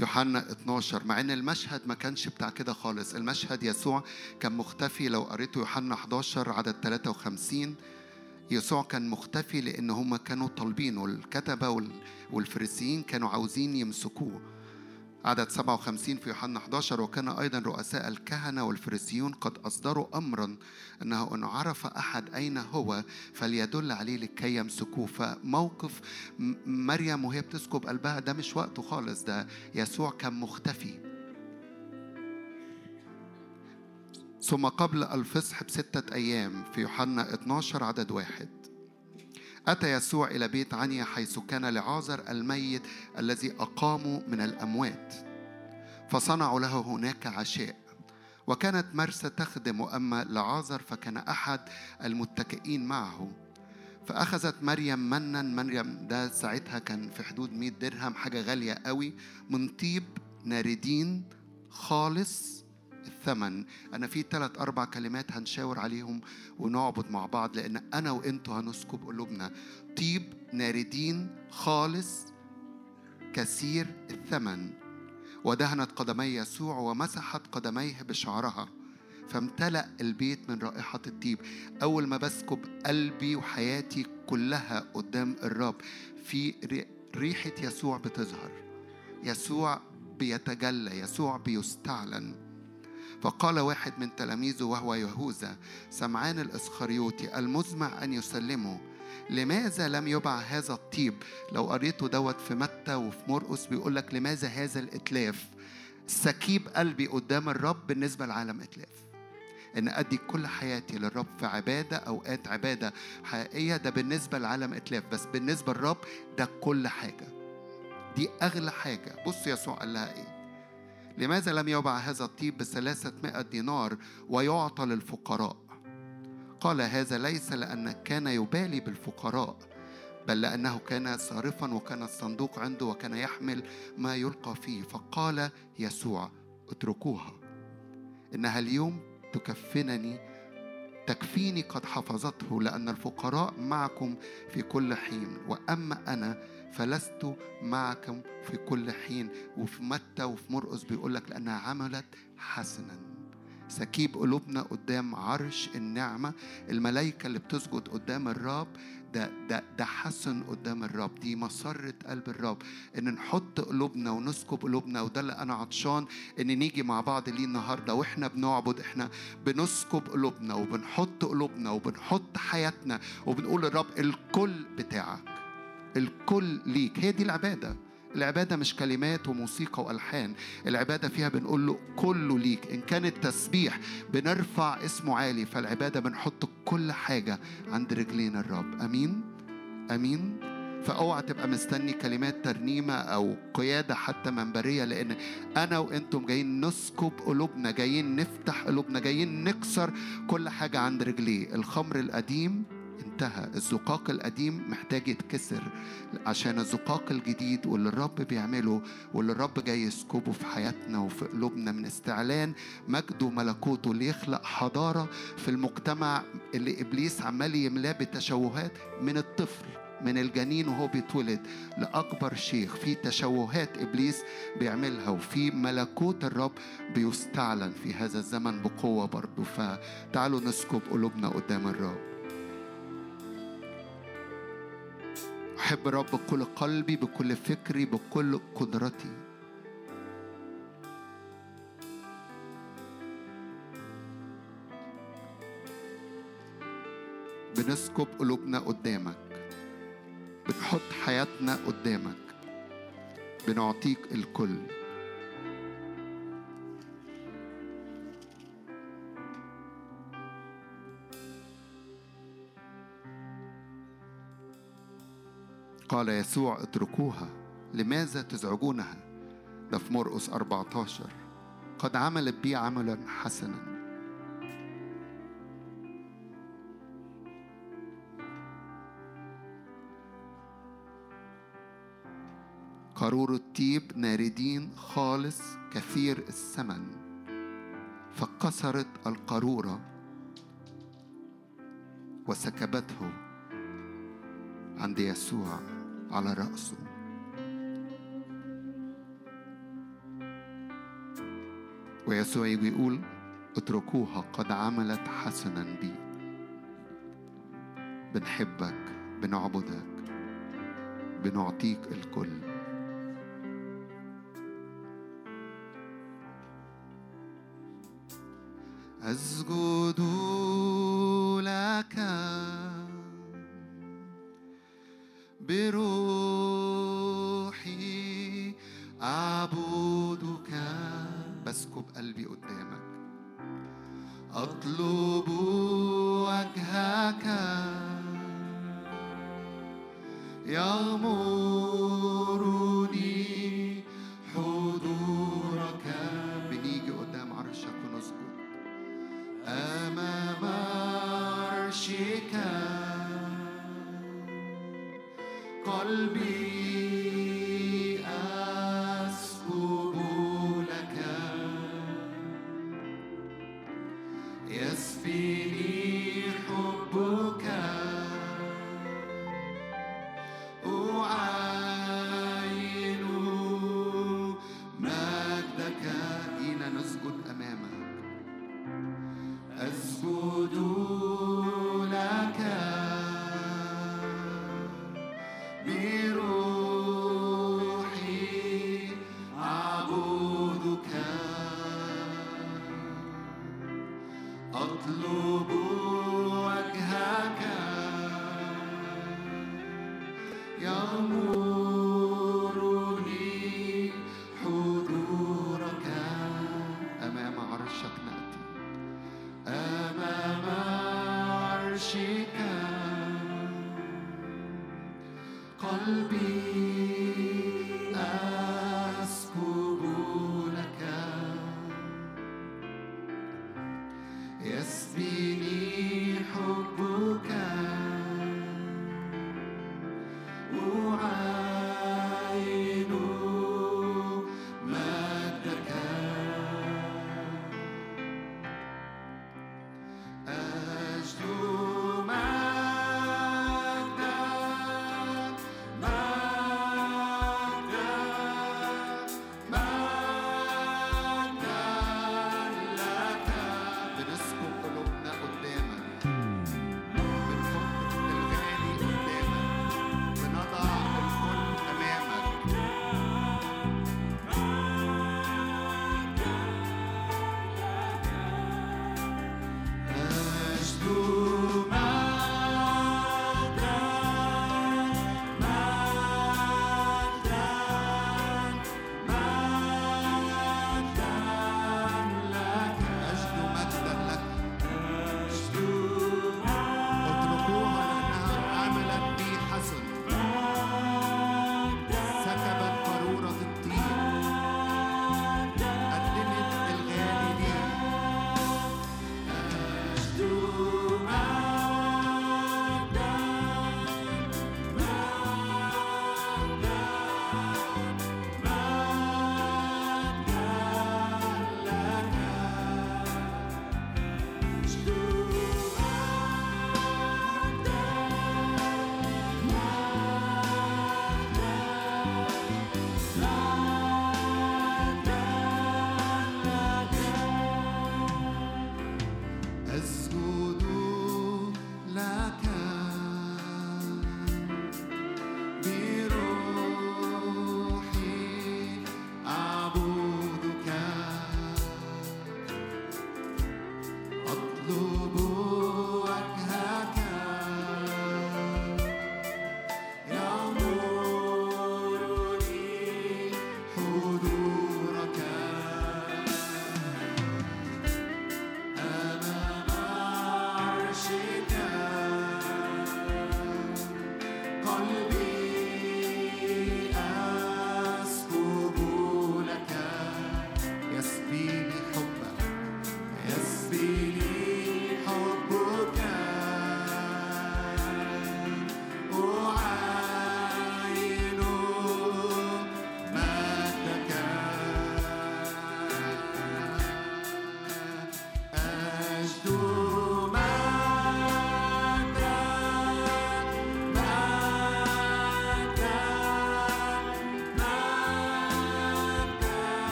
يوحنا 12 مع إن المشهد ما كانش بتاع كده خالص. المشهد يسوع كان مختفي لو قريته يوحنا 11 عدد 53 يسوع كان مختفي لأن هم كانوا طالبينه الكتبه والفريسيين كانوا عاوزين يمسكوه. عدد 57 في يوحنا 11 وكان أيضا رؤساء الكهنة والفريسيون قد أصدروا أمرا أنه إن عرف أحد أين هو فليدل عليه لكي يمسكوه. فموقف مريم وهي بتسكب قلبها ده مش وقته خالص ده يسوع كان مختفي. ثم قبل الفصح بستة أيام في يوحنا 12 عدد واحد. أتى يسوع إلى بيت عنيا حيث كان لعازر الميت الذي أقاموا من الأموات. فصنعوا له هناك عشاء. وكانت مرسى تخدم أما لعازر فكان أحد المتكئين معه. فأخذت مريم منا. مريم ده ساعتها كان في حدود 100 درهم حاجة غالية قوي. من طيب ناردين خالص. الثمن. أنا في ثلاث أربع كلمات هنشاور عليهم ونعبد مع بعض لأن أنا وأنتوا هنسكب قلوبنا. طيب ناردين خالص كثير الثمن. ودهنت قدمي يسوع ومسحت قدميه بشعرها. فامتلأ البيت من رائحة الطيب. أول ما بسكب قلبي وحياتي كلها قدام الرب في ريحة يسوع بتظهر. يسوع بيتجلى يسوع بيستعلن. فقال واحد من تلاميذه وهو يهوذا سمعان الإسخريوطي المزمع أن يسلمه لماذا لم يبع هذا الطيب؟ لو قريته دوت في متى وفي مرقس بيقول لك لماذا هذا الإتلاف؟ سكيب قلبي قدام الرب بالنسبة لعالم إتلاف. إن أدي كل حياتي للرب في عبادة أوقات عبادة حقيقية ده بالنسبة لعالم إتلاف. بس بالنسبة للرب ده كل حاجة. دي أغلى حاجة. بص يسوع قال لها إيه؟ لماذا لم يبع هذا الطيب بثلاثمئة دينار ويعطى للفقراء؟ قال هذا ليس لأن كان يبالي بالفقراء بل لأنه كان سارقا وكان الصندوق عنده وكان يحمل ما يلقى فيه. فقال يسوع اتركوها. إنها اليوم تكفنني تكفيني قد حفظته لأن الفقراء معكم في كل حين. وأما أنا فلست معكم في كل حين. وفي متى وفي مرقس بيقول لك لأنها عملت حسنا. سكيب قلوبنا قدام عرش النعمة. الملائكة اللي بتسجد قدام الرب ده ده ده حسن قدام الرب. دي مسرة قلب الرب. إن نحط قلوبنا ونسكب قلوبنا وده اللي أنا عطشان إن نيجي مع بعض ليه النهارده. وإحنا بنعبد إحنا بنسكب قلوبنا وبنحط قلوبنا وبنحط حياتنا وبنقول للرب الكل بتاعك. الكل ليك. هي دي العبادة. العبادة مش كلمات وموسيقى وألحان. العبادة فيها بنقول له كله ليك. إن كان التسبيح بنرفع اسمه عالي فالعبادة بنحط كل حاجة عند رجلين الرب. أمين؟ أمين؟ فأوعى تبقى مستني كلمات ترنيمة أو قيادة حتى منبرية لأن أنا وأنتم جايين نسكب قلوبنا جايين نفتح قلوبنا جايين نكسر كل حاجة عند رجليه. الخمر القديم انتهى الزقاق القديم محتاج يتكسر عشان الزقاق الجديد واللي الرب بيعمله واللي الرب جاي يسكبه في حياتنا وفي قلوبنا من استعلان مجده وملكوته اللي يخلق حضارة في المجتمع اللي إبليس عمال يملاه بتشوهات من الطفل من الجنين وهو بيتولد لأكبر شيخ. في تشوهات إبليس بيعملها وفي ملكوت الرب بيستعلن في هذا الزمن بقوة برضه. فتعالوا نسكب قلوبنا قدام الرب. أحب الرب بكل قلبي بكل فكري بكل قدرتي. بنسكب قلوبنا قدامك. بنحط حياتنا قدامك. بنعطيك الكل. قال يسوع اتركوها لماذا تزعجونها؟ ده في مرقس 14 قد عملت بي عملا حسنا. قارور الطيب ناردين خالص كثير الثمن فكسرت القارورة وسكبته عند يسوع. على رأسه. ويسوع يقول اتركوها قد عملت حسنا بي. بنحبك بنعبدك بنعطيك الكل. أسجد لك بروحي. أعبدك. بسكب قلبي قدامك. أطلب وجهك. يغمرني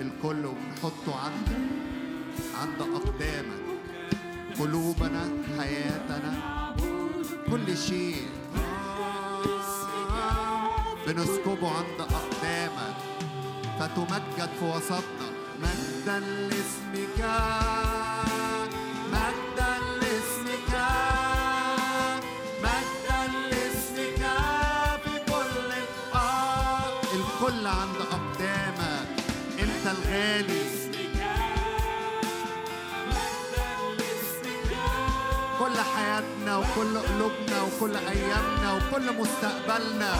الكل وبنحطه عندك عند أقدامك. قلوبنا حياتنا كل شيء بنسكبه عند أقدامك. فتمجد في وسطنا. مجدا لاسمك كل حياتنا وكل قلوبنا وكل أيامنا وكل مستقبلنا.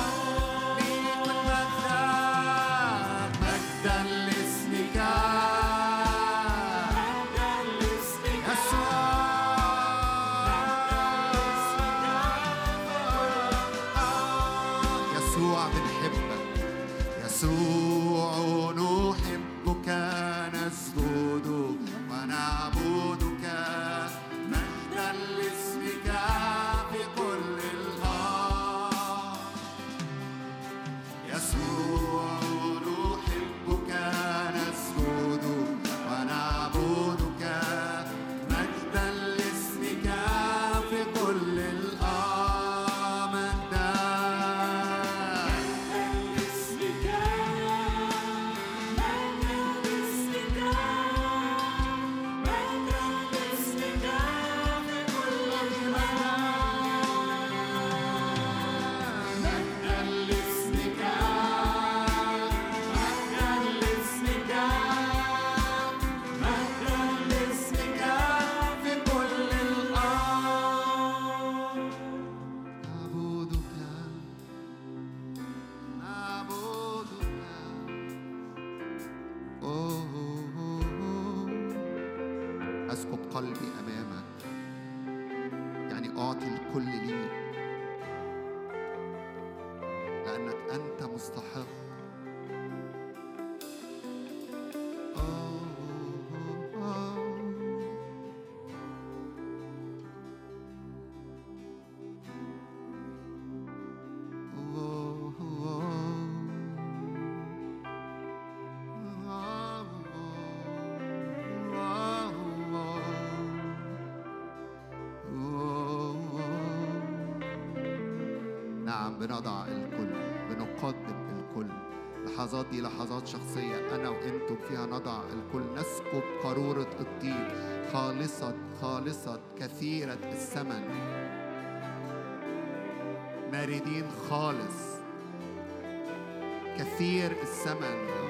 شخصية. أنا وأنتم فيها نضع الكل. نسكب قارورة الطيب خالصة خالصة كثيرة الثمن ماردين خالص. كثير الثمن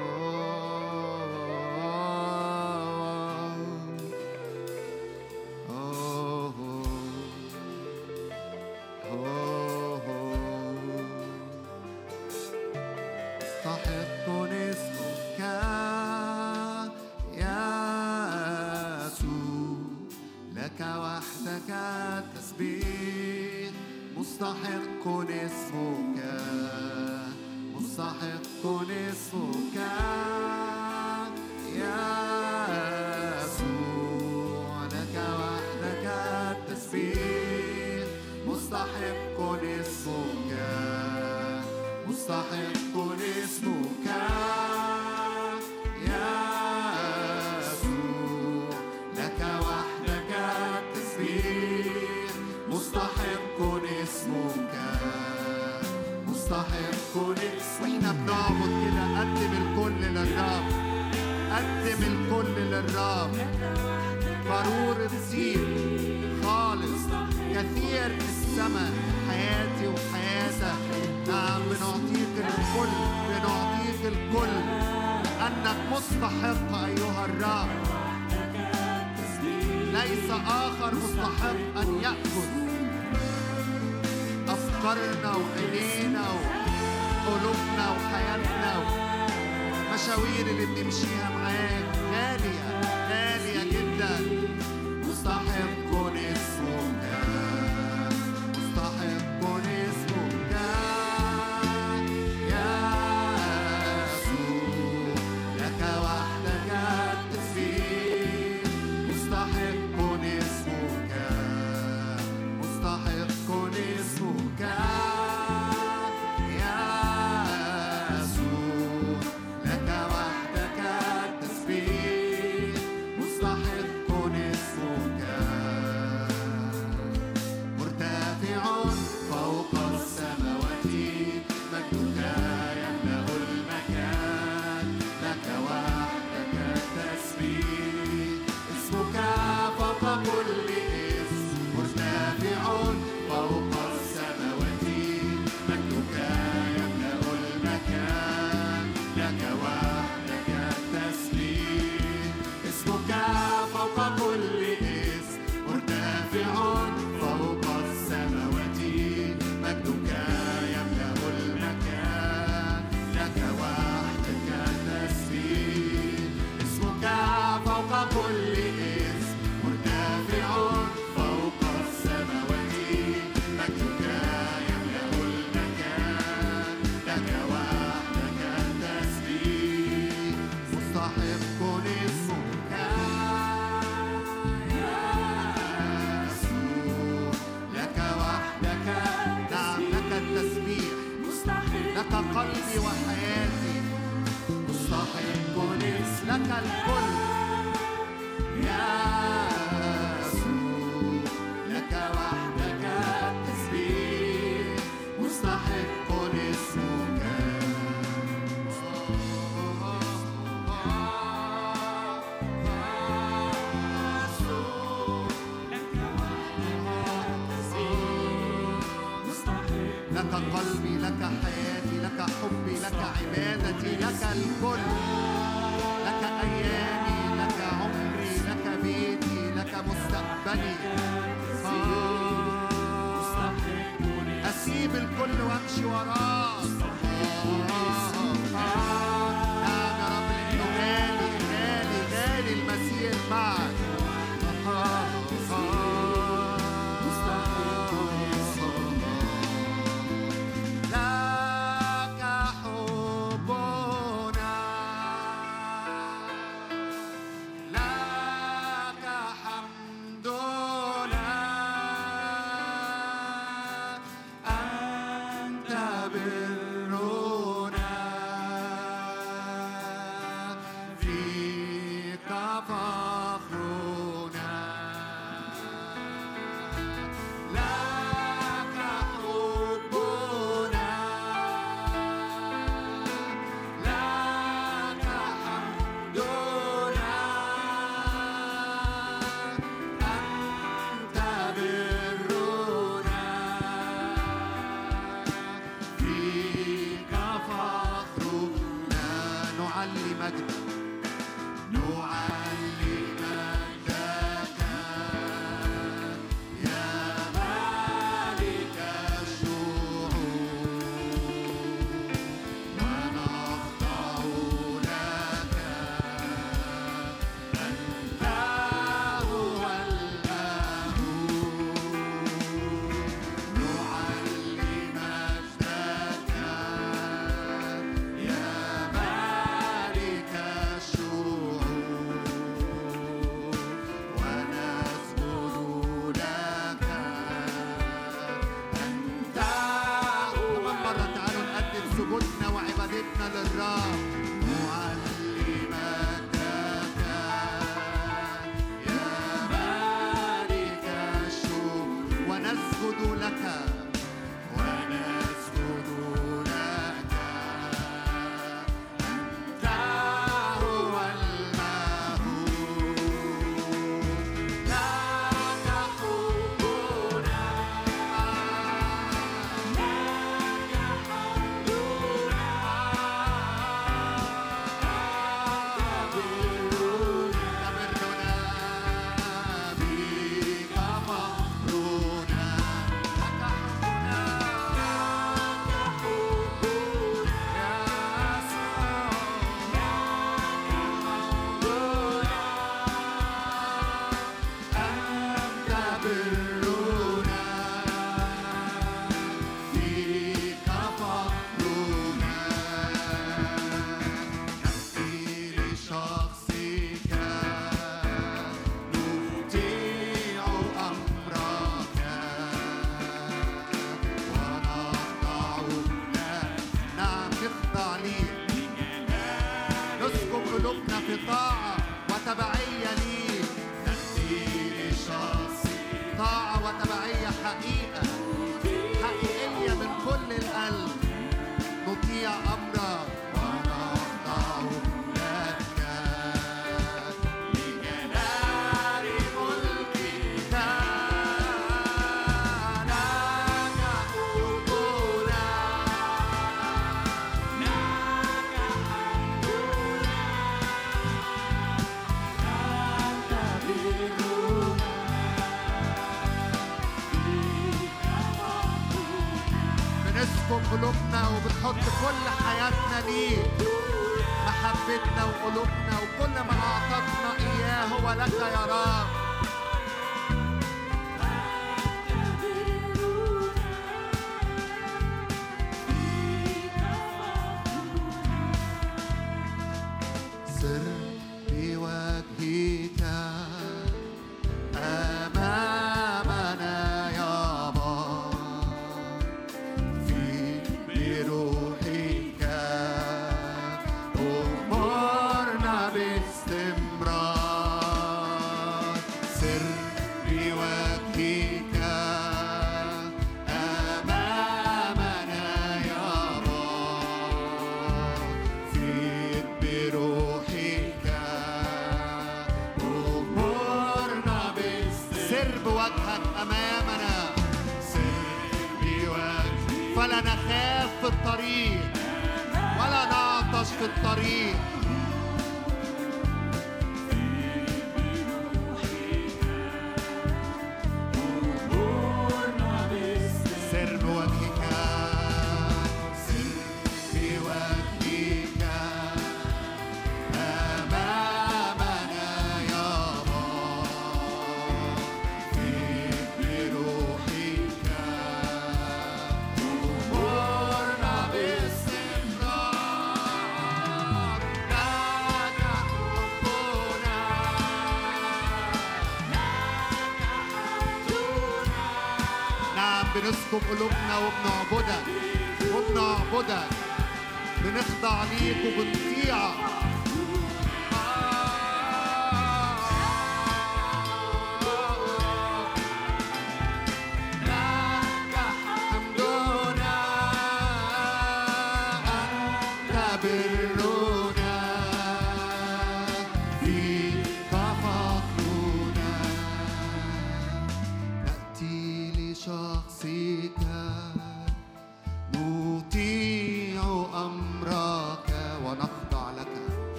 قلوبنا وبنعبدك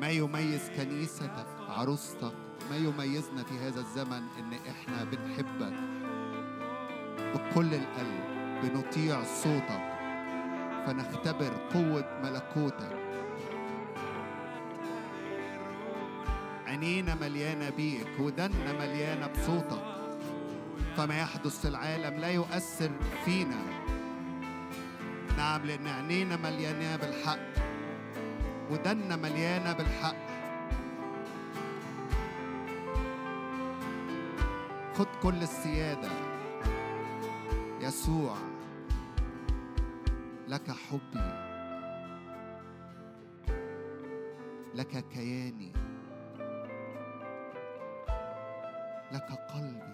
ما يميز كنيستك عروستك؟ ما يميزنا في هذا الزمن إن إحنا بنحبك؟ بكل القلب بنطيع صوتك فنختبر قوة ملكوتك. عينينا مليانة بيك ودنا مليانة بصوتك. فما يحدث في العالم لا يؤثر فينا. نعم لأن عينينا مليانة بالحق. ودنا مليانة بالحق. خد كل السيادة. يسوع لك حبي. لك كياني. لك قلبي.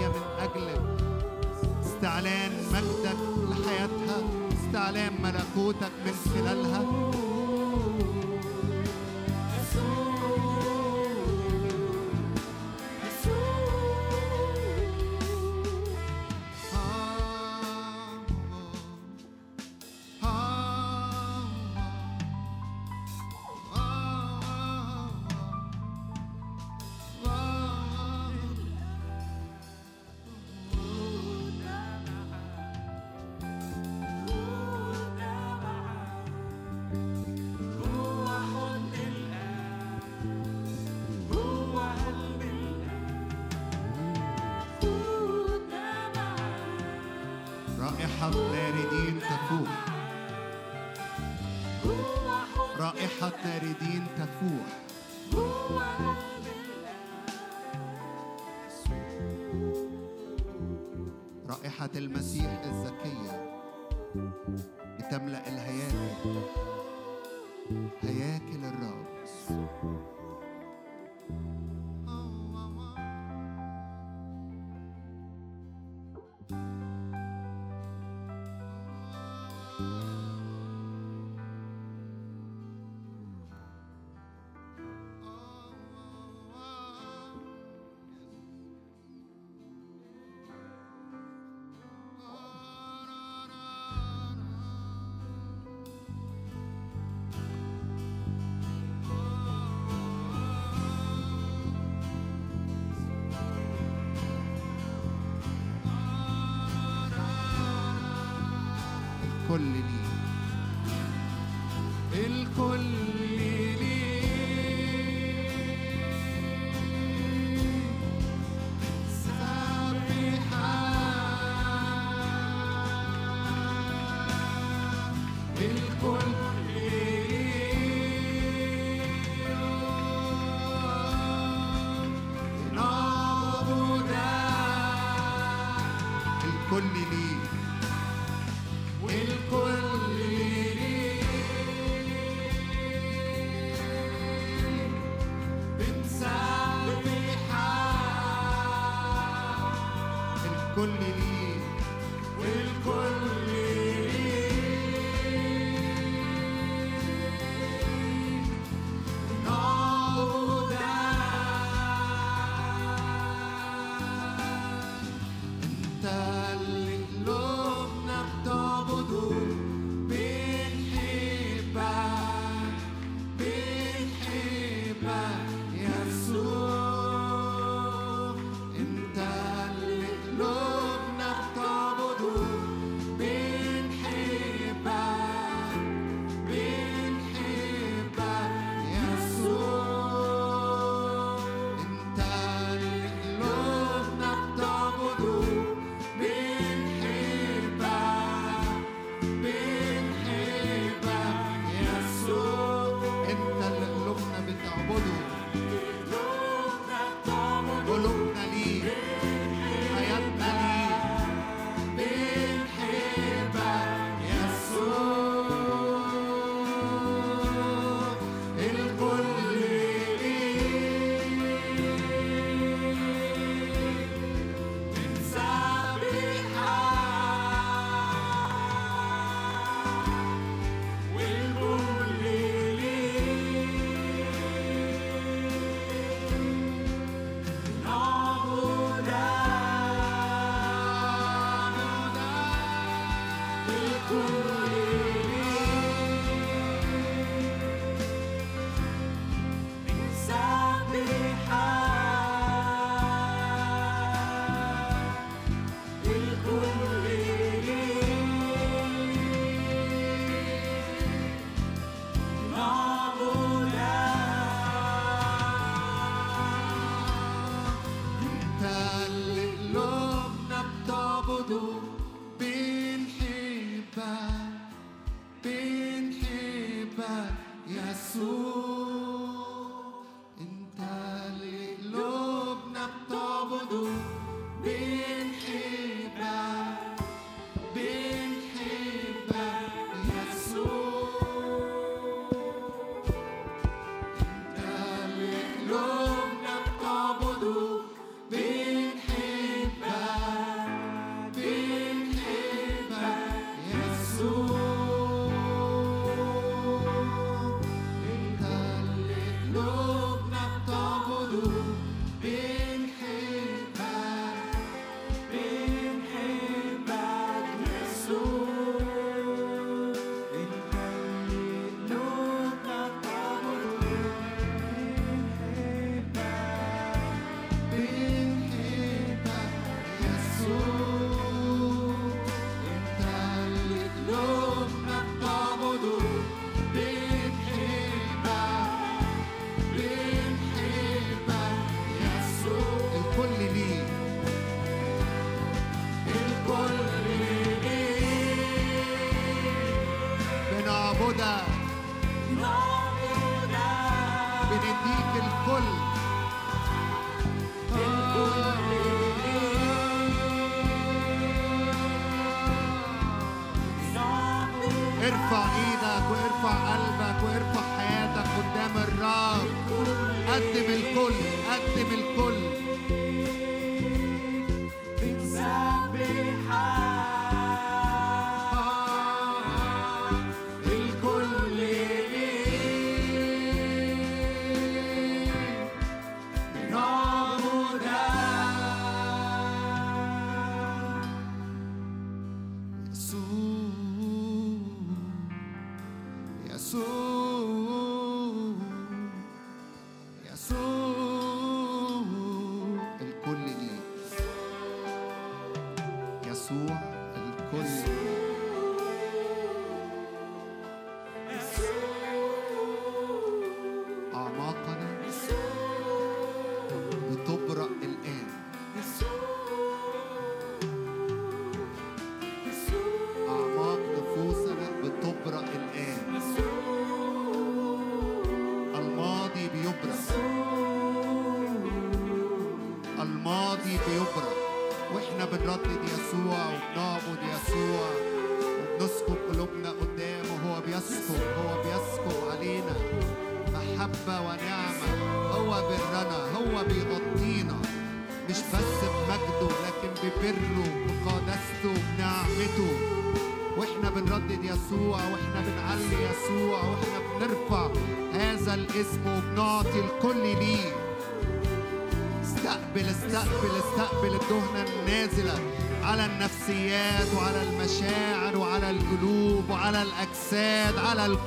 ملكوتك من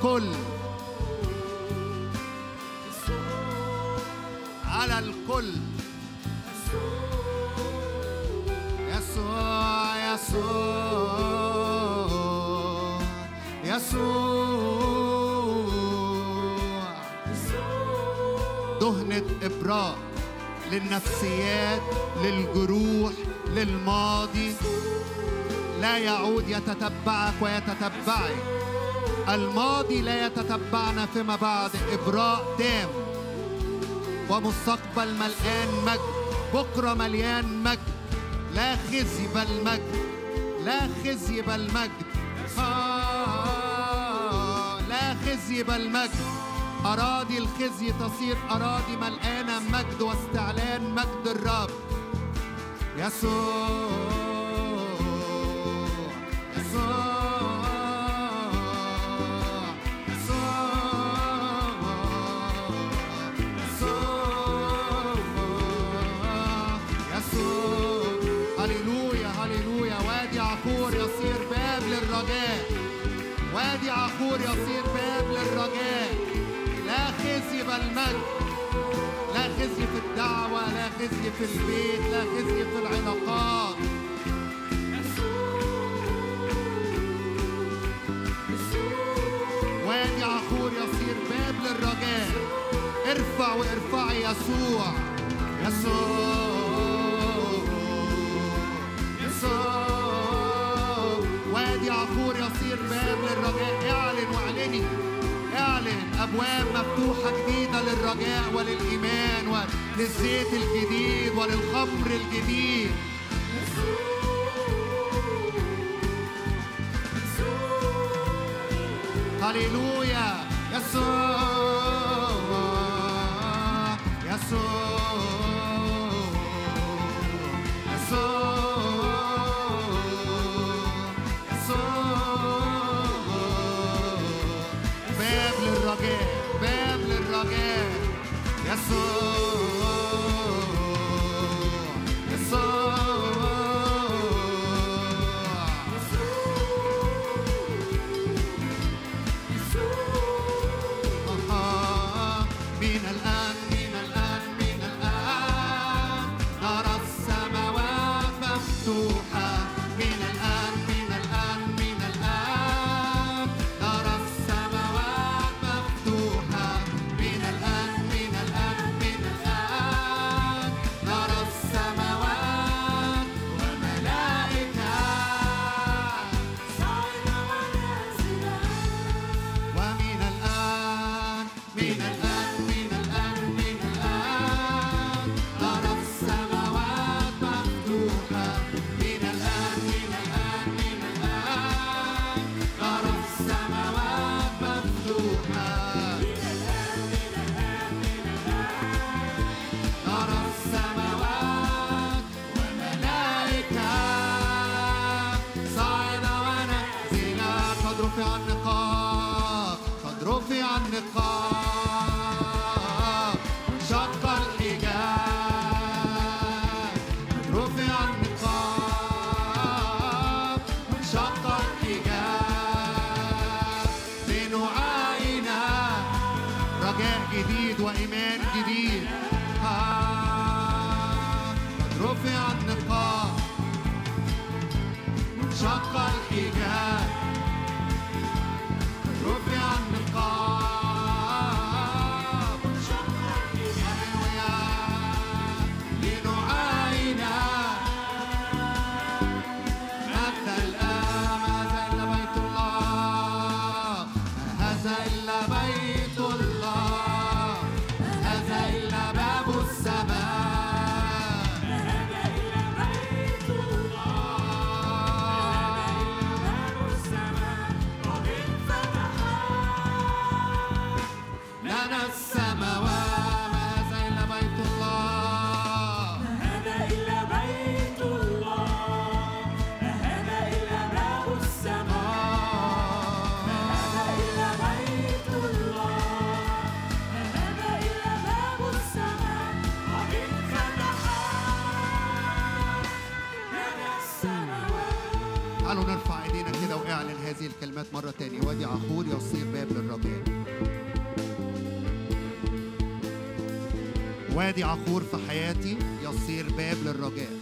الكل. على الكل. يسوع يسوع يسوع. دهنة إبراء للنفسيات للجروح للماضي. لا يعود يتتبعك ويتتبعك. الماضي لا يتتبعنا فيما بعد إبراء تام ومستقبل مليان مجد بكرة مليان مجد. لا خزي بل مجد لا خزي بل مجد آه لا خزي بل مجد أراضي الخزي تصير أراضي ملقانة مجد واستعلان مجد الرب. يسوع. خزي بل مجد لا خزي في الدعوة لا خزي في البيت لا خزي في العلاقات. وادي عخور يصير باب للرجاء ارفع وارفعي يسوع. يسوع. اعلن ابواب مفتوحة جديدة للرجاء وللإيمان وللزيت الجديد وللخمر الجديد. هللويا. وادي عخور في حياتي يصير باب للرجاء.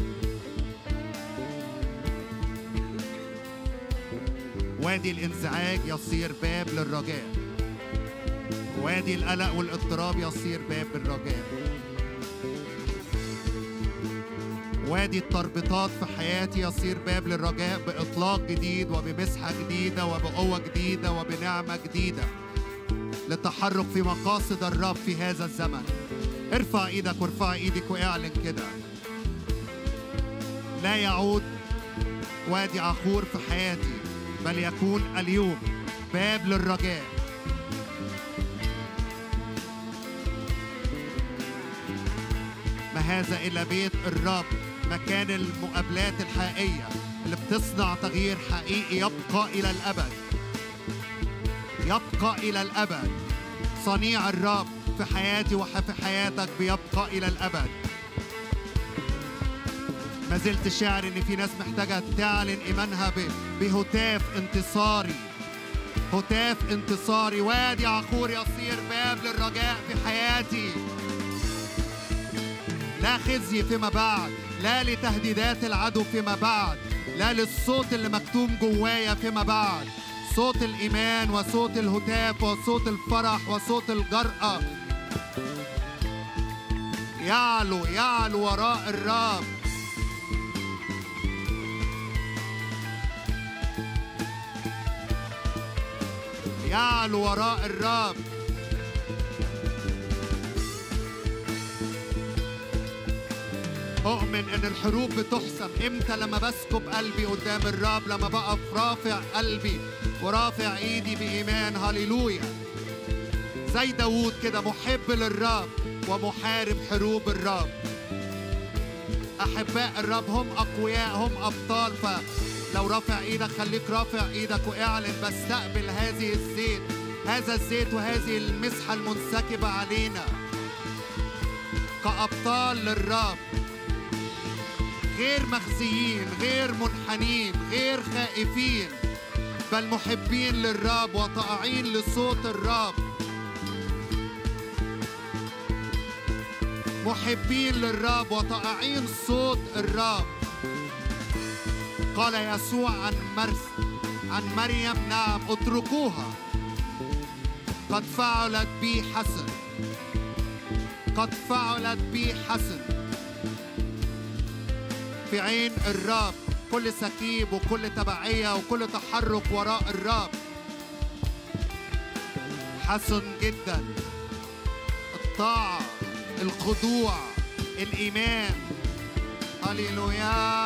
وادي الإنزعاج يصير باب للرجاء. وادي القلق والاضطراب يصير باب للرجاء. وادي التربطات في حياتي يصير باب للرجاء بإطلاق جديد وبمسحة جديدة وبقوة جديدة وبنعمة جديدة للتحرك في مقاصد الرب في هذا الزمن. ارفع إيدك وارفع إيدك واعلن كده. لا يعود وادي عخور في حياتي بل يكون اليوم باب للرجاء. ما هذا إلا بيت الرب مكان المقابلات الحقيقية اللي بتصنع تغيير حقيقي يبقى إلى الأبد. يبقى إلى الأبد. صنيع الرب. في حياتي وفي حياتك بيبقى إلى الأبد. ما زلت شاعر إن في ناس محتاجة تعلن إيمانها بهتاف انتصاري. هتاف انتصاري. وادي عخور يصير باب للرجاء في حياتي. لا خزي فيما بعد لا لتهديدات العدو فيما بعد لا للصوت اللي مكتوم جوايا فيما بعد. صوت الإيمان وصوت الهتاف وصوت الفرح وصوت الجرأة. يعلو يعلو وراء الرب يعلو وراء الرب أؤمن إن الحروب بتحسم. إمتى لما بسكب قلبي قدام الرب لما بقف رافع قلبي ورافع إيدي بإيمان. هللويا. زي داوود كده محب للرب ومحارب حروب الرب. أحباء الرب هم أقوياء هم أبطال. فلو رافع إيدك خليك رافع إيدك واعلن بستقبل هذه الزيت هذا الزيت وهذه المسحة المنسكبة علينا. كأبطال للرب غير مخزيين غير منحنين غير خائفين بل محبين للرب وطائعين لصوت الرب. محبين للرب وطائعين صوت الرب قال يسوع عن مرس عن مريم نعم اتركوها. قد فعلت بي حسن. قد فعلت بي حسن. في عين الرب كل سكيب وكل تبعية وكل تحرك وراء الرب حسن جدا. الطاعة. الخضوع الإيمان. هللويا.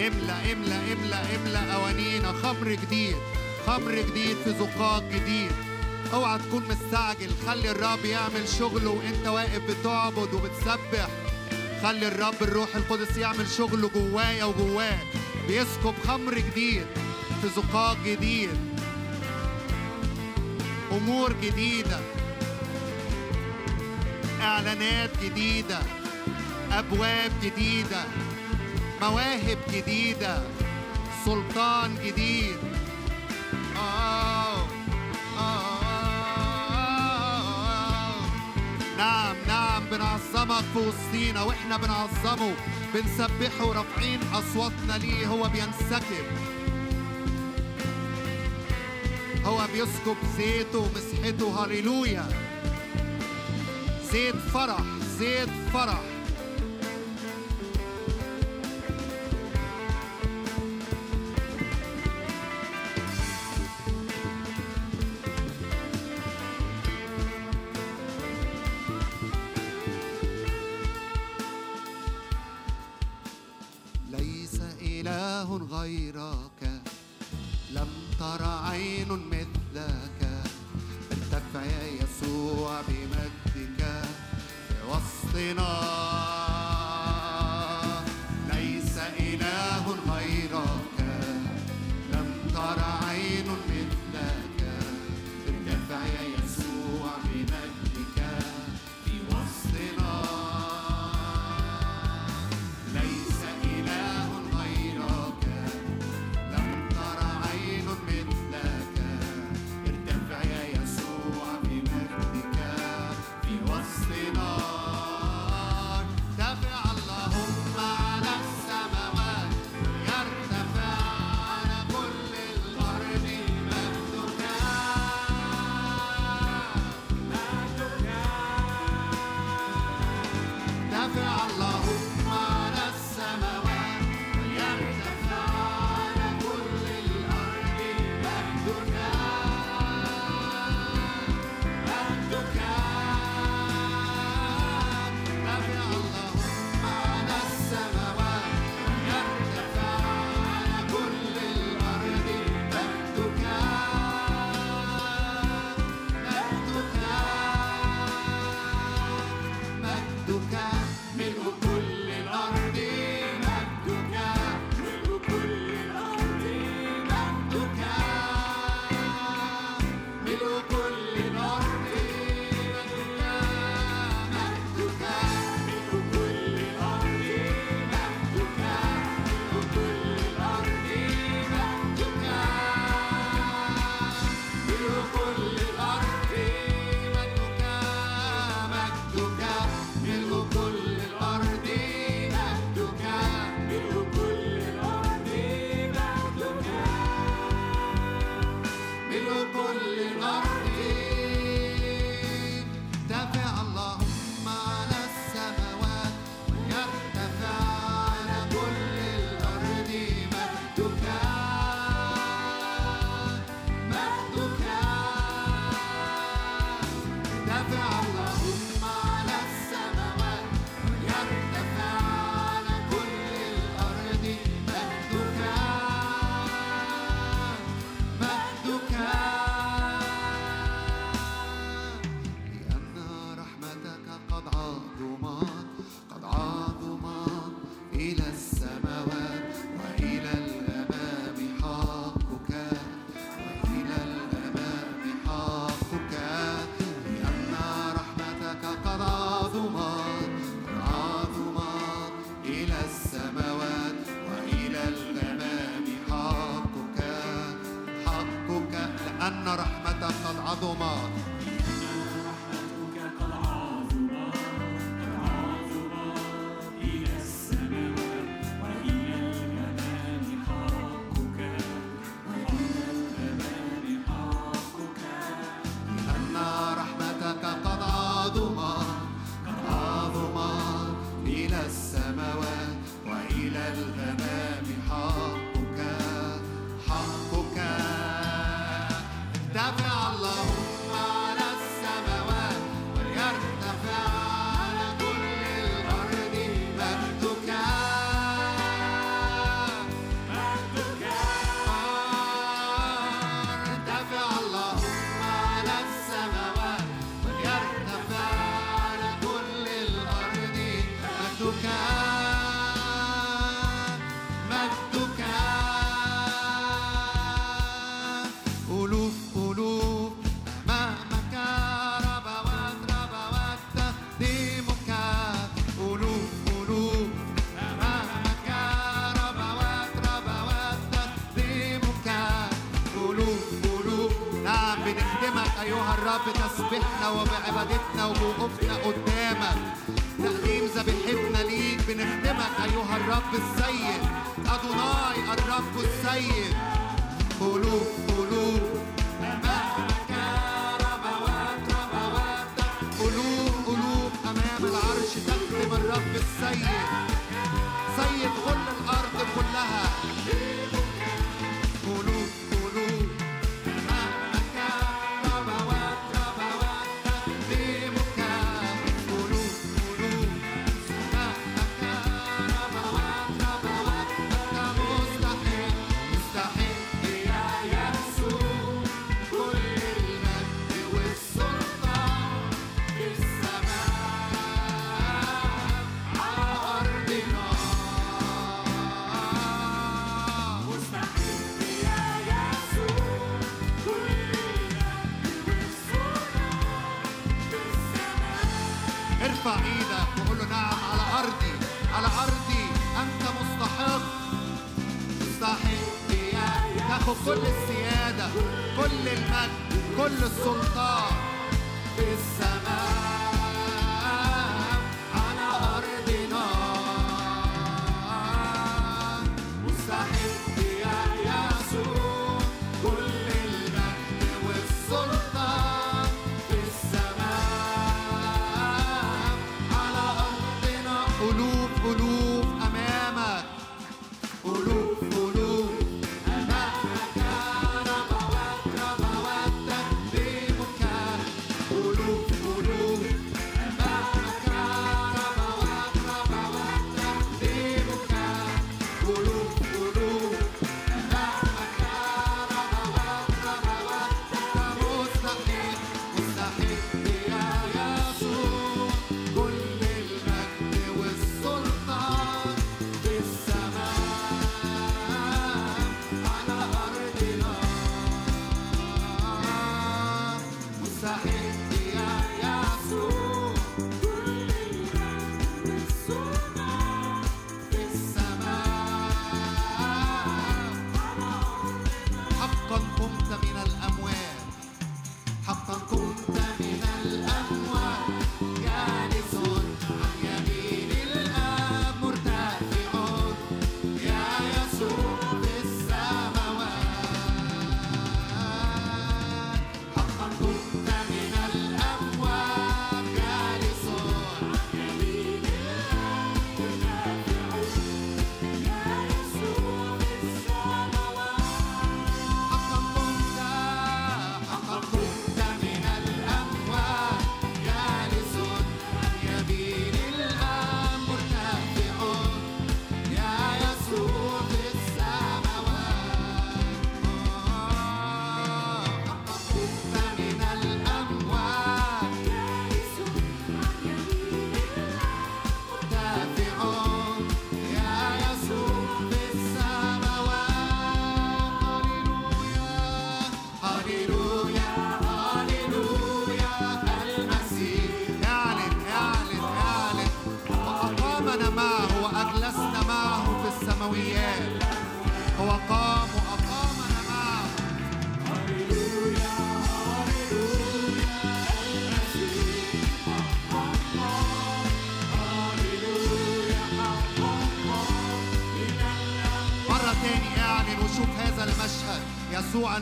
املى املى املى املى أوانينا. خمر جديد خمر جديد في زقاق جديد. اوعى تكون مستعجل. خلي الرب يعمل شغله وانت واقف بتعبد وبتسبح. خلي الرب الروح القدس يعمل شغله جوايا وجواك بيسكب خمر جديد في زقاق جديد. أمور جديدة. إعلانات جديدة. أبواب جديدة. مواهب جديدة. سلطان جديد. آه. آه. نعم نعم بنعظمك في وسطينا وإحنا بنعظمه بنسبحه رافعين أصواتنا ليه هو بينسكب. هو بيسكب زيته ومسحته هاليلويا زيت فرح زيت فرح. إله غيرك. لم ترى عين مثلك. ارتفع يا يسوع بمجدك. في وسطنا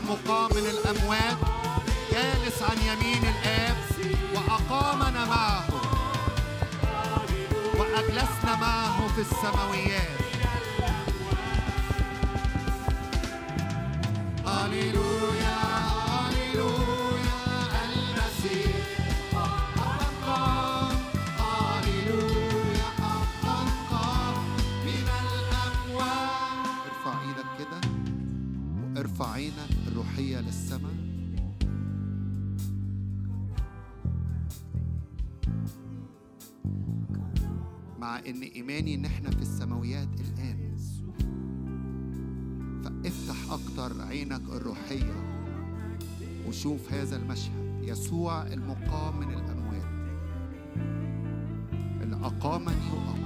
المقام الأموات جالس عن يمين الآب وأقامنا معه وأجلسنا معه في السماويات. نشوف هذا المشهد. يسوع المقام من الأموات. الأقامني وأقامني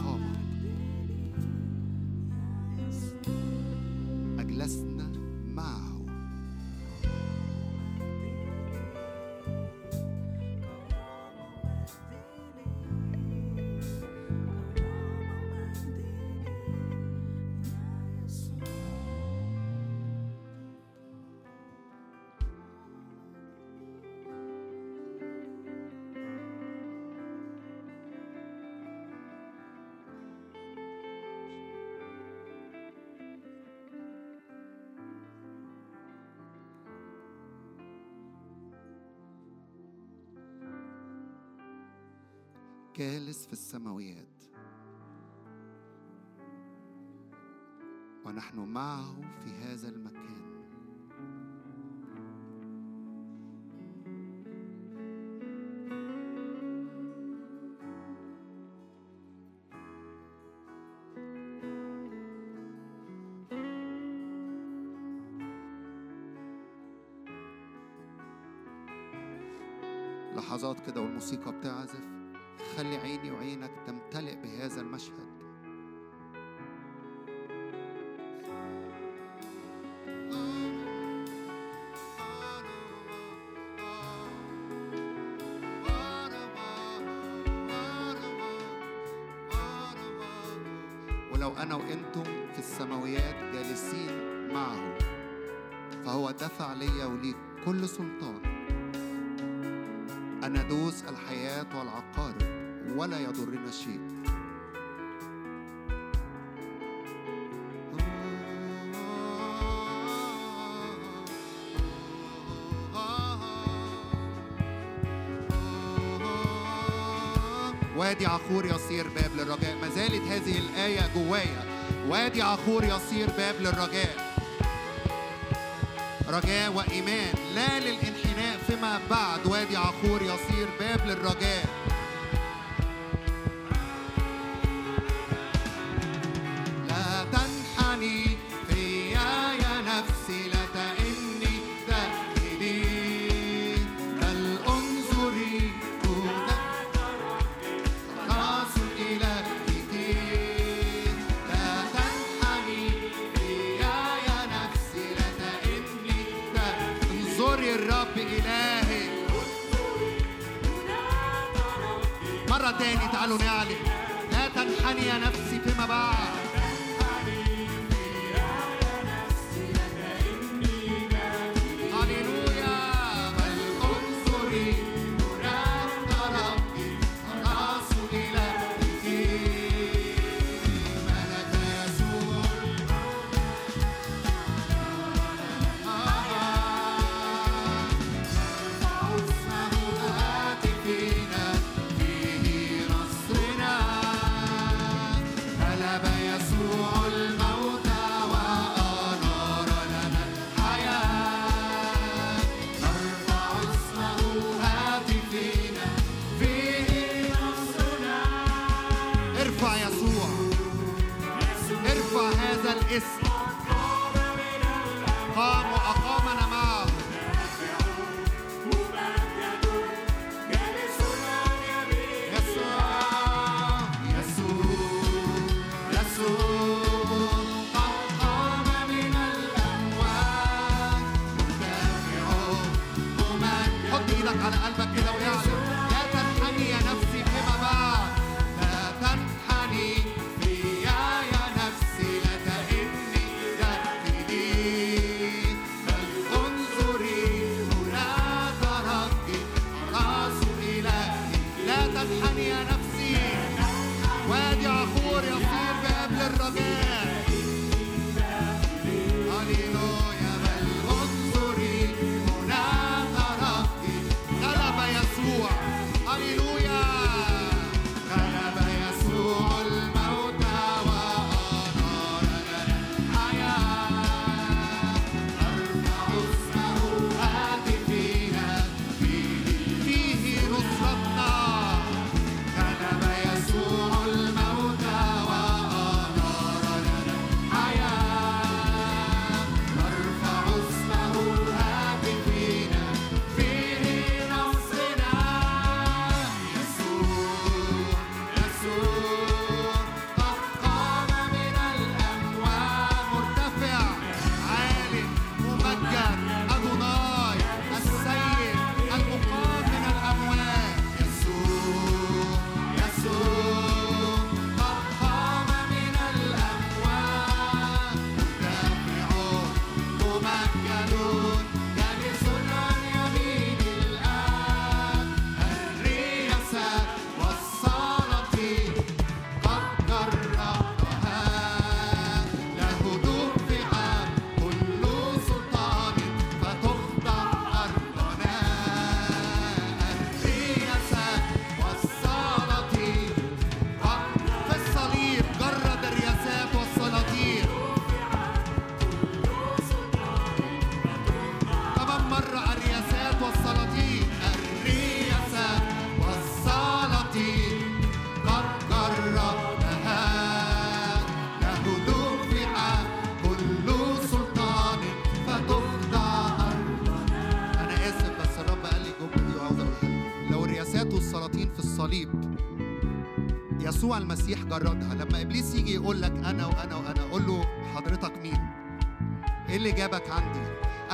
النفس في السماويات. ونحن معه في هذا المكان. لحظات كده والموسيقى بتعزف. خلي عيني وعينك تمتلئ بهذا المشهد. يصير باب للرجاء. ما زالت هذه الآية جوايا. وادي عخور يصير باب للرجاء. رجاء وإيمان. لا للانحناء فيما بعد. وادي عخور يصير باب للرجاء.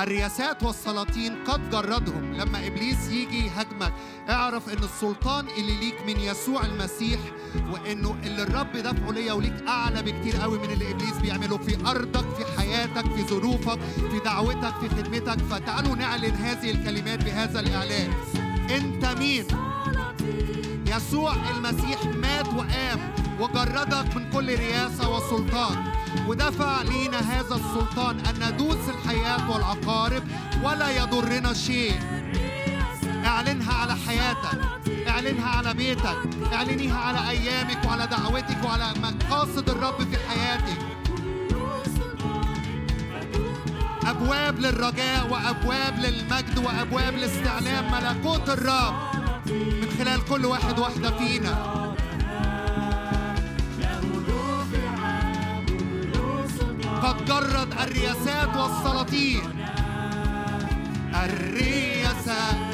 الرياسات والسلاطين قد جردهم. لما إبليس يجي يهاجمك اعرف إن السلطان اللي ليك من يسوع المسيح وإنه اللي الرب دفعه ليا وليك أعلى بكتير قوي من اللي إبليس بيعمله في أرضك في حياتك في ظروفك في دعوتك في خدمتك. فتعالوا نعلن هذه الكلمات بهذا الإعلان. أنت مين؟ يسوع المسيح مات وقام وجردك من كل رياسة وسلطان ودفع لينا هذا السلطان أن ندوس الحياة والعقارب ولا يضرنا شيء. اعلنها على حياتك اعلنها على بيتك اعلنيها على أيامك وعلى دعوتك وعلى مقاصد الرب في حياتك. أبواب للرجاء وأبواب للمجد وأبواب لاستعلام ملكوت الرب من خلال كل واحد واحدة فينا. قد جرد الرياسات والسلاطين. الرياسات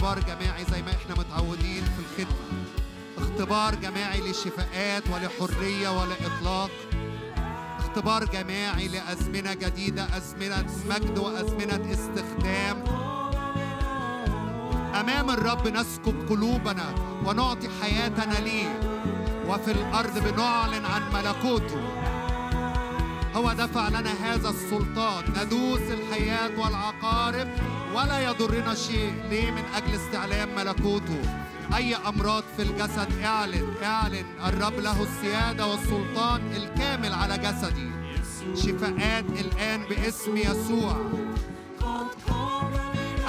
اؤمن باختبار جماعي زي ما إحنا متعودين في الخدمة. اختبار جماعي لشفاءات ولحرية ولإطلاق. اختبار جماعي لأزمنة جديدة أزمنة مجد وأزمنة استخدام. أمام الرب نسكب قلوبنا ونعطي حياتنا ليه. وفي الأرض بنعلن عن ملكوته. هو دفع لنا هذا السلطان. ندوس الحياة والعقارب ولا يضرنا شيء. ليه؟ من أجل استعلام ملكوته. أي أمراض في الجسد؟ اعلن اعلن. الرب له السيادة والسلطان الكامل على جسدي. شفاءات الآن باسم يسوع.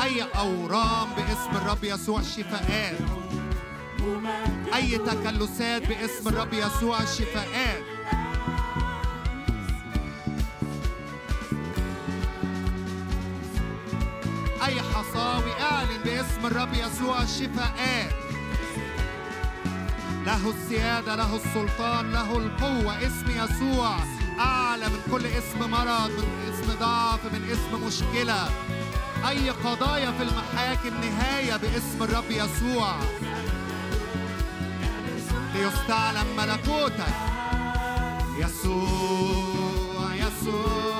أي أورام باسم الرب يسوع؟ شفاءات. أي تكلسات باسم الرب يسوع؟ شفاءات. باسم الرب يسوع شفاءات له السيادة له السلطان له القوة. اسم يسوع أعلى من كل اسم مرض من اسم ضعف من اسم مشكلة. أي قضايا في المحاكم نهاية باسم الرب يسوع. ليستعلم ملكوتك. يسوع يسوع.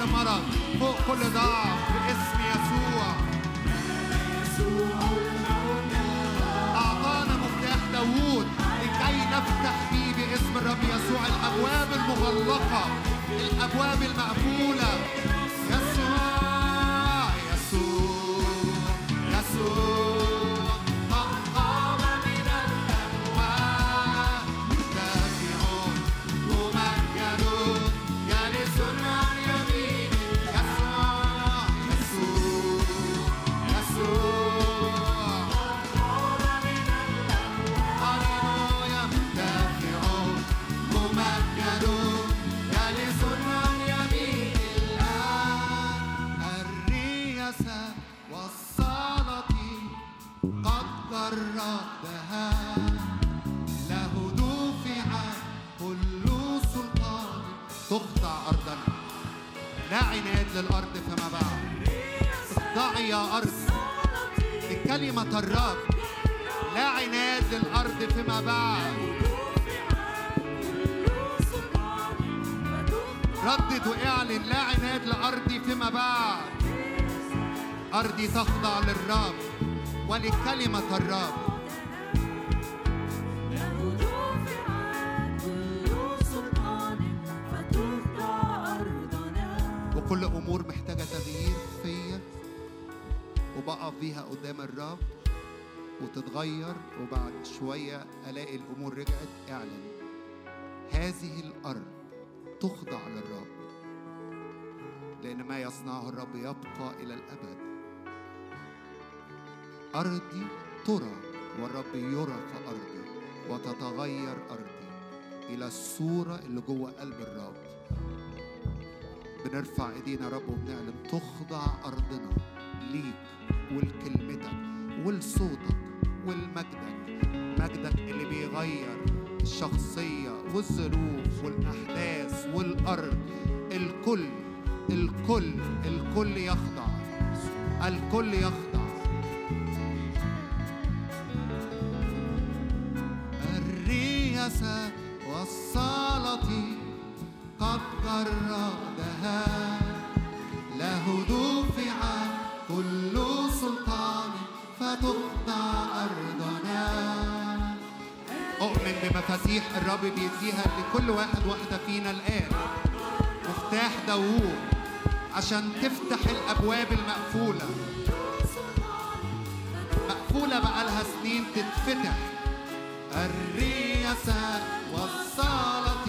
كل مرض فوق كل ضعف باسم يسوع. أعطانا مفتاح داوود لكي نفتح فيه باسم الرب يسوع. الأبواب المغلقة الأبواب المقفولة. لا عناد للأرض فما بعد. اخضعي يا أرض. لكلمة الرب. لا عناد للأرض فيما بعد. ردد واعلن لا عناد لأرضي فيما بعد. أرضي تخضع للرب ولكلمة الرب. وكل أمور محتاجة تغيير فيا وبقف بيها قدام الرب وتتغير وبعد شوية ألاقي الأمور رجعت أعلن. هذه الأرض تخضع للرب لأن ما يصنعه الرب يبقى إلى الأبد. أرضي ترى والرب يرى في أرضي وتتغير أرضي إلى الصورة اللي جوه قلب الرب. بنرفع ايدينا يا رب وبنعلن تخضع أرضنا ليك ولكلمتك ولصوتك ولمجدك مجدك اللي بيغير الشخصية والظروف والأحداث والأرض. الكل الكل الكل يخضع الكل يخضع. الرياسة قد جردها له دفع كل سلطان فتخضع أرضنا. أؤمن بمفاتيح الرب بيديها لكل واحد واحدة فينا الآن. مفتاح داوود عشان تفتح الأبواب المقفولة. مقفولة بقالها سنين تتفتح. الرياسة والصلاة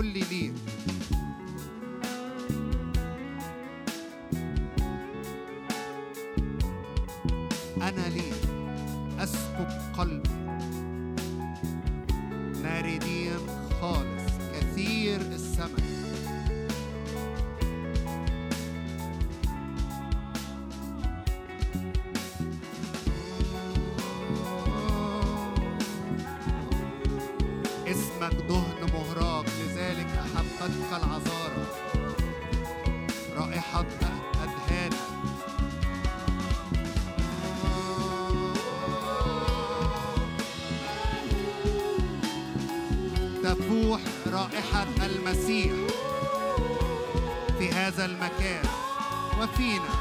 كلي ليك المسيح في هذا المكان. وفينا.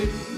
Music.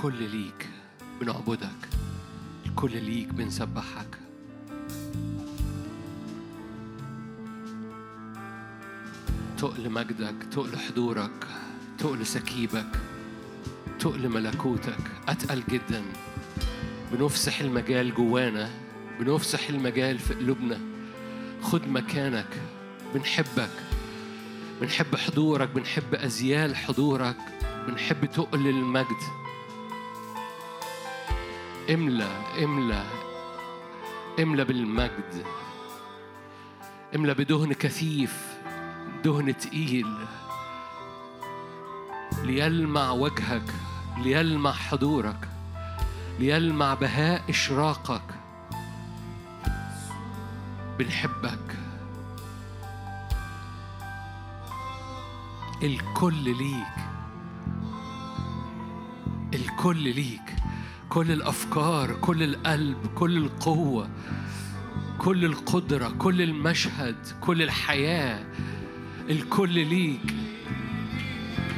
الكل ليك بنعبدك الكل ليك بنسبحك. تقل مجدك تقل حضورك تقل سكيبك تقل ملكوتك. أتقل جدا. بنفسح المجال جوانا بنفسح المجال في قلوبنا. خد مكانك. بنحبك. بنحب حضورك بنحب أزيال حضورك. بنحب تقل المجد. املى املى املى بالمجد املى بدهن كثيف دهن تقيل. ليلمع وجهك ليلمع حضورك ليلمع بهاء إشراقك. بنحبك. الكل ليك. الكل ليك. كل الأفكار كل القلب كل القوة كل القدرة كل المشهد كل الحياة الكل ليك.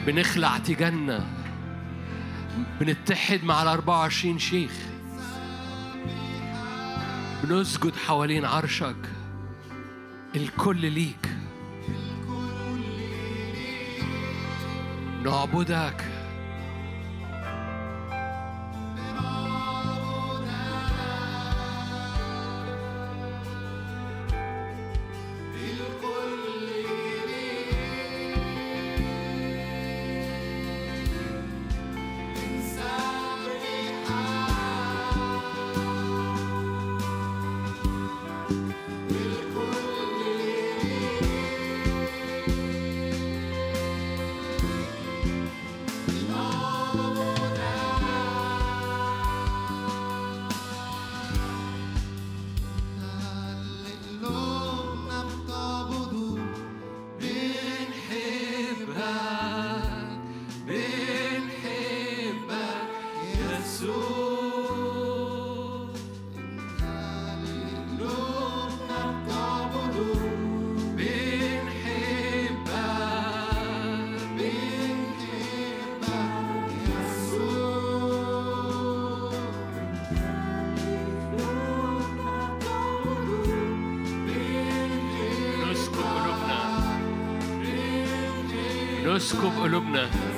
بنخلع تجنة. بنتحد مع ال 24 شيخ. بنسجد حوالين عرشك. الكل ليك. نعبدك. نسكب قلوبنا.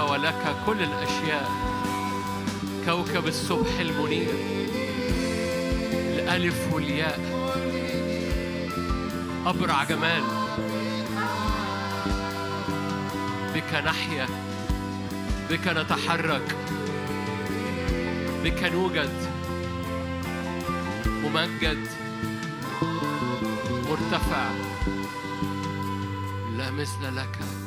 ولك كل الأشياء. كوكب الصبح المنير. الألف والياء. أبرع جمال. بك نحيا. بك نتحرك. بك نوجد. ممجد. مرتفع. لا مثل لك.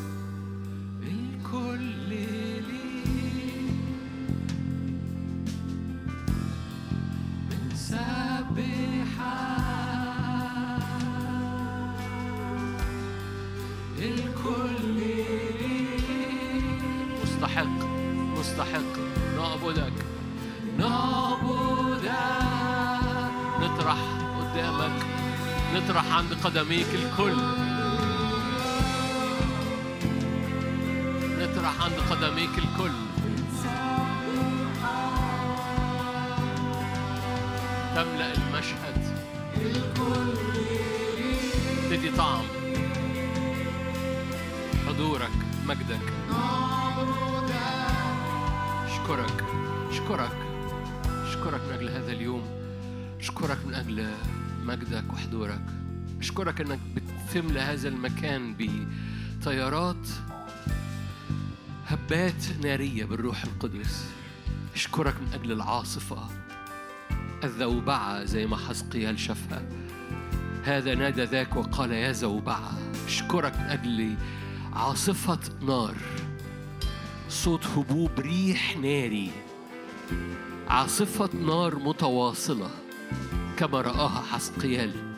قدميك الكل. نطرح عند قدميك الكل. تملأ المشهد. تدي طعم. حضورك مجدك. اشكرك اشكرك اشكرك من أجل هذا اليوم. اشكرك من أجل مجدك وحضورك. أشكرك أنك بتملى هذا المكان بطيارات هبات نارية بالروح القدس. أشكرك من أجل العاصفة الذوبعة زي ما حزقيال شافها هذا نادى ذاك وقال يا زوبعة أشكرك من أجل عاصفة نار. صوت هبوب ريح ناري. عاصفة نار متواصلة كما رآها حسقيال.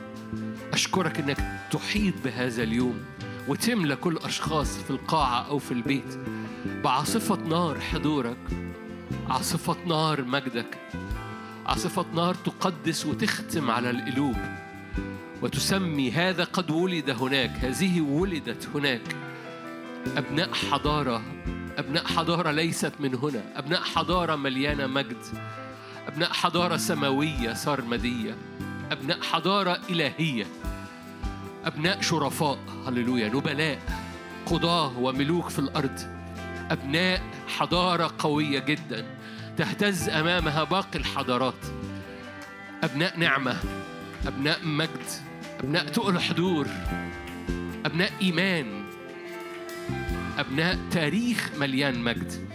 أشكرك أنك تحيط بهذا اليوم وتملى كل أشخاص في القاعة أو في البيت. بعاصفة نار حضورك عاصفة نار مجدك عاصفة نار تقدس وتختم على القلوب وتسمي هذا قد ولد هناك هذه ولدت هناك. أبناء حضارة أبناء حضارة ليست من هنا أبناء حضارة مليانة مجد أبناء حضارة سماوية سرمدية أبناء حضارة إلهية. أبناء شرفاء هللويا نبلاء قضاة وملوك في الأرض. أبناء حضارة قوية جدا تهتز أمامها باقي الحضارات. أبناء نعمة أبناء مجد أبناء تقل حضور أبناء إيمان أبناء تاريخ مليان مجد.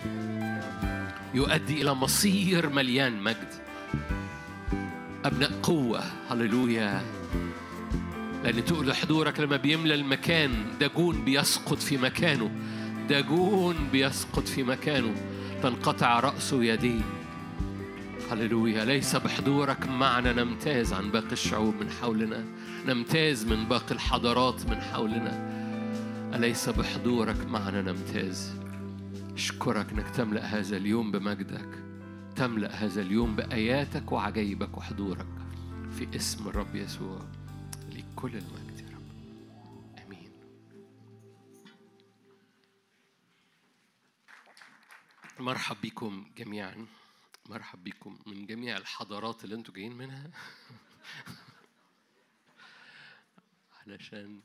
يؤدي إلى مصير مليان مجد. أبناء قوة هللويا. لأن تقول حضورك لما بيملى المكان داجون بيسقط في مكانه. داجون بيسقط في مكانه. تنقطع رأسه ويديه هللويا. ليس بحضورك معنا نمتاز عن باقي الشعوب من حولنا. نمتاز من باقي الحضارات من حولنا. أليس بحضورك معنا نمتاز؟ أشكرك أنك تملأ هذا اليوم بمجدك. تملأ هذا اليوم بآياتك وعجائبك وحضورك. في اسم الرب يسوع. لكل المجد يا رب. آمين. مرحب بكم جميعا. مرحب بكم من جميع الحضارات اللي أنتوا جايين منها. علشان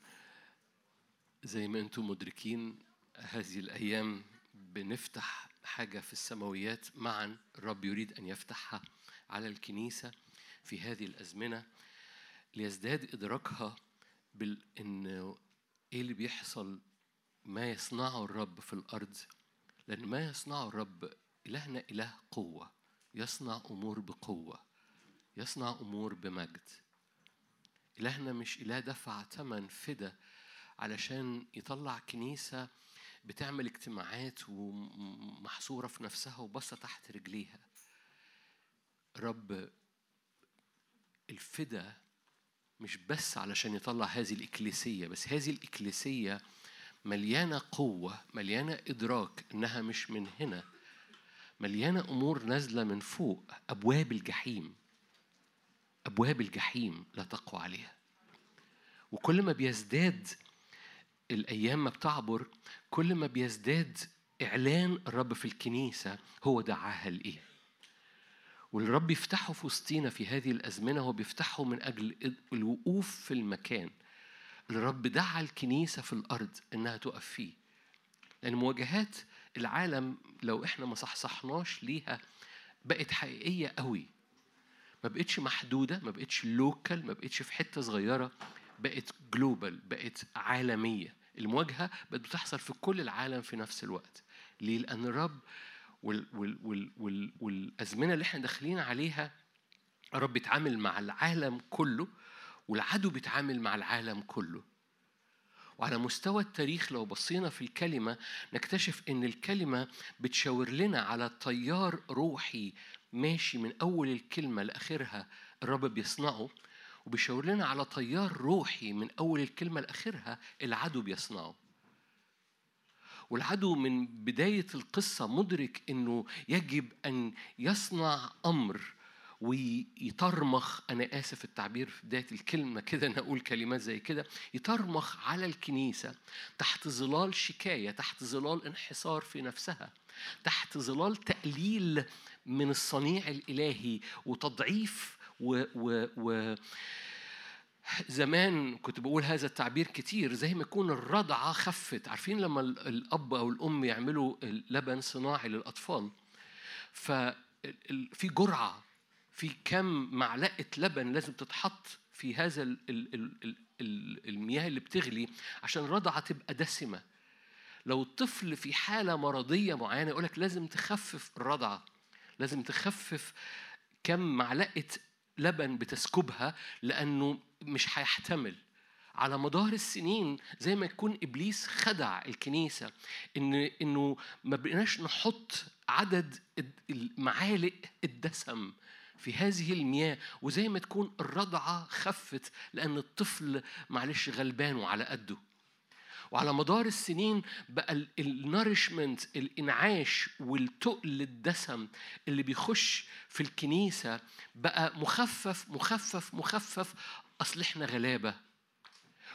زي ما أنتم مدركين هذه الأيام بنفتح حاجة في السماويات. معا الرب يريد أن يفتحها على الكنيسة في هذه الأزمنة. ليزداد إدراكها بال إن إيه اللي بيحصل ما يصنعه الرب في الأرض. لأن ما يصنعه الرب إلهنا إله قوة يصنع أمور بقوة يصنع أمور بمجد. إلهنا مش إله دفع ثمن فدا علشان يطلع كنيسة بتعمل اجتماعات ومحصورة في نفسها وبصة تحت رجليها. رب الفدا مش بس علشان يطلع هذه الإكليسية بس هذه الإكليسية مليانة قوة مليانة إدراك إنها مش من هنا مليانة أمور نازلة من فوق أبواب الجحيم أبواب الجحيم لا تقوى عليها. وكل ما بيزداد الأيام ما بتعبر كل ما بيزداد إعلان الرب في الكنيسة هو دعاها لإيه؟ والرب يفتحه في وسطينا في هذه الأزمنة هو بيفتحه من أجل الوقوف في المكان. الرب دعا الكنيسة في الأرض إنها تقف فيه. لأن مواجهات العالم لو إحنا ما صحصحناش ليها بقت حقيقية قوي. ما بقتش محدودة ما بقتش local ما بقتش في حتة صغيرة بقت global بقت عالمية. المواجهة بقت بتحصل في كل العالم في نفس الوقت. ليه؟ لأن الرب وال وال وال وال والأزمنة اللي إحنا داخلين عليها الرب بيتعامل مع العالم كله والعدو بيتعامل مع العالم كله. وعلى مستوى التاريخ لو بصينا في الكلمة نكتشف إن الكلمة بتشاور لنا على تيار روحي ماشي من أول الكلمة لآخرها الرب بيصنعه وبيشاور لنا على تيار روحي من أول الكلمة لآخرها العدو بيصنعه. والعدو من بداية القصة مدرك أنه يجب أن يصنع أمر ويطرمخ أنا آسف التعبير في بداية الكلمة كده أنا أقول كلمات زي كده يطرمخ على الكنيسة تحت ظلال شكاية تحت ظلال انحصار في نفسها تحت ظلال تقليل من الصنيع الإلهي وتضعيف و, و, و زمان كنت بقول هذا التعبير كتير زي ما يكون الرضعة خفت. عارفين لما الأب أو الأم يعملوا لبن صناعي للأطفال؟ ففي جرعة في كم معلقة لبن لازم تتحط في هذا المياه اللي بتغلي عشان الرضعة تبقى دسمة. لو الطفل في حالة مرضية معينة يقولك لازم تخفف الرضعة لازم تخفف كم معلقة لبن بتسكبها لأنه مش هيحتمل. على مدار السنين زي ما يكون إبليس خدع الكنيسة إن إنه ما بقيناش نحط عدد المعالق الدسم في هذه المياه وزي ما تكون الرضعة خفت لأن الطفل معلش غلبان وعلى قده. وعلى مدار السنين بقى النارشمنت الإنعاش والتقل الدسم اللي بيخش في الكنيسة بقى مخفف مخفف مخفف أصل إحنا غلابة.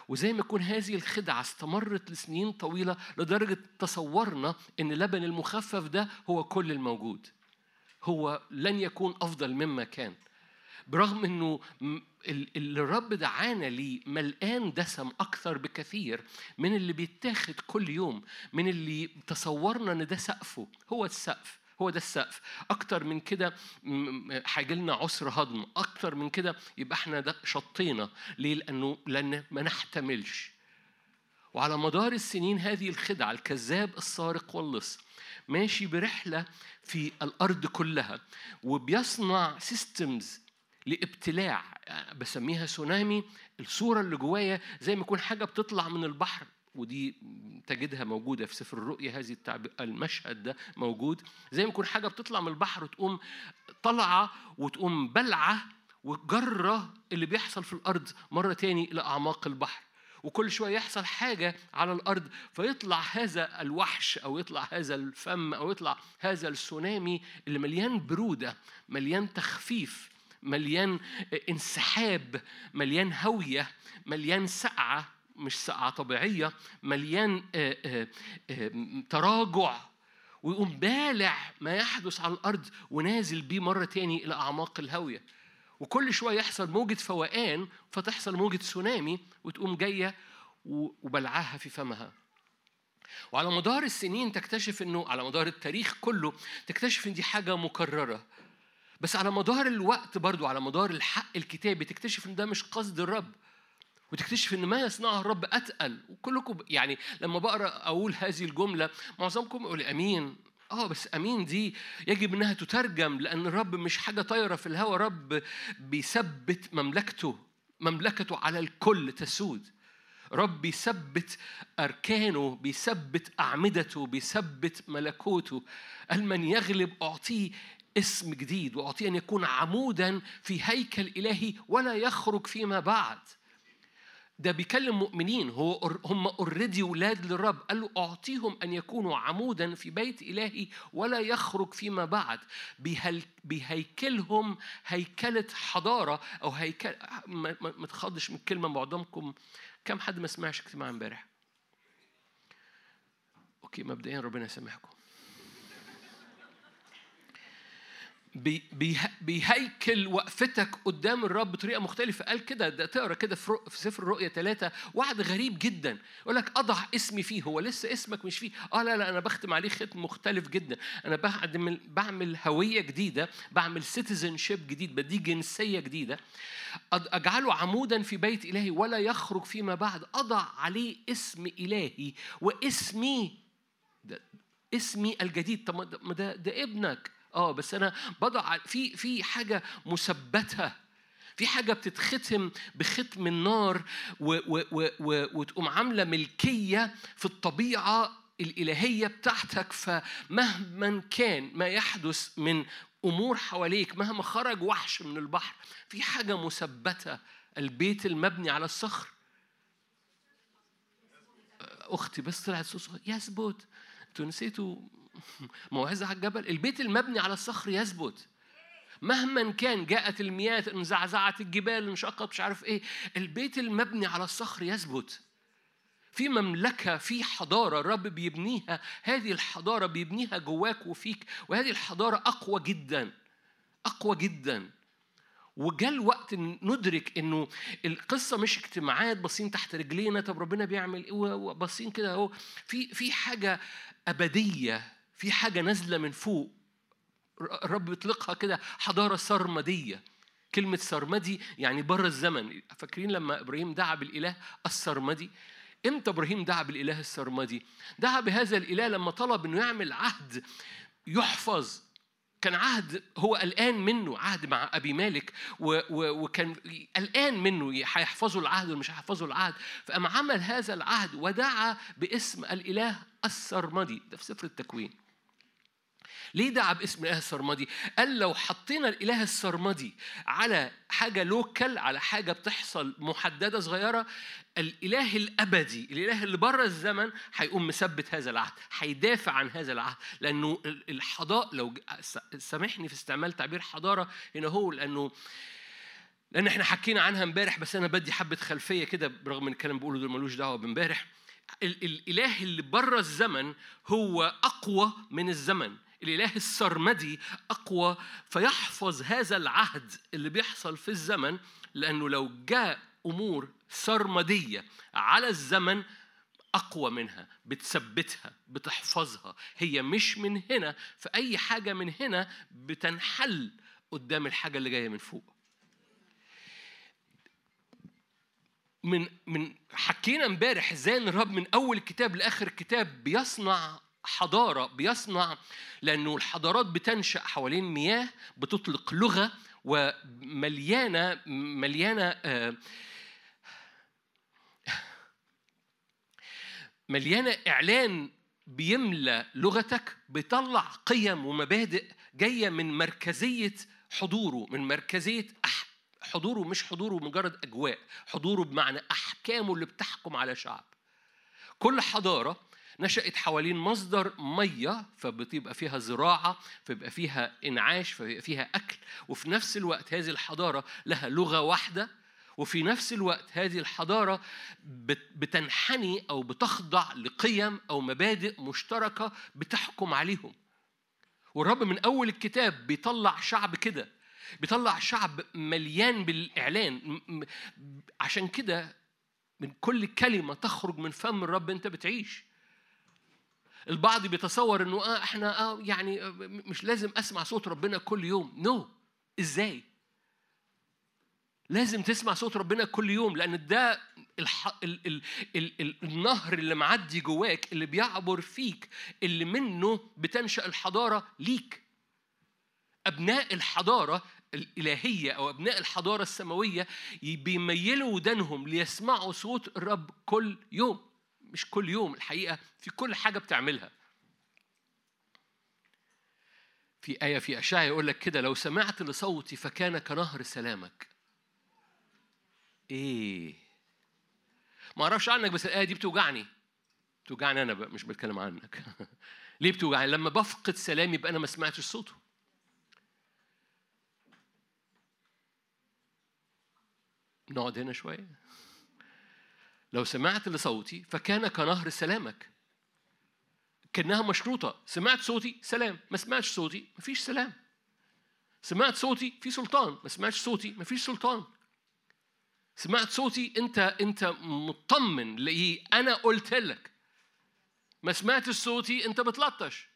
وزي ما يكون هذه الخدعة استمرت لسنين طويلة لدرجة تصورنا أن لبن المخفف ده هو كل الموجود. هو لن يكون أفضل مما كان. برغم أنه اللي الرب دعانا ليه ملقان دسم أكثر بكثير من اللي بيتاخد كل يوم من اللي تصورنا أن ده سقفه هو السقف. هو ده السقف. أكتر من كده هيجي لنا عسر هضم. أكتر من كده يبقى إحنا ده شطينا. ليه؟ لأنه لأن ما نحتملش. وعلى مدار السنين هذه الخدعة الكذاب السارق واللص ماشي برحلة في الأرض كلها وبيصنع سيستمز لابتلاع بسميها سونامي الصورة اللي جوايا زي ما يكون حاجة بتطلع من البحر. ودي تجدها موجودة في سفر الرؤيا هذه المشهد ده موجود. زي ما يكون حاجة بتطلع من البحر وتقوم طالعة وتقوم بلعة وجرة اللي بيحصل في الأرض مرة تاني إلى أعماق البحر. وكل شوية يحصل حاجة على الأرض فيطلع هذا الوحش أو يطلع هذا الفم أو يطلع هذا السونامي اللي مليان برودة مليان تخفيف مليان انسحاب مليان هوية مليان سقعة. مش سقعة طبيعية مليان آه، آه، آه، تراجع ويقوم بالع ما يحدث على الأرض ونازل بيه مرة تاني إلى أعماق الهاوية. وكل شوية يحصل موجة فوقان فتحصل موجة تسونامي وتقوم جاية وبلعها في فمها. وعلى مدار السنين تكتشف إنه على مدار التاريخ كله تكتشف إن دي حاجة مكررة. بس على مدار الوقت برضو على مدار الحق الكتابي تكتشف إن ده مش قصد الرب. وتكتشف إن ما يصنعه الرب أتقل. وكلكم يعني لما بقرأ أقول هذه الجملة معظمكم يقول أمين. آه بس أمين دي يجب إنها تترجم لأن الرب مش حاجة طايرة في الهواء رب بيثبت مملكته مملكته على الكل تسود. رب بيثبت أركانه بيثبت أعمدته بيثبت ملكوته. قال من يغلب أعطيه اسم جديد وأعطيه أن يكون عمودا في هيكل إلهي ولا يخرج فيما بعد. ده بيكلم مؤمنين. هو هم اوريدي ولاد للرب. قال له أعطيهم أن يكونوا عمودا في بيت إلهي ولا يخرج فيما بعد. بهيكلهم هيكلة حضارة أو هيكل ما تخضش من كلمه معظمكم كم حد ما سمعش اجتماع امبارح؟ أوكي مبدئيا ربنا يسامحكم. بيهيكل وقفتك قدام الرب بطريقة مختلفة. قال كده ده تقرأ كده في, في سفر الرؤيا ثلاثة وعد غريب جدا. يقول لك أضع اسمي فيه. هو لسه اسمك مش فيه. آه لا لا أنا بختم عليه ختم مختلف جدا. أنا بعمل بعمل هوية جديدة بعمل سيتيزن شيب جديد بدي جنسية جديدة. أجعله عمودا في بيت إلهي ولا يخرج فيما بعد. أضع عليه اسم إلهي واسمي ده اسمي الجديد. طب ما ده, ده ابنك. آه بس أنا بضع في في حاجة مثبتة في حاجة بتتختم بختم النار و و و و وتقوم عاملة ملكية في الطبيعة الإلهية بتاعتك فمهما كان ما يحدث من أمور حواليك مهما خرج وحش من البحر في حاجة مثبتة البيت المبني على الصخر. أختي بس طلعت صوصها يثبت أنتوا نسيتوا موعظة على الجبل. البيت المبني على الصخر يثبت. مهما كان جاءت المياه انزعزعت الجبال انشقت مش عارف إيه البيت المبني على الصخر يثبت. في مملكة في حضارة الرب بيبنيها. هذه الحضارة بيبنيها جواك وفيك وهذه الحضارة أقوى جدا أقوى جدا. وجاء الوقت ندرك إنه القصة مش اجتماعات باصين تحت رجلينا طب ربنا بيعمل إيه؟ باصين كده أهو. في في حاجة أبدية في حاجة نازلة من فوق. الرب بيطلقها كده حضارة سرمدية. كلمة سرمدي يعني بره الزمن. فاكرين لما إبراهيم دعا بالإله السرمدي؟ إمتى إبراهيم دعا بالاله السرمدي؟ دعا بهذا الإله لما طلب إنه يعمل عهد يحفظ. كان عهد هو قلقان منه عهد مع أبي مالك و و وكان قلقان منه. هيحفظوا العهد ولا مش هيحفظوا العهد؟ فقام عمل هذا العهد ودعا باسم الإله السرمدي. ده في سفر التكوين. ليه دعا باسم الإله السرمدي؟ قال لو حطينا الإله السرمدي على حاجة لوكال على حاجة بتحصل محددة صغيرة الإله الأبدي الإله اللي بره الزمن هيقوم مثبت هذا العهد هيدافع عن هذا العهد. لأنه الحضارة لو سامحني في استعمال تعبير حضارة هنا هو لأنه لأن إحنا حكينا عنها امبارح بس أنا بدي حبة خلفية كده برغم إن الكلام بقوله دول ملوش دعوة بامبارح. الإله اللي بره الزمن هو أقوى من الزمن. الإله السرمدي أقوى فيحفظ هذا العهد اللي بيحصل في الزمن لأنه لو جاء أمور سرمدية على الزمن أقوى منها بتثبتها بتحفظها. هي مش من هنا فأي حاجة من هنا بتنحل قدام الحاجة اللي جاية من فوق. من من حكينا امبارح إزاي الرب من أول الكتاب لآخر الكتاب بيصنع حضارة بيصنع لأنه الحضارات بتنشأ حوالين مياه بتطلق لغة ومليانة مليانة مليانة إعلان بيملى لغتك بيطلع قيم ومبادئ جاية من مركزية حضوره من مركزية حضوره مش حضوره مجرد أجواء حضوره بمعنى أحكامه اللي بتحكم على شعب. كل حضارة نشأت حوالين مصدر مية فبتبقى فيها زراعة فبيبقى فيها إنعاش فبيبقى فيها أكل وفي نفس الوقت هذه الحضارة لها لغة واحدة وفي نفس الوقت هذه الحضارة بتنحني أو بتخضع لقيم أو مبادئ مشتركة بتحكم عليهم. والرب من أول الكتاب بيطلع شعب كده بيطلع شعب مليان بالإعلان عشان كده من كل كلمة تخرج من فم الرب أنت بتعيش. البعض بيتصور إنه آه إحنا آه يعني مش لازم أسمع صوت ربنا كل يوم. نو no. إزاي؟ لازم تسمع صوت ربنا كل يوم لأن ده الح... ال... ال... ال... ال... النهر اللي معدي جواك اللي بيعبر فيك اللي منه بتنشأ الحضارة ليك. أبناء الحضارة الإلهية أو أبناء الحضارة السماوية بيميلوا ودانهم ليسمعوا صوت الرب كل يوم. مش كل يوم الحقيقة في كل حاجة بتعملها. في آية في أشعة يقول لك كده لو سمعت لصوتي فكان كنهر سلامك. إيه؟ ما أعرفش عنك بس الآية دي بتوجعني. بتوجعني أنا بقى مش بتكلم عنك. ليه بتوجعني؟ لما بفقد سلامي يبقى أنا ما سمعتش صوته. نقعد هنا شوية. لو سمعت لصوتي فكان كنهر سلامك. كأنها مشروطة. سمعت صوتي؟ سلام. ما سمعتش صوتي؟ مفيش سلام. سمعت صوتي؟ في سلطان. ما سمعتش صوتي؟ مفيش سلطان. سمعت صوتي؟ انت انت مطمن. ليه أنا قلت لك. ما سمعتش صوتي؟ انت بتلطش.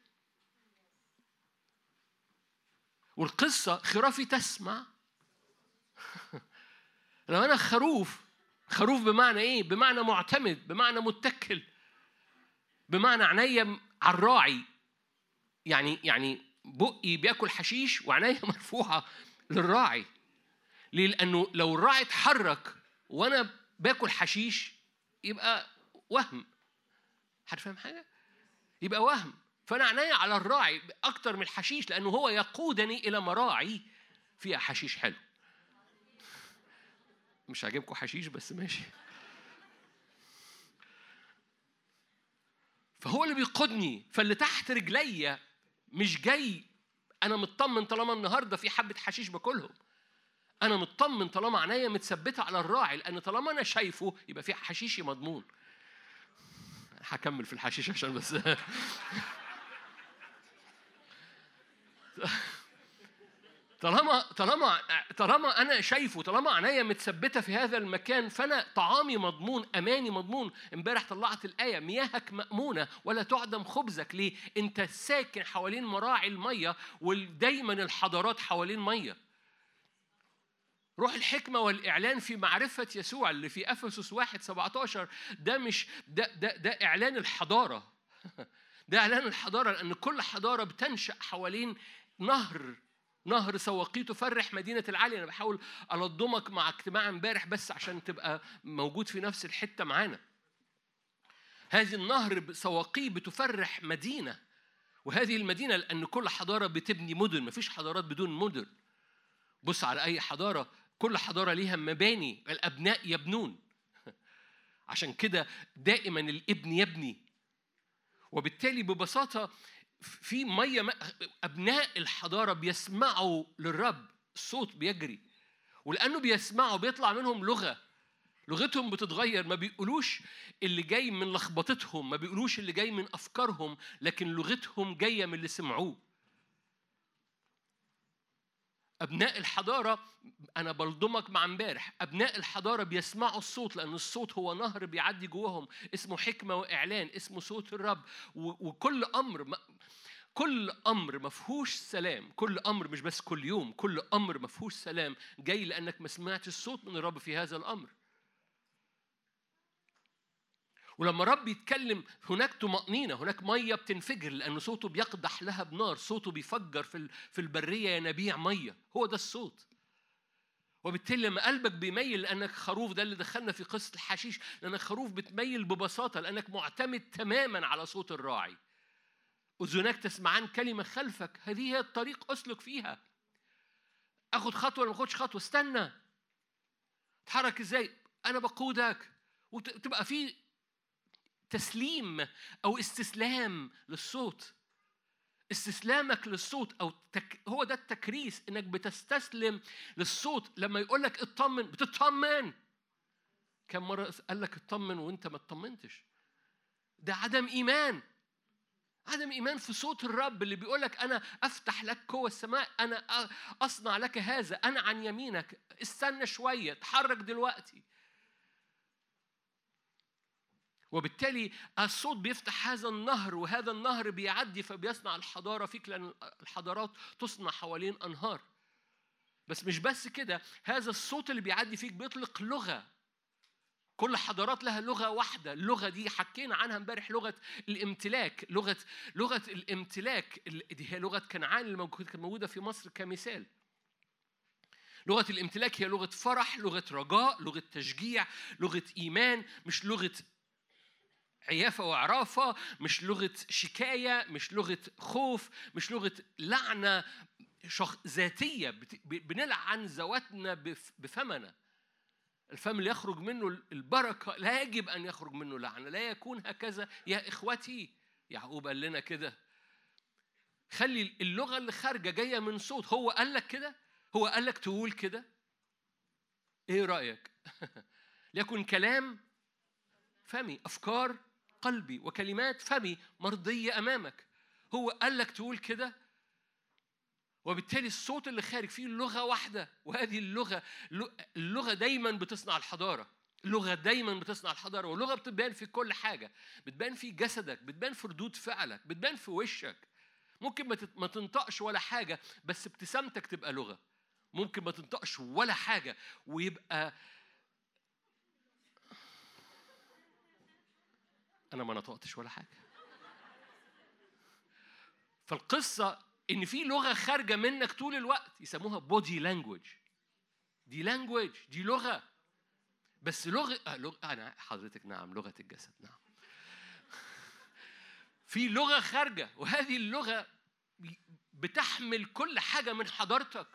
والقصة خرافي تسمع. لو أنا خروف خروف بمعنى إيه؟ بمعنى معتمد بمعنى متكل بمعنى عينيا على الراعي يعني يعني بقي بياكل حشيش وعينيا مرفوعة للراعي. ليه؟ لأنه لو الراعي اتحرك وأنا باكل حشيش يبقى وهم. حد فاهم حاجة؟ يبقى وهم. فأنا عينيا على الراعي أكتر من الحشيش لأنه هو يقودني إلى مراعي فيها حشيش حلو. مش عاجبكم حشيش بس ماشي. فهو اللي بيقودني فاللي تحت رجليا مش جاي أنا مطمن طالما النهارده في حبة حشيش باكلهم. أنا مطمن طالما عينيا متثبتة على الراعي لأن طالما أنا شايفه يبقى في حشيشي مضمون. هكمل في الحشيش عشان بس. طالما طالما طالما أنا شايفه طالما عينيا متثبتة في هذا المكان فأنا طعامي مضمون أماني مضمون. امبارح طلعت الآية مياهك مأمونة ولا تعدم خبزك. ليه؟ أنت ساكن حوالين مراعي المية ودايما الحضارات حوالين مية. روح الحكمة والإعلان في معرفة يسوع اللي في أفسس 1 17 ده مش ده ده ده إعلان الحضارة. ده إعلان الحضارة لأن كل حضارة بتنشأ حوالين نهر نهر سواقي تفرح مدينة العالية أنا بحاول ألضمك مع اجتماع امبارح بس عشان تبقى موجود في نفس الحتة معانا. هذه النهر سواقي بتفرح مدينة وهذه المدينة لأن كل حضارة بتبني مدن. مفيش حضارات بدون مدن. بص على أي حضارة كل حضارة ليها مباني الأبناء يبنون. عشان كده دائما الابن يبني. وبالتالي ببساطة في مية أبناء الحضارة بيسمعوا للرب الصوت بيجري. ولأنه بيسمعوا بيطلع منهم لغة. لغتهم بتتغير. ما بيقولوش اللي جاي من لخبطتهم ما بيقولوش اللي جاي من أفكارهم لكن لغتهم جاية من اللي سمعوه. أبناء الحضارة أنا بلضمك مع امبارح أبناء الحضارة بيسمعوا الصوت لأن الصوت هو نهر بيعدي جواهم اسمه حكمة وإعلان اسمه صوت الرب وكل أمر كل أمر ما فيهوش سلام كل أمر مش بس كل يوم كل أمر ما فيهوش سلام جاي لأنك ما سمعتش الصوت من الرب في هذا الأمر. ولما رب يتكلم هناك طمأنينة هناك مية بتنفجر لأن صوته بيقدح لها بنار صوته بيفجر في في البرية ينابيع مية. هو ده الصوت. وبالتالي لما قلبك بيميل لأنك خروف ده اللي دخلنا في قصة الحشيش لأنك خروف بتميل ببساطة لأنك معتمد تماما على صوت الراعي. أذناك تسمعان كلمة خلفك. هذه هي الطريق أسلك فيها. أخد خطوة ولا ما أخدش خطوة؟ استنى. أتحرك إزاي؟ أنا بقودك. وتبقى في تسليم أو استسلام للصوت. استسلامك للصوت أو تك هو ده التكريس إنك بتستسلم للصوت. لما يقول لك اطمن بتطمن. كم مرة قال لك اطمن وأنت ما اطمنتش. ده عدم إيمان. عدم إيمان في صوت الرب اللي بيقول لك أنا أفتح لك قوة السماء أنا أصنع لك هذا أنا عن يمينك. استنى شوية اتحرك دلوقتي. وبالتالي الصوت بيفتح هذا النهر وهذا النهر بيعدي فبيصنع الحضارة فيك لأن الحضارات تصنع حوالين أنهار. بس مش بس كده هذا الصوت اللي بيعدي فيك بيطلق لغة. كل حضارات لها لغة واحدة. اللغة دي حكينا عنها امبارح لغة الامتلاك. لغة لغة الامتلاك دي هي لغة كنعان اللي كانت موجودة في مصر كمثال. لغة الامتلاك هي لغة فرح لغة رجاء لغة تشجيع لغة إيمان مش لغة عيافة وعرافة مش لغة شكاية مش لغة خوف مش لغة لعنة شخ... ذاتية بنلعن ذواتنا بفمنا. الفم اللي يخرج منه البركة لا يجب أن يخرج منه لعنة لا يكون هكذا. يا إخوتي يعقوب قال لنا كده. خلي اللغة اللي خارجة جاية من صوت هو قال لك كده؟ هو قال لك تقول كده؟ إيه رأيك؟ ليكن كلام فمي أفكار قلبي وكلمات فمي مرضية أمامك. هو قال لك تقول كده؟ وبالتالي الصوت اللي خارج فيه لغة واحدة وهذه اللغة اللغة دايما بتصنع الحضارة. اللغة دايما بتصنع الحضارة واللغة بتبان في كل حاجة. بتبان في جسدك بتبان في ردود فعلك بتبان في وشك. ممكن ما تنطقش ولا حاجة بس ابتسامتك تبقى لغة. ممكن ما تنطقش ولا حاجة ويبقى أنا ما نطقتش ولا حاجة. فالقصة إن في لغة خارجة منك طول الوقت يسموها بودي لانجوج دي لانجوج دي لغة. بس لغة آه لغة أنا حضرتك نعم لغة الجسد نعم. في لغة خارجة وهذه اللغة بتحمل كل حاجة من حضارتك.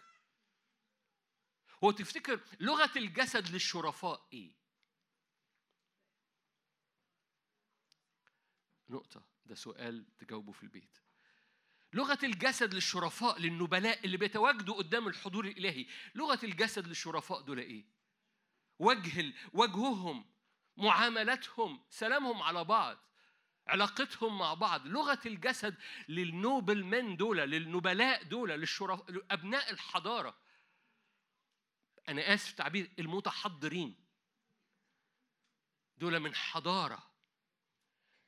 هو تفتكر لغة الجسد للشرفاء إيه؟ نقطة. ده سؤال تجاوبه في البيت. لغة الجسد للشرفاء للنبلاء اللي بيتواجدوا قدام الحضور الإلهي لغة الجسد للشرفاء دول إيه؟ وجه وجههم معاملتهم سلامهم على بعض علاقتهم مع بعض. لغة الجسد لل noblemen دول للنبلاء دول للشرف أبناء الحضارة. أنا آسف تعبير المتحضرين دول من حضارة.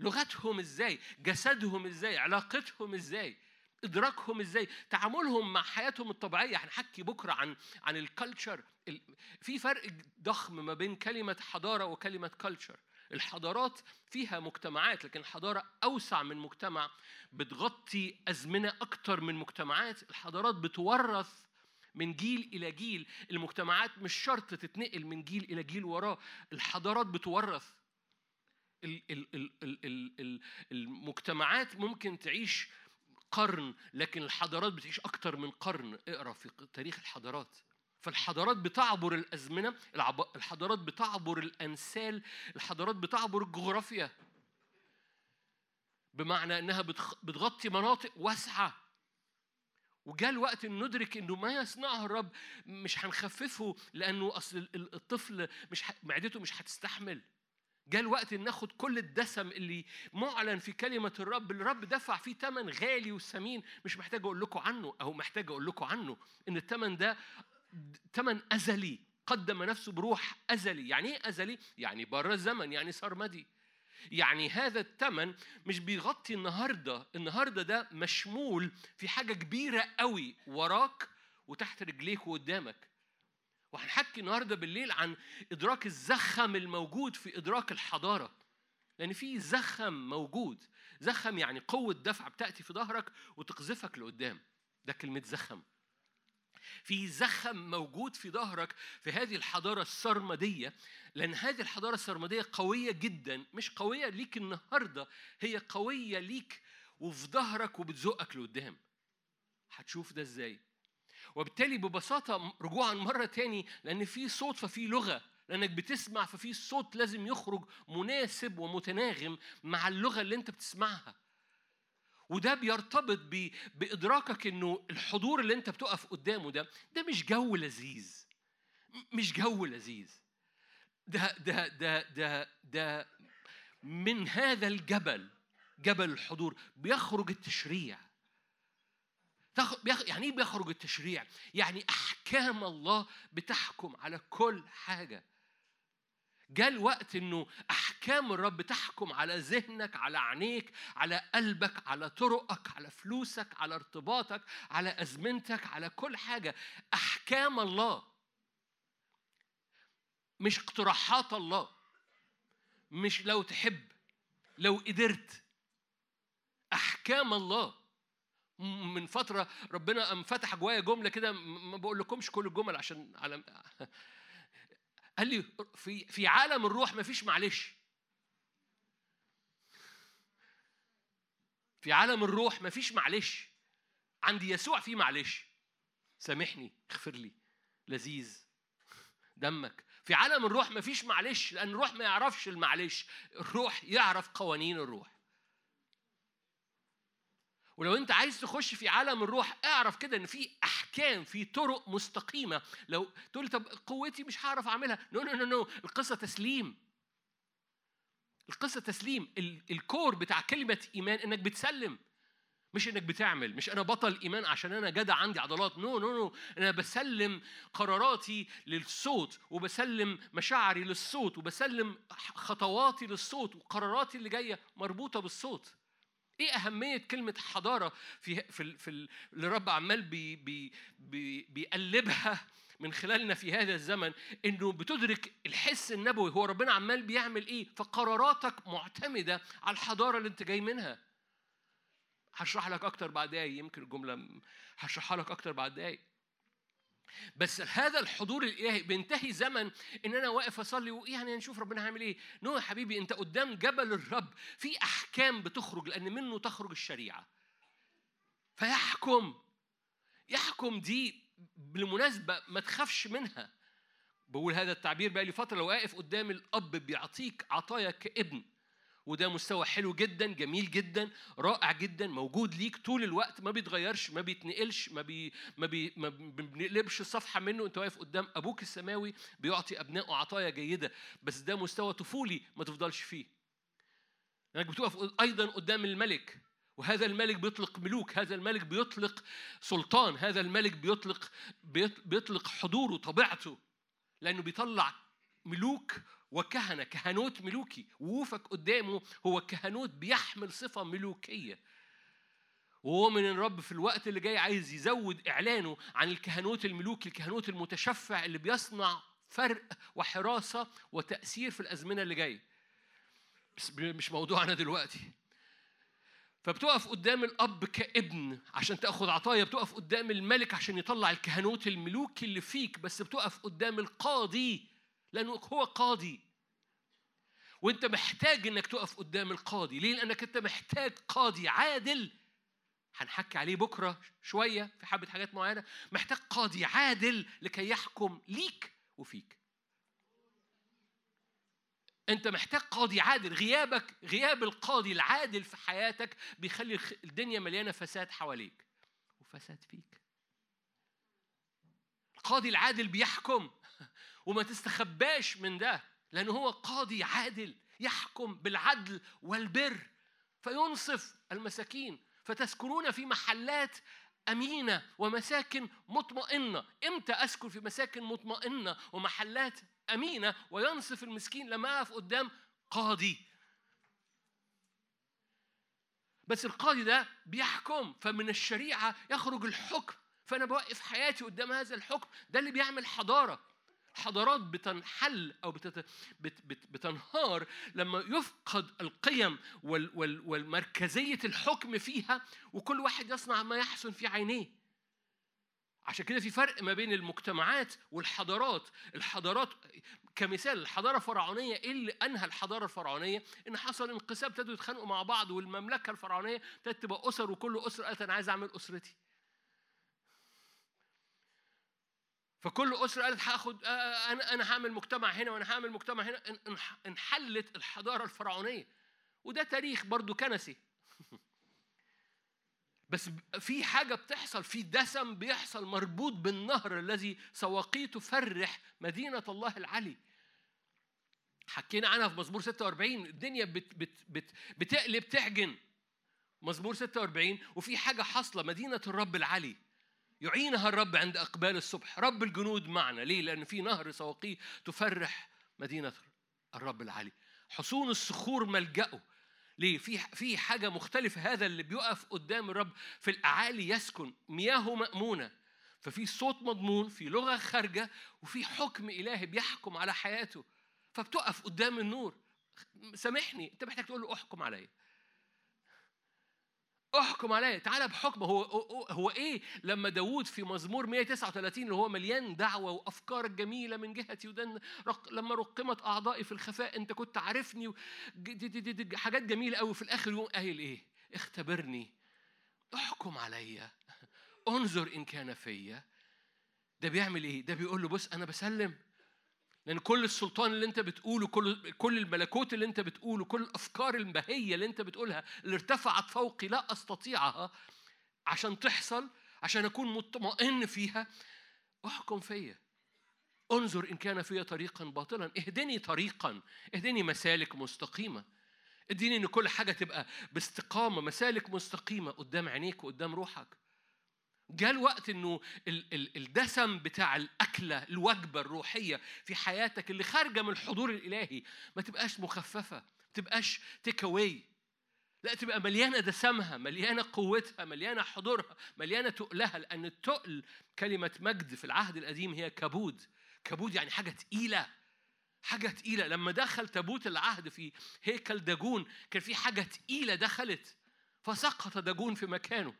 لغتهم إزاي؟ جسدهم إزاي؟ علاقتهم إزاي؟ إدراكهم إزاي؟ تعاملهم مع حياتهم الطبيعية. هنحكي بكرة عن عن ال culture في فرق ضخم ما بين كلمة حضارة وكلمة culture الحضارات فيها مجتمعات لكن الحضارة أوسع من مجتمع بتغطي أزمنة أكتر من مجتمعات. الحضارات بتورث من جيل إلى جيل. المجتمعات مش شرط تتنقل من جيل إلى جيل وراه. الحضارات بتورث المجتمعات ممكن تعيش قرن لكن الحضارات بتعيش أكتر من قرن. اقرأ في تاريخ الحضارات. فالحضارات بتعبر الأزمنة الحضارات بتعبر الأنسال الحضارات بتعبر الجغرافيا. بمعنى أنها بتغطي مناطق واسعة. وجاء الوقت ان ندرك إنه ما يصنعه الرب مش هنخففه لأنه أصل الطفل مش معدته مش هتستحمل. جاء الوقت إن ناخد كل الدسم اللي معلن في كلمة الرب الرب دفع فيه ثمن غالي وثمين مش محتاج أقول لكم عنه أو محتاج أقول لكم عنه إن الثمن ده ثمن أزلي. قدم نفسه بروح أزلي. يعني إيه أزلي؟ يعني بره الزمن يعني سرمدي يعني هذا الثمن مش بيغطي النهاردة. النهاردة ده مشمول في حاجة كبيرة قوي وراك وتحت رجليك وقدامك. وهنحكي النهارده بالليل عن إدراك الزخم الموجود في إدراك الحضارة. لأن في زخم موجود. زخم يعني قوة دفع بتأتي في ظهرك وتقذفك لقدام. ده كلمة زخم. في زخم موجود في ظهرك في هذه الحضارة السرمدية. لأن هذه الحضارة السرمدية قوية جدا. مش قوية ليك النهاردة هي قوية ليك وفي ظهرك وبتزقك لقدام. هتشوف ده إزاي؟ وبالتالي ببساطة رجوعا مرة تاني لأن في صوت ففي لغة. لأنك بتسمع ففي صوت لازم يخرج مناسب ومتناغم مع اللغة اللي أنت بتسمعها. وده بيرتبط بإدراكك إنه الحضور اللي أنت بتقف قدامه ده ده مش جو لذيذ. مش جو لذيذ. ده ده ده ده ده من هذا الجبل جبل الحضور بيخرج التشريع. يعني إيه بيخرج التشريع؟ يعني أحكام الله بتحكم على كل حاجة. جاء الوقت إنه أحكام الرب تحكم على ذهنك على عينيك على قلبك على طرقك على فلوسك على ارتباطك على أزمنتك على كل حاجة. أحكام الله مش اقتراحات الله. مش لو تحب لو قدرت. أحكام الله. من فتره ربنا قام فتح جوايا جمله كده ما بقول لكمش كل الجمل عشان على قال لي في في عالم الروح ما فيش معلش في عالم الروح ما فيش معلش عند يسوع في معلش سامحني اغفر لي لذيذ دمك في عالم الروح ما فيش معلش لأن الروح ما يعرفش المعلش الروح يعرف قوانين الروح ولو انت عايز تخش في عالم الروح اعرف كده ان في احكام في طرق مستقيمة. لو تقول طب قوتي مش هعرف اعملها. no no no no القصة تسليم. القصة تسليم. ال core بتاع كلمة إيمان إنك بتسلم. مش إنك بتعمل مش أنا بطل إيمان عشان أنا جدع عندي عضلات. no no no أنا بسلم قراراتي للصوت وبسلم مشاعري للصوت وبسلم خطواتي للصوت وقراراتي اللي جاية مربوطة بالصوت. إيه أهمية كلمة حضارة في في في اللي الرب عمال بي بي بي بيقلبها من خلالنا في هذا الزمن إنه بتدرك الحس النبوي هو ربنا عمال بيعمل إيه؟ فقراراتك معتمدة على الحضارة اللي أنت جاي منها. هشرح لك أكتر بعد دقايق يمكن الجملة هشرحها لك أكتر بعد دقايق. بس هذا الحضور الإلهي بينتهي زمن إن أنا واقف أصلي ويعني نشوف ربنا هيعمل إيه. no يا حبيبي أنت قدام جبل الرب. في أحكام بتخرج لأن منه تخرج الشريعة. فيحكم. يحكم دي بالمناسبة ما تخافش منها. بقول هذا التعبير بقى لي فترة لو واقف قدام الأب بيعطيك عطايا كابن. وده مستوى حلو جدا جميل جدا رائع جدا موجود ليك طول الوقت ما بيتغيرش ما بيتنقلش ما بي ما, بي ما بنقلبش الصفحه منه انت واقف قدام أبوك السماوي بيعطي ابنائه عطايا جيدة بس ده مستوى طفولي ما تفضلش فيه. إنك بتقف أيضا قدام الملك وهذا الملك بيطلق ملوك هذا الملك بيطلق سلطان هذا الملك بيطلق بيطلق حضوره طبيعته لأنه بيطلع ملوك وكهنة كهنوت ملوكي. وقوفك قدامه هو كهنوت بيحمل صفة ملوكية. وهو من الرب في الوقت اللي جاي عايز يزود إعلانه عن الكهنوت الملوكي الكهنوت المتشفع اللي بيصنع فرق وحراسة وتأثير في الأزمنة اللي جاية. بس مش موضوعنا دلوقتي. فبتقف قدام الأب كابن عشان تاخد عطايا بتقف قدام الملك عشان يطلع الكهنوت الملوكي اللي فيك بس بتقف قدام القاضي لأنه هو قاضي. وأنت محتاج إنك تقف قدام القاضي. ليه؟ لأنك أنت محتاج قاضي عادل. هنحكي عليه بكرة شوية في حبة حاجات معينة. محتاج قاضي عادل لكي يحكم ليك وفيك. أنت محتاج قاضي عادل. غيابك غياب القاضي العادل في حياتك بيخلي الدنيا مليانة فساد حواليك وفساد فيك. القاضي العادل بيحكم. وما تستخباش من ده لأنه هو قاضي عادل يحكم بالعدل والبر. فينصف المساكين فتسكنون في محلات أمينة ومساكن مطمئنة. إمتى أسكن في مساكن مطمئنة ومحلات أمينة وينصف المسكين لما أقف قدام قاضي؟ بس القاضي ده بيحكم فمن الشريعة يخرج الحكم. فأنا بوقف حياتي قدام هذا الحكم ده اللي بيعمل حضارة. حضارات بتنحل أو بتت... بت... بت... بتنهار لما يفقد القيم وال... وال... والمركزية الحكم فيها وكل واحد يصنع ما يحسن في عينيه. عشان كده في فرق ما بين المجتمعات والحضارات. الحضارات كمثال الحضارة الفرعونية إيه اللي أنهى الحضارة الفرعونية؟ إن حصل انقسام ابتدوا يتخانقوا مع بعض والمملكة الفرعونية ابتدت تبقى أسر وكل أسرة قالت أنا عايز أعمل أسرتي. فكل أسرة قالت هاخد أنا أنا هعمل مجتمع هنا وأنا هعمل مجتمع هنا. انحلت الحضارة الفرعونية. وده تاريخ برضو كنسي. بس في حاجة بتحصل في دسم بيحصل مربوط بالنهر الذي سواقيه تفرح مدينة الله العلي. حكينا عنها في مزمور 46 الدنيا بت بت بت بتقلب تحجن. مزمور 46 وفي حاجة حاصلة مدينة الرب العلي. يعينها الرب عند أقبال الصبح. رب الجنود معنا. ليه؟ لأن في نهر سواقيه تفرح مدينة الرب العلي حصون الصخور ملجأه. ليه؟ في في حاجة مختلفة. هذا اللي بيقف قدام الرب في الأعالي يسكن. مياهه مأمونة. ففي صوت مضمون في لغة خارجة وفي حكم إلهي بيحكم على حياته. فبتقف قدام النور. سامحني. أنت محتاج تقول له أحكم عليا. احكم عليا تعالى بحكم هو هو إيه؟ لما داوود في مزمور 139 اللي هو مليان دعوة وأفكار جميلة من جهتي ودن لما رقمت أعضائي في الخفاء أنت كنت عارفني حاجات جميلة قوي في الآخر يوم قايل إيه؟ اختبرني. احكم عليا انظر إن كان فيا. ده بيعمل إيه؟ ده بيقول له بص أنا بسلم. لأن كل السلطان اللي أنت بتقوله كل كل الملكوت اللي أنت بتقوله كل الأفكار البهية اللي أنت بتقولها اللي ارتفعت فوقي لا أستطيعها عشان تحصل عشان أكون مطمئن فيها أحكم فيا. انظر إن كان في طريقا باطلا. اهدني طريقا. اهدني مسالك مستقيمة. اديني إن كل حاجة تبقى باستقامة. مسالك مستقيمة قدام عينيك وقدام روحك. جاء الوقت إنه الدسم بتاع الأكلة الوجبة الروحية في حياتك اللي خارجة من الحضور الإلهي ما تبقاش مخففة ما تبقاش تيك اواي لا تبقى مليانة دسمها مليانة قوتها مليانة حضورها مليانة تقلها لأن التقل كلمة مجد في العهد القديم هي كبود كبود يعني حاجة تقيلة حاجة تقيلة. لما دخل تابوت العهد في هيكل داجون كان في حاجة تقيلة دخلت فسقط داجون في مكانه.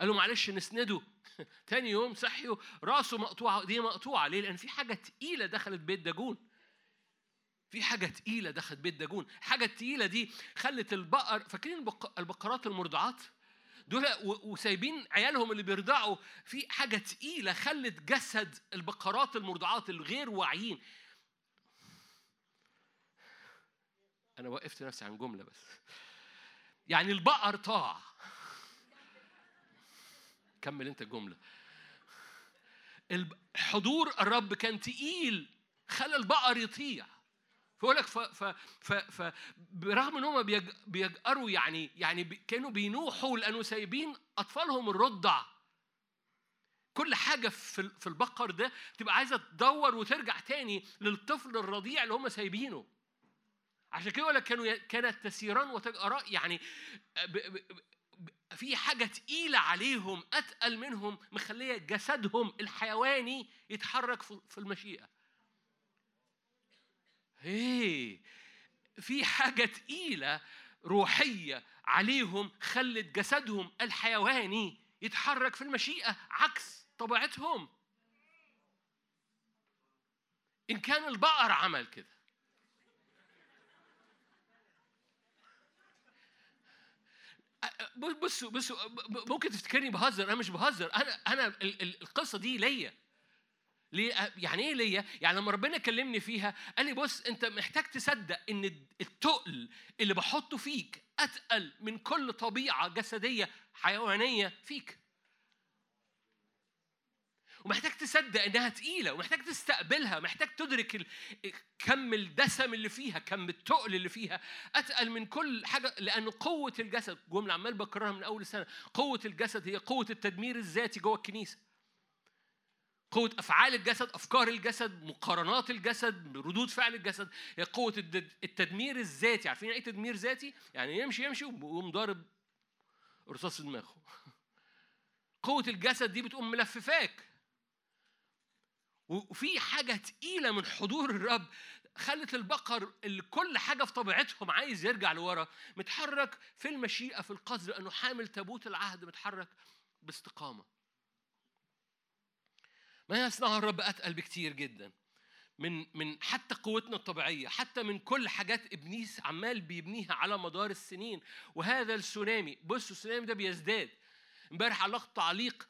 قالوا معلش نسنده. تاني يوم صحيوا راسه مقطوعة وايديه مقطوعة. ليه؟ لأن في حاجة تقيلة دخلت بيت داجون. في حاجة تقيلة دخلت بيت داجون، الحاجة التقيلة دي خلت البقر فاكرين البقرات المرضعات؟ دول وسايبين عيالهم اللي بيرضعوا. في حاجة تقيلة خلت جسد البقرات المرضعات الغير واعيين. أنا وقفت نفسي عن جملة بس. يعني البقر طاع. كمل انت الجملة. حضور الرب كان تقيل خلى البقر يطيع. فيقول لك برغم إن هم بيجأروا يعني يعني كانوا بينوحوا لأنه سايبين أطفالهم الرضع. كل حاجة في في البقر ده تبقى عايزة تدور وترجع تاني للطفل الرضيع اللي هم سايبينه. عشان كده يقول لك كانوا كانت تسيران وتجأراء يعني في حاجة تقيلة عليهم أتقل منهم مخلية جسدهم الحيواني يتحرك في المشيئة. هي في حاجة تقيلة روحية عليهم خلت جسدهم الحيواني يتحرك في المشيئة عكس طبيعتهم. إن كان البقر عمل كده. بصوا بصوا ممكن تفتكرني بهزر أنا مش بهزر أنا أنا ال- ال- القصة دي ليا. ليه؟ يعني إيه ليا؟ يعني لما ربنا كلمني فيها قال لي بص أنت محتاج تصدق إن التقل اللي بحطه فيك أتقل من كل طبيعة جسدية حيوانية فيك. ومحتاج تصدق إنها تقيلة ومحتاج تستقبلها محتاج تدرك كم الدسم اللي فيها كم التقل اللي فيها أتقل من كل حاجة لأن قوة الجسد جملة عمال بكررها من أول السنة قوة الجسد هي قوة التدمير الذاتي جوه الكنيسة قوة أفعال الجسد، أفكار الجسد، مقارنات الجسد، ردود فعل الجسد، هي قوة التدمير الذاتي، عارفين إيه تدمير ذاتي؟ يعني يمشي يمشي ويقوم ضارب رصاص في دماغه. قوة الجسد دي بتقوم ملففاك. وفي حاجة تقيلة من حضور الرب خلت البقر اللي كل حاجة في طبيعتهم عايز يرجع لورا متحرك في المشيئة في القصد لأنه حامل تابوت العهد متحرك باستقامة. ما يصنعه الرب أتقل بكتير جدا من من حتى قوتنا الطبيعية حتى من كل حاجات إبليس عمال بيبنيها على مدار السنين. وهذا السونامي بصوا السونامي ده بيزداد. امبارح علقت تعليق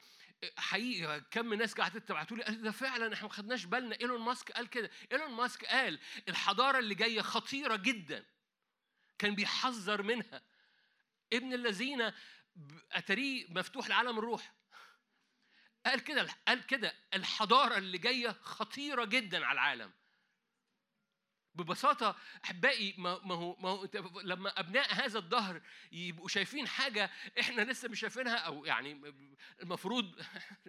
حقيقي كم ناس قاعدة تبعتوا لي ده فعلا إحنا ما خدناش بالنا. إيلون ماسك قال كده. إيلون ماسك قال الحضارة اللي جاية خطيرة جدا. كان بيحذر منها. ابن الذين أتاريه مفتوح لعالم الروح. قال كده قال كده الحضارة اللي جاية خطيرة جدا على العالم. ببساطة أحبائي ما هو ما هو لما أبناء هذا الدهر يبقوا شايفين حاجة إحنا لسه مش شايفينها أو يعني المفروض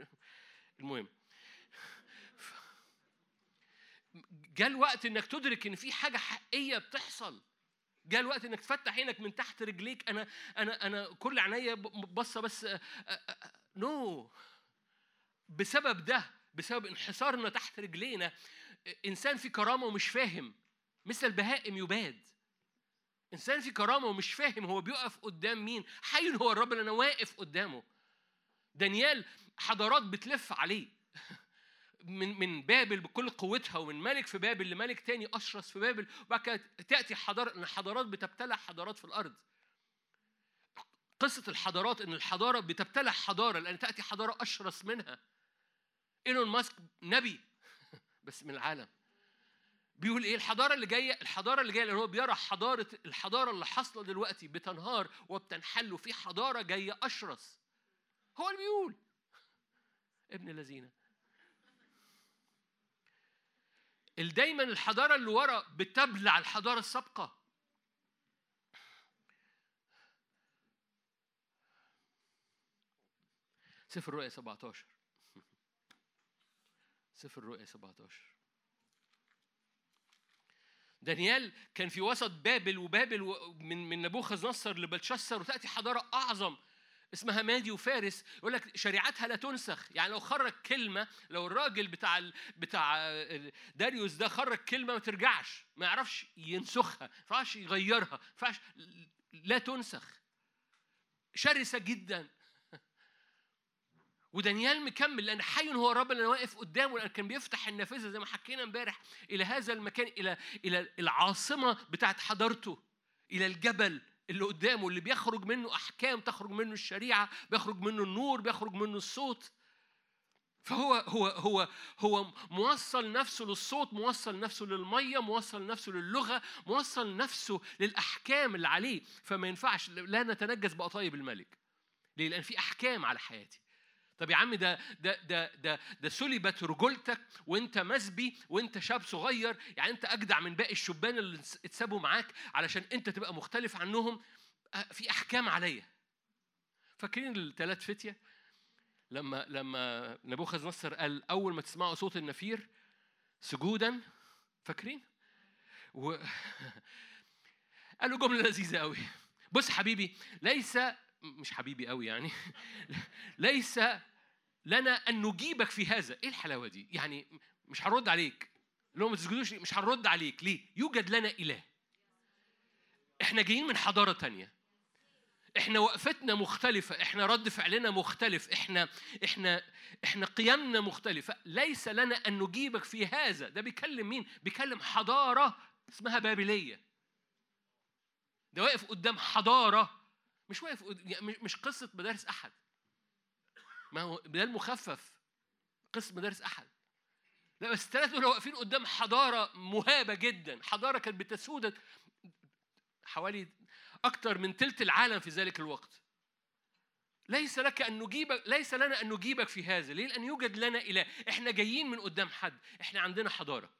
المهم. جاء الوقت إنك تدرك إن في حاجة حقيقية بتحصل. جاء الوقت إنك تفتح عينك من تحت رجليك. أنا أنا أنا كل عينيا باصة بس نو. بسبب ده بسبب انحسارنا تحت رجلينا إنسان في كرامة ومش فاهم. مثل البهائم يباد إنسان في كرامة ومش فاهم هو بيقف قدام مين. حي هو الرب اللي أنا واقف قدامه. دانيال حضارات بتلف عليه. من من بابل بكل قوتها ومن ملك في بابل لملك تاني أشرس في بابل. وبعد كده تأتي حضاره إن الحضارات بتبتلع حضارات في الأرض. قصة الحضارات إن الحضارة بتبتلع حضارة لأن تأتي حضارة أشرس منها. إيلون ماسك نبي. بس من العالم. بيقول إيه؟ الحضارة اللي جاية الحضارة اللي جاية لأن هو بيرى حضارة الحضارة اللي حاصلة دلوقتي بتنهار وبتنحل وفي حضارة جاية أشرس. هو اللي بيقول. ابن الذين. دايما الحضارة اللي ورا بتبلع الحضارة السابقة. سفر الرؤيا 17 سفر الرؤيا 17 دانيال كان في وسط بابل وبابل من من نبوخذ نصر لبلشسر وتأتي حضارة أعظم اسمها مادي وفارس يقول لك شريعتها لا تنسخ. يعني لو خرج كلمة لو الراجل بتاع ال... بتاع داريوس ده خرج كلمة ما ترجعش ما يعرفش ينسخها ما يعرفش يغيرها ما ينفعش لا تنسخ. شرسة جدا. ودانيال مكمل لأن حي هو الرب اللي واقف قدامه لأن كان بيفتح النافذة زي ما حكينا امبارح إلى هذا المكان إلى إلى العاصمة بتاعت حضارته إلى الجبل اللي قدامه اللي بيخرج منه أحكام تخرج منه الشريعة بيخرج منه النور بيخرج منه الصوت. فهو هو هو هو موصل نفسه للصوت موصل نفسه للمية موصل نفسه للغة موصل نفسه للأحكام اللي عليه. فما ينفعش لا نتنجس بقطايب الملك ليه؟ لأن في أحكام على حياتي. طب يا عم ده ده ده ده ده سلبت رجولتك وأنت مسبي وأنت شاب صغير يعني أنت أجدع من باقي الشبان اللي اتسابوا معاك علشان أنت تبقى مختلف عنهم؟ في أحكام عليا. فاكرين الثلاث فتية؟ لما لما نبوخذ نصر قال أول ما تسمعوا صوت النفير سجودا فاكرين؟ و قالوا جملة لذيذة قوي بص حبيبي ليس مش حبيبي قوي يعني. ليس لنا أن نجيبك في هذا. إيه الحلاوة دي؟ يعني مش هرد عليك. لو ما تسجدوش مش هنرد عليك. ليه؟ يوجد لنا إله. إحنا جايين من حضارة تانية. إحنا وقفتنا مختلفة، إحنا رد فعلنا مختلف، إحنا إحنا إحنا قيمنا مختلفة، ليس لنا أن نجيبك في هذا، ده بيكلم مين؟ بيكلم حضارة اسمها بابلية. ده واقف قدام حضارة مش واقف يعني مش قصة مدارس أحد. ما هو ده المخفف قصة مدارس أحد. لا بس الثلاثة دول واقفين قدام حضارة مهابة جدا، حضارة كانت بتسود حوالي أكثر من ثلث العالم في ذلك الوقت. ليس لك أن نجيبك ليس لنا أن نجيبك في هذا، ليه؟ لأن يوجد لنا إله، إحنا جايين من قدام حد، إحنا عندنا حضارة.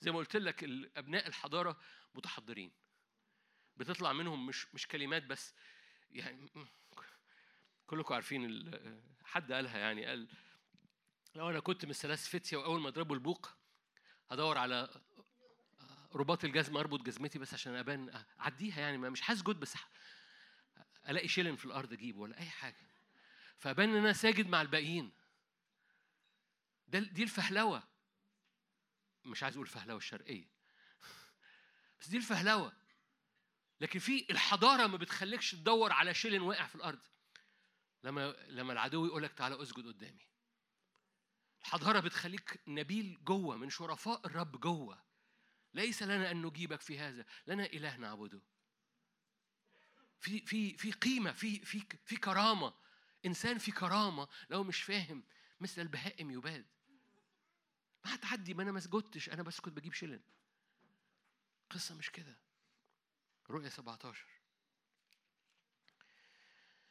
زي ما قلت لك ال- أبناء الحضارة متحضرين. بتطلع منهم مش مش كلمات بس يعني كلكم عارفين حد قالها يعني قال لو أنا كنت من ثلاث فتية وأول ما اضربوا البوق هدور على رباط الجزمة أربط جزمتي بس عشان أبان أعديها يعني ما مش هسجد بس ألاقي شيلن في الأرض أجيبه ولا أي حاجة. فأبان إن أنا ساجد مع الباقيين. ده دي الفهلوة. مش عايز أقول الفهلوة الشرقية. بس دي الفهلوة. لكن في الحضارة ما بتخليكش تدور على شيلن واقع في الأرض. لما لما العدو يقول لك تعالى أسجد قدامي. الحضارة بتخليك نبيل جوه من شرفاء الرب جوه. ليس لنا أن نجيبك في هذا. لنا إله نعبده. في في في قيمة في في في كرامة. إنسان في كرامة لو مش فاهم مثل البهائم يباد. ما هتعدي ما أنا ما سجدتش أنا بس كنت بجيب شيلن. قصة مش كده. رؤيا 17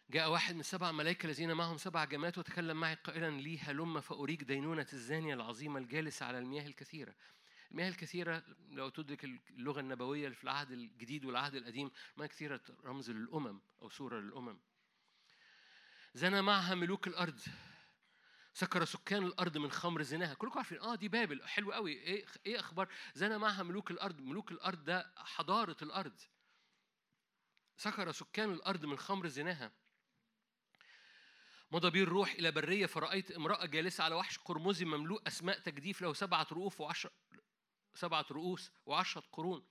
جاء واحد من سبع ملائكة الذين معهم سبع جمات وتكلم معي قائلا لي هلم فأريك دينونة الزانية العظيمة الجالسة على المياه الكثيرة. المياه الكثيرة لو تدرك اللغة النبوية في العهد الجديد والعهد القديم المياه كثيرة رمز للأمم أو صورة للأمم. زنى معها ملوك الأرض. سكر سكان الأرض من خمر زناها. كلكم عارفين. آه دي بابل. حلو قوي. إيه إيه أخبار؟ زنى معها ملوك الأرض. ملوك الأرض ده حضارة الأرض. سكر سكان الأرض من خمر زناها. مضى بي الروح إلى برية فرأيت امرأة جالسة على وحش قرمزي مملوء أسماء تجديف له سبعة رؤوف وعشر سبعة رؤوس وعشرة قرون.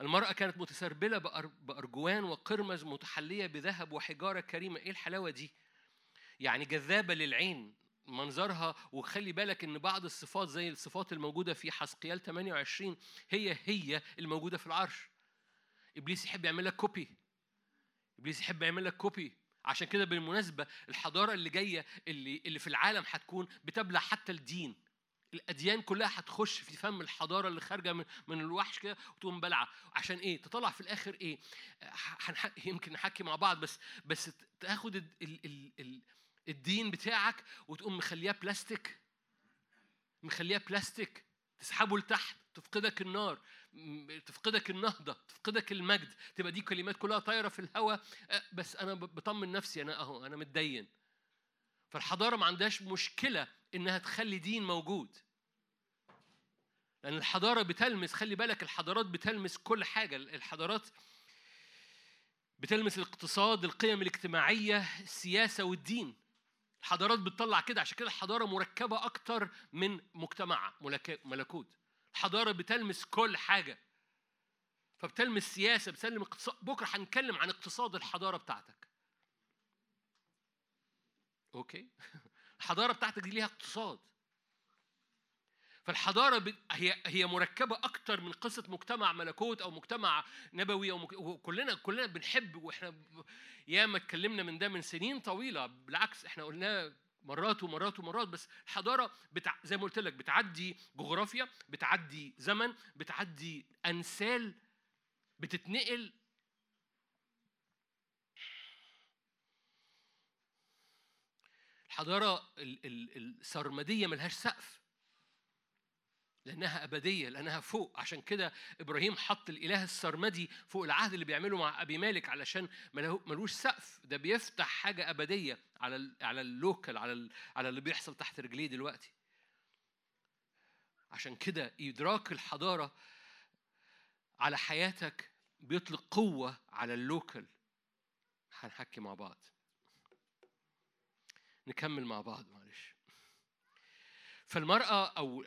المرأة كانت متسربلة بأر- بأرجوان وقرمز متحلية بذهب وحجارة كريمة، إيه الحلاوة دي؟ يعني جذابة للعين منظرها وخلي بالك إن بعض الصفات زي الصفات الموجودة في حسقيال 28 هي هي الموجودة في العرش. إبليس يحب يعمل لك copy إبليس يحب يعمل لك copy عشان كده بالمناسبة الحضارة اللي جاية اللي اللي في العالم هتكون بتبلع حتى الدين. الأديان كلها هتخش في فم الحضارة اللي خارجة من من الوحش كده وتقوم بلعة. عشان إيه؟ تطلع في الآخر إيه. يمكن نحكي مع بعض بس بس تاخد ال... ال... ال... ال... الدين بتاعك وتقوم مخليها بلاستيك مخليها بلاستيك تسحبه لتحت تفقدك النار. تفقدك النهضة تفقدك المجد تبقى دي كلمات كلها طايرة في الهواء أه، بس أنا بطمن نفسي أنا أهو أنا متدين. فالحضارة ما عندهاش مشكلة إنها تخلي دين موجود. لأن الحضارة بتلمس خلي بالك الحضارات بتلمس كل حاجة. الحضارات بتلمس الاقتصاد القيم الاجتماعية السياسة والدين. الحضارات بتطلع كده عشان كده الحضارة مركبة أكتر من مجتمع ملك- ملكوت. الحضارة بتلمس كل حاجة. فبتلمس سياسة بتلمس اقتصاد. بكرة هنتكلم عن اقتصاد الحضارة بتاعتك. أوكي؟ الحضارة بتاعتك دي ليها اقتصاد. فالحضارة ب... هي هي مركبة أكتر من قصة مجتمع ملكوت أو مجتمع نبوي أو مك... وكلنا كلنا بنحب وإحنا ب... ياما اتكلمنا من ده من سنين طويلة. بالعكس إحنا قلناه مرات ومرات ومرات بس الحضارة بتع... زي ما قلت لك بتعدي جغرافيا بتعدي زمن بتعدي أنسال بتتنقل. الحضارة ال- ال- السرمدية ملهاش سقف. لأنها أبدية لأنها فوق. عشان كده إبراهيم حط الإله السرمدي فوق العهد اللي بيعمله مع أبي مالك علشان ملوش سقف. ده بيفتح حاجة أبدية على على ال local على على اللي بيحصل تحت رجليه دلوقتي. عشان كده إدراك الحضارة على حياتك بيطلق قوة على ال local. هنحكي مع بعض. نكمل مع بعض معلش. فالمرأة أو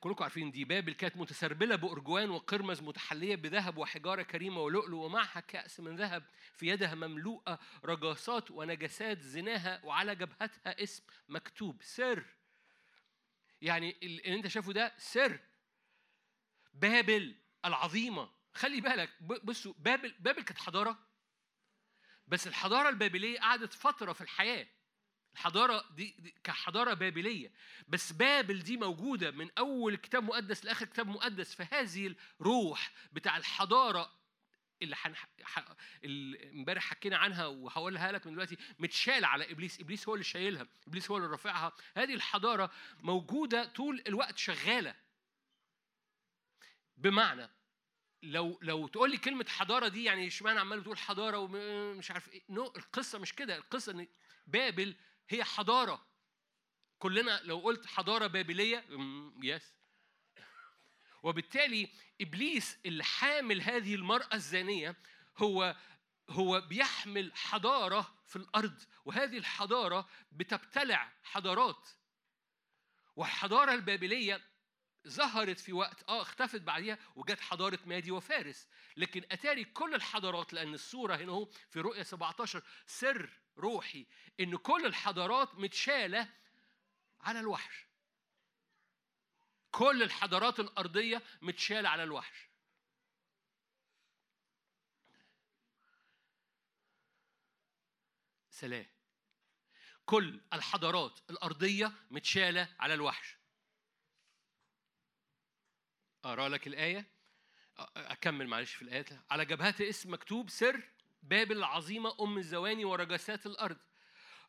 كلكم عارفين دي بابل كانت متسربلة بأرجوان وقرمز متحلية بذهب وحجارة كريمة ولؤلؤ ومعها كأس من ذهب في يدها مملوءة رجاسات ونجسات زناها وعلى جبهتها اسم مكتوب سر. يعني ال- اللي أنت شايفه ده سر. بابل العظيمة. خلي بالك بصوا بابل بابل كانت حضارة. بس الحضارة البابلية قعدت فترة في الحياة. الحضارة دي, كحضارة بابلية. بس بابل دي موجودة من أول كتاب مقدس لآخر كتاب مقدس فهذه الروح بتاع الحضارة اللي حن... ح... اللي امبارح حكينا عنها وهقولها لك من دلوقتي متشالة على إبليس. إبليس هو اللي شايلها إبليس هو اللي رافعها. هذه الحضارة موجودة طول الوقت شغالة. بمعنى لو لو تقول لي كلمة حضارة دي يعني اشمعنى عمال بتقول حضارة ومش عارف إيه. نو القصة مش كده. القصة إن بابل هي حضارة. كلنا لو قلت حضارة بابلية أمم، يس وبالتالي إبليس اللي حامل هذه المرأة الزانية هو هو بيحمل حضارة في الأرض وهذه الحضارة بتبتلع حضارات. والحضارة البابلية ظهرت في وقت آه اختفت بعديها وجت حضارة مادي وفارس. لكن أتاري كل الحضارات لأن الصورة هنا أهو في رؤية 17 سر روحي إن كل الحضارات متشالة على الوحش. كل الحضارات الأرضية متشالة على الوحش. سلام. كل الحضارات الأرضية متشالة على الوحش. أقرأ لك الآية. أكمل معلش في الايات على جبهتها اسم مكتوب سر بابل العظيمة أم الزواني ورجسات الأرض.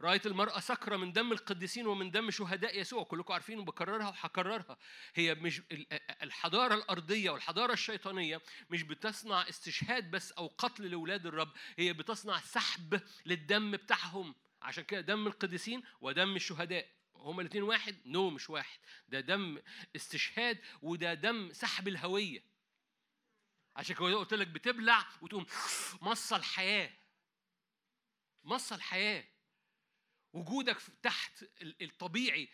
رأيت المرأة سكرة من دم القديسين ومن دم شهداء يسوع. كلكم عارفين وبكررها وهكررها هي مش الحضارة الأرضية والحضارة الشيطانية مش بتصنع استشهاد بس أو قتل لأولاد الرب. هي بتصنع سحب للدم بتاعهم. عشان كده دم القديسين ودم الشهداء. هما الاثنين واحد؟ نو مش واحد. ده دم استشهاد وده دم سحب الهوية. عشان كده قلت لك بتبلع وتقوم مص الحياة. مص الحياة. وجودك تحت الطبيعي.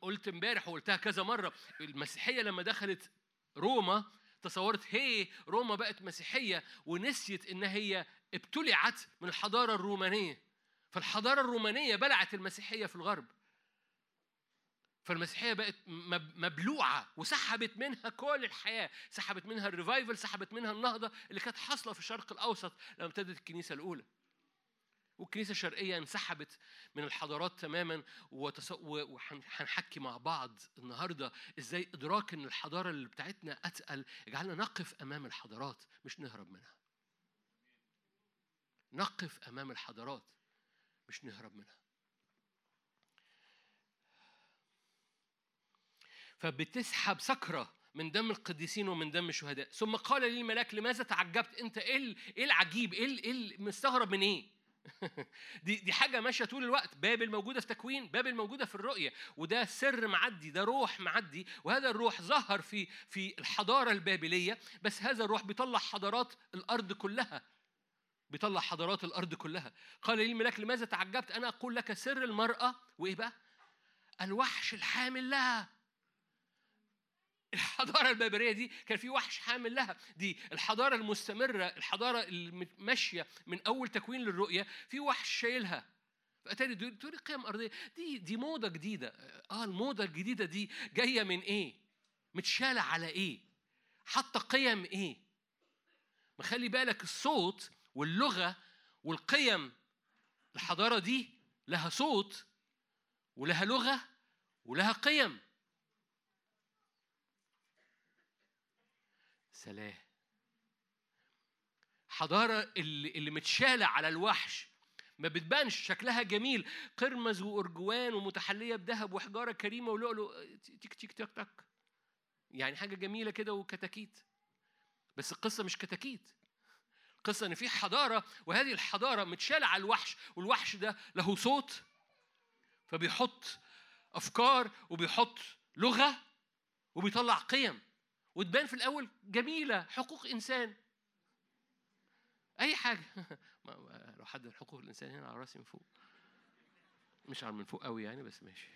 قلت امبارح وقلتها كذا مرة المسيحية لما دخلت روما تصورت هي روما بقت مسيحية ونسيت إن هي ابتلعت من الحضارة الرومانية. فالحضارة الرومانية بلعت المسيحية في الغرب. فالمسيحية بقت مبلوعة وسحبت منها كل الحياة سحبت منها الريفايفل سحبت منها النهضة اللي كانت حاصلة في الشرق الأوسط لما ابتدت الكنيسة الأولى والكنيسة الشرقية انسحبت من الحضارات تماما وهنحكي مع بعض النهاردة إزاي إدراك إن الحضارة اللي بتاعتنا أتقل يجعلنا نقف أمام الحضارات مش نهرب منها. نقف أمام الحضارات مش نهرب منها. فبتسحب سكرة من دم القديسين ومن دم الشهداء. ثم قال لي الملاك لماذا تعجبت؟ أنت إيه إيه العجيب؟ إيه إيه مستغرب من إيه؟ دي دي حاجة ماشية طول الوقت. بابل موجوده في تكوين بابل موجوده في الرؤية. وده سر معدي ده روح معدي. وهذا الروح ظهر في في الحضارة البابلية. بس هذا الروح بيطلع حضارات الأرض كلها. بيطلع حضارات الأرض كلها. قال لي الملاك لماذا تعجبت؟ أنا أقول لك سر المرأة. وإيه بقى؟ الوحش الحامل لها. الحضارة البابليه دي كان في وحش حامل لها. دي الحضارة المستمرة الحضارة الماشيه من أول تكوين للرؤية في وحش شايلها. فأتاري تقولي قيم أرضية. دي دي موضة جديدة. آه الموضة الجديدة دي جاية من إيه؟ متشالة على إيه؟ حاطة قيم إيه؟ ما خلي بالك الصوت واللغة والقيم الحضارة دي لها صوت ولها لغة ولها قيم. سلام حضارة اللي, اللي متشالة على الوحش ما بتبانش شكلها جميل. قرمز وأرجوان ومتحلية بذهب وحجارة كريمة ولؤلؤ تيك تيك تك تك. يعني حاجة جميلة كده وكتاكيت. بس القصة مش كتاكيت. القصة إن في حضارة وهذه الحضارة متشالة على الوحش والوحش ده له صوت فبيحط أفكار وبيحط لغة وبيطلع قيم. وتبان في الأول جميلة حقوق إنسان. أي حاجة. لو حد حقوق الإنسان هنا على رأسي من فوق. مش على من فوق قوي يعني بس ماشي.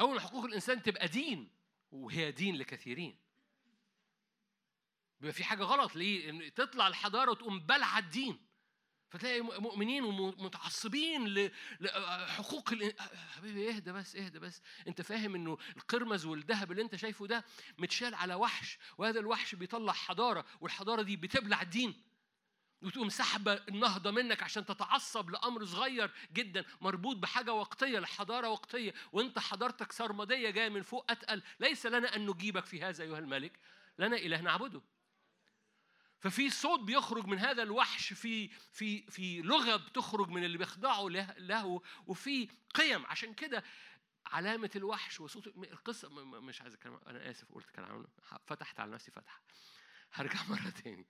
أول ما حقوق الإنسان تبقى دين وهي دين لكثيرين. بيبقى في حاجة غلط ليه؟ تطلع الحضارة وتقوم بلع الدين فتلاقي مؤمنين ومتعصبين لحقوق حبيبي اهدى بس اهدى بس. انت فاهم انه القرمز والذهب اللي انت شايفه ده متشال على وحش وهذا الوحش بيطلع حضارة والحضارة دي بتبلع الدين. وتقوم سحبة النهضة منك عشان تتعصب لأمر صغير جدا مربوط بحاجة وقتية لحضارة وقتية. وانت حضارتك سرمدية جاية من فوق أتقل. ليس لنا أن نجيبك في هذا أيها الملك. لنا إله نعبده. ففي صوت بيخرج من هذا الوحش في في في لغه بتخرج من اللي بيخضعوا له وفي قيم. عشان كده علامة الوحش وصوت القصة مش عايز أتكلم أنا آسف قلت كلام فتحت على نفسي فتحة. هرجع مرة تاني.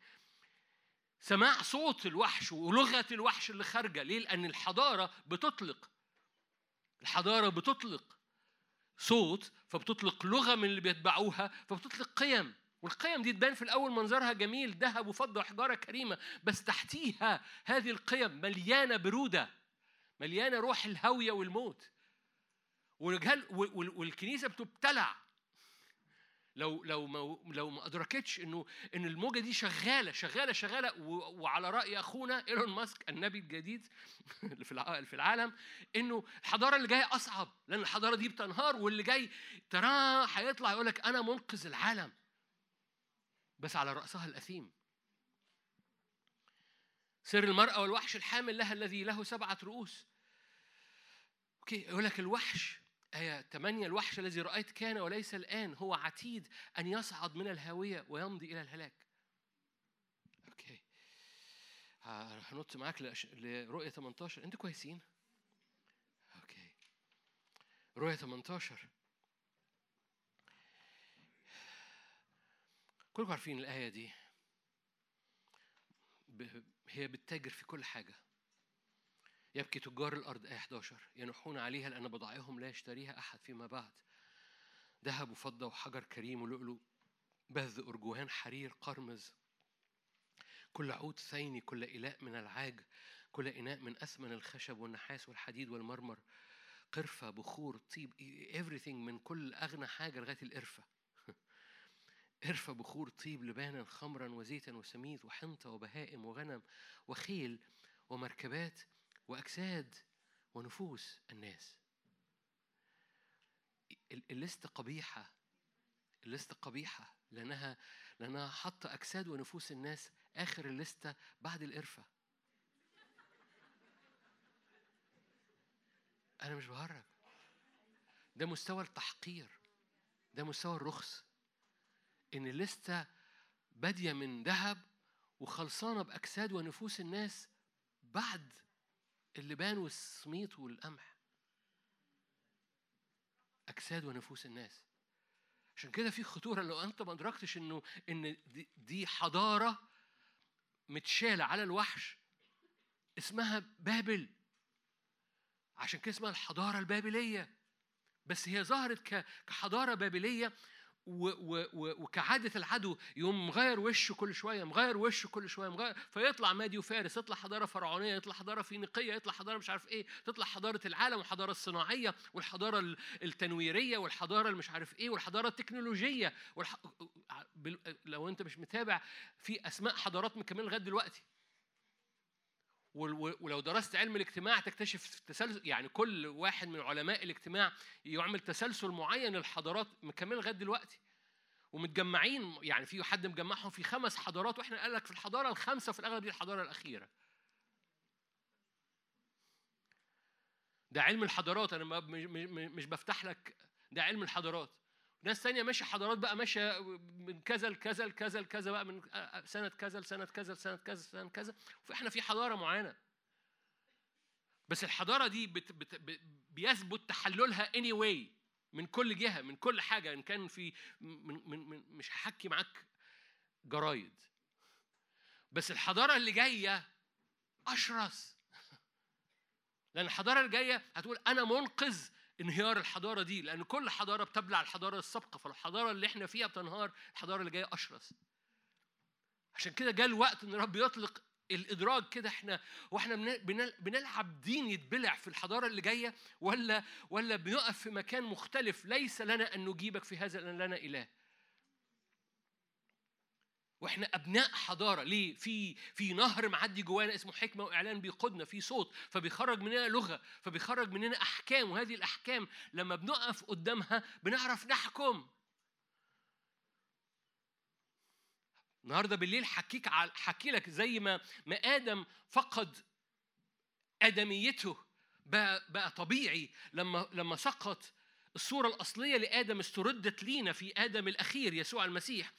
سماع صوت الوحش ولغة الوحش اللي خارجة. ليه؟ لأن الحضارة بتطلق. الحضارة بتطلق صوت فبتطلق لغة من اللي بيتبعوها فبتطلق قيم. والقيم دي تبان في الأول منظرها جميل ذهب وفضة وحجارة كريمة بس تحتيها هذه القيم مليانة برودة مليانة روح الهوية والموت. والكنيسة بتبتلع. لو لو ما لو ما أدركتش إنه إن الموجة دي شغالة شغالة شغالة وعلى رأي أخونا إيلون ماسك النبي الجديد اللي في في العالم إنه الحضارة اللي جاية أصعب لأن الحضارة دي بتنهار واللي جاي تراه هيطلع يقول لك أنا منقذ العالم. بس على رأسها الأثيم. سر المرأة والوحش الحامل لها الذي له سبعة رؤوس. أوكي يقول لك الوحش آية 8 الوحش الذي رأيت كان وليس الآن هو عتيد أن يصعد من الهاوية ويمضي إلى الهلاك. okay. هنط معاك لرؤية 18 أنتوا كويسين؟ okay. رؤية 18 كلكم عارفين الآية دي. هي بتتاجر في كل حاجة. يبكي تجار الأرض آية 11 ينوحون عليها لأن بضائعهم لا يشتريها أحد فيما بعد. ذهب وفضة وحجر كريم ولؤلؤ بذ أرجوهان حرير قرمز. كل عود ثيني كل إلاء من العاج كل إناء من أثمن الخشب والنحاس والحديد والمرمر. قرفة بخور طيب everything من كل أغنى حاجة لغاية القرفة. ارفع بخور طيب لبانا خمرا وزيتا وسميد وحنطة وبهائم وغنم وخيل ومركبات وأجساد ونفوس الناس. الليستة قبيحة الليستة قبيحة لأنها لأنها حاطة أجساد ونفوس الناس آخر الليستة بعد القرفة. أنا مش بهرج ده مستوى التحقير ده مستوى الرخص. إن لسه بادية من ذهب وخلصانة بأجساد ونفوس الناس بعد اللبان والسميط والقمح. أجساد ونفوس الناس. عشان كده في خطورة لو أنت ما أدركتش إنه إن دي حضارة متشالة على الوحش اسمها بابل. عشان كده اسمها الحضارة البابلية. بس هي ظهرت كحضارة بابلية وكعادة العدو يقوم مغير وشه كل شوية مغير وشه كل شوية مغير فيطلع مادي وفارس يطلع حضارة فرعونية يطلع حضارة فينيقية يطلع حضارة مش عارف إيه تطلع حضارة العالم والحضارة الصناعية والحضارة التنويرية والحضارة اللي مش عارف إيه والحضارة التكنولوجية والح... لو أنت مش متابع في أسماء حضارات مكملة لغاية دلوقتي. ولو درست علم الاجتماع تكتشف تسلسل يعني كل واحد من علماء الاجتماع يعمل تسلسل معين للحضارات مكمل لغاية دلوقتي. ومتجمعين يعني في حد مجمعهم في خمس حضارات وإحنا قال لك في الحضارة الخامسه في الأغلب دي الحضارة الأخيرة. ده علم الحضارات أنا مش بفتح لك ده علم الحضارات. ناس تانية ماشية حضارات بقى ماشية من كذا لكذا لكذا لكذا بقى من سنة كذا لسنة كذا لسنة كذا لسنة كذا. فإحنا في حضارة معينة. بس الحضارة دي بت بت بيثبت تحللها anyway من كل جهة من كل حاجة. إن كان في من من من مش هحكي معاك جرايد. بس الحضارة اللي جاية أشرس. لأن الحضارة اللي جاية هتقول أنا منقذ انهيار الحضارة دي لأن كل حضارة بتبلع الحضارة السابقة فالحضارة اللي إحنا فيها بتنهار الحضارة اللي جاية أشرس. عشان كده جاء الوقت إن الرب يطلق الادراك كده إحنا وإحنا بن- بن- بنلعب دين يتبلع في الحضارة اللي جاية ولا ولا بنقف في مكان مختلف. ليس لنا أن نجيبك في هذا لأن لنا إله. وإحنا أبناء حضارة. ليه؟ في في نهر معدي جوانا اسمه حكمة وإعلان بيقودنا في صوت فبيخرج مننا لغة فبيخرج مننا أحكام وهذه الأحكام لما بنقف قدامها بنعرف نحكم. النهارده بالليل حكيك حكي لك زي ما ما آدم فقد أدميته. بقى, بقى طبيعي. لما لما سقط الصورة الأصلية لآدم استردت لينا في آدم الأخير يسوع المسيح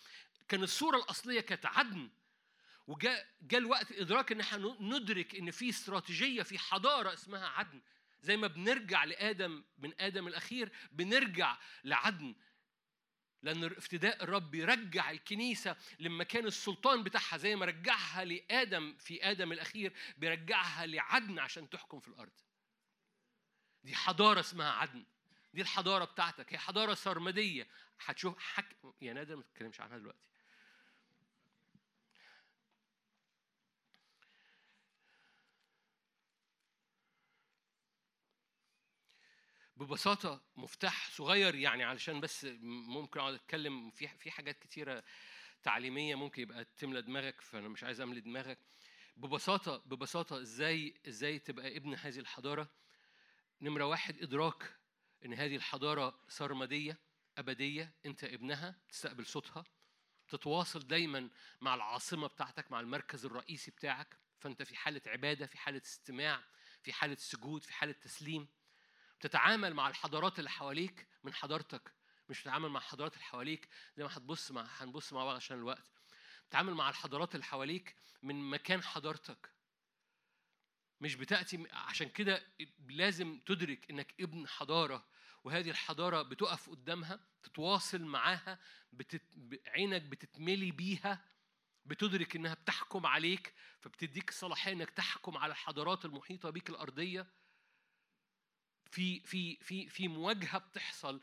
كان الصورة الأصلية كانت عدن وجاء جاء الوقت إدراك إن إحنا ندرك إن في استراتيجية في حضارة اسمها عدن زي ما بنرجع لآدم من آدم الأخير بنرجع لعدن لأن افتداء الرب بيرجع الكنيسة لمكان السلطان بتاعها زي ما رجعها لآدم في آدم الأخير بيرجعها لعدن عشان تحكم في الأرض. دي حضارة اسمها عدن. دي الحضارة بتاعتك هي حضارة سرمدية هتشوف حك... يا نادر ما تتكلمش عنها دلوقتي. ببساطة مفتاح صغير يعني علشان بس ممكن أقعد أتكلم. في في حاجات كتيرة تعليمية ممكن يبقى تملى دماغك فأنا مش عايز أملي دماغك. ببساطة ببساطة إزاي إزاي تبقى ابن هذه الحضارة؟ نمرة واحد إدراك إن هذه الحضارة سرمدية أبدية أنت ابنها تستقبل صوتها تتواصل دايما مع العاصمة بتاعتك مع المركز الرئيسي بتاعك. فأنت في حالة عبادة في حالة استماع في حالة سجود في حالة تسليم. تتعامل مع الحضارات اللي حواليك من حضارتك مش تتعامل مع الحضارات اللي حواليك زي ما هتبص مع هنبص مع بعض عشان الوقت. تتعامل مع الحضارات اللي حواليك من مكان حضارتك. مش بتأتي عشان كده لازم تدرك إنك ابن حضارة وهذه الحضارة بتقف قدامها تتواصل معاها بتت... عينك بتتملي بيها بتدرك إنها بتحكم عليك فبتديك صلاحية إنك تحكم على الحضارات المحيطة بيك الأرضية. في في في في مواجهة بتحصل.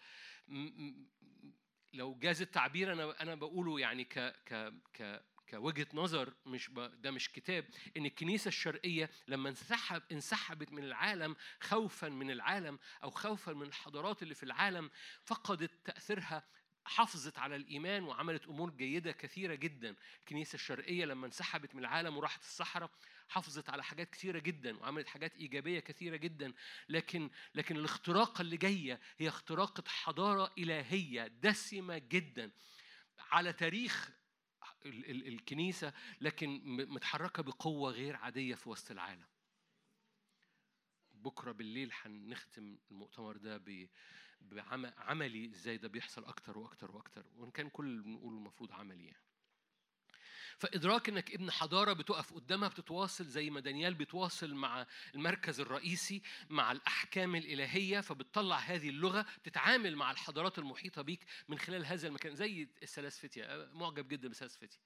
لو جاز التعبير أنا أنا بقوله يعني ك ك ك كوجهة نظر مش ب... ده مش كتاب. إن الكنيسة الشرقية لما انسحب انسحبت من العالم خوفا من العالم أو خوفا من الحضارات اللي في العالم فقدت تأثيرها حافظت على الإيمان وعملت أمور جيدة كثيرة جدا. الكنيسة الشرقية لما انسحبت من العالم وراحت الصحراء حافظت على حاجات كثيره جدا وعملت حاجات إيجابية كثيره جدا لكن لكن الاختراقه اللي جاية هي اختراقه حضارة إلهية دسمة جدا على تاريخ ال- ال- الكنيسة لكن متحركة بقوة غير عادية في وسط العالم. بكرة بالليل هنختم المؤتمر ده بعملي إزاي ده بيحصل أكتر وأكتر وأكتر وإن كان كل اللي بنقوله المفروض عملي يعني. فإدراك إنك ابن حضارة بتقف قدامها بتتواصل زي ما دانيال بيتواصل مع المركز الرئيسي مع الأحكام الإلهية فبتطلع هذه اللغة تتعامل مع الحضارات المحيطة بيك من خلال هذا المكان زي الثلاث فتية معجب جدا بثلاث فتية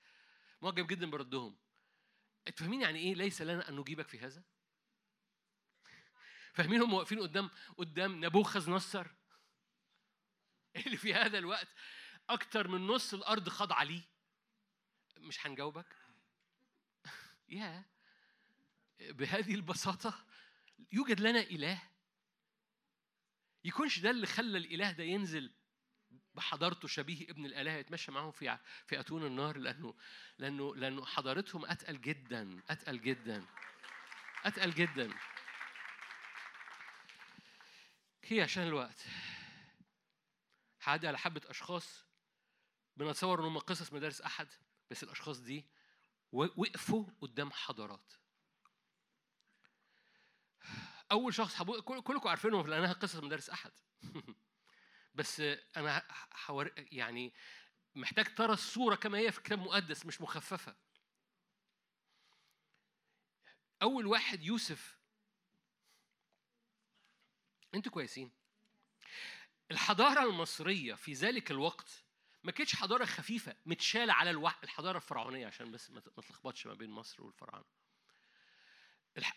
معجب جدا بردهم. أنتوا فاهمين يعني إيه ليس لنا أن نجيبك في هذا؟ فاهمين هم واقفين قدام قدام نبوخذ نصر؟ اللي في هذا الوقت أكتر من نص الأرض خاضعه ليه مش هنجاوبك؟ يا بهذه البساطة يوجد لنا إله. يكونش ده اللي خلى الإله ده ينزل بحضارته شبيه ابن الآلهة يتمشى معاهم في في أتون النار لأنه لأنه لأنه حضارتهم أتقل جدا أتقل جدا أتقل جدا. هي عشان الوقت. هعدي على حبة أشخاص. بنتصور إن هم قصص مدارس أحد. بس الأشخاص دي وقفوا قدام حضارات. أول شخص حبو... كلكم عارفينهم لانها قصص مدارس أحد. بس أنا حور... يعني محتاج ترى الصورة كما هي في كتاب مقدس مش مخففة. أول واحد يوسف. أنتوا كويسين. الحضارة المصرية في ذلك الوقت ما كانتش حضارة خفيفة متشالة على الحضارة الفرعونية عشان بس ما تلخبطش ما بين مصر والفراعنه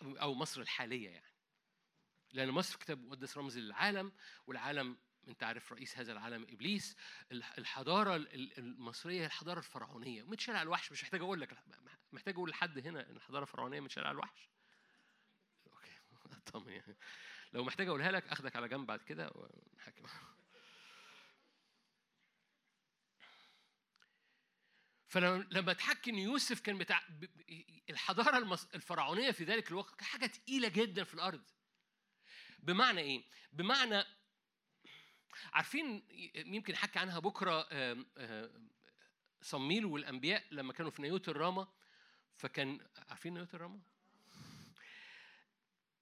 أو مصر الحالية يعني. لأن مصر كتاب مقدس رمز للعالم والعالم أنت عارف رئيس هذا العالم إبليس. الح- الحضارة ال- ال- المصرية هي الحضارة الفرعونية متشال على الوحش. مش محتاج أقول لك محتاج أقول لحد هنا إن الحضارة الفرعونية متشال على الوحش. أوكي. اطمن يعني. لو محتاج أقولها لك أخدك على جنب بعد كده ونحكي فلما تحكي ان يوسف كان بتاع الحضارة الفرعونية في ذلك الوقت كانت حاجة تقيلة جدا في الأرض. بمعنى إيه؟ بمعنى عارفين يمكن احكي عنها بكرة صميل والأنبياء لما كانوا في نيوت الراما فكان عارفين نيوت الراما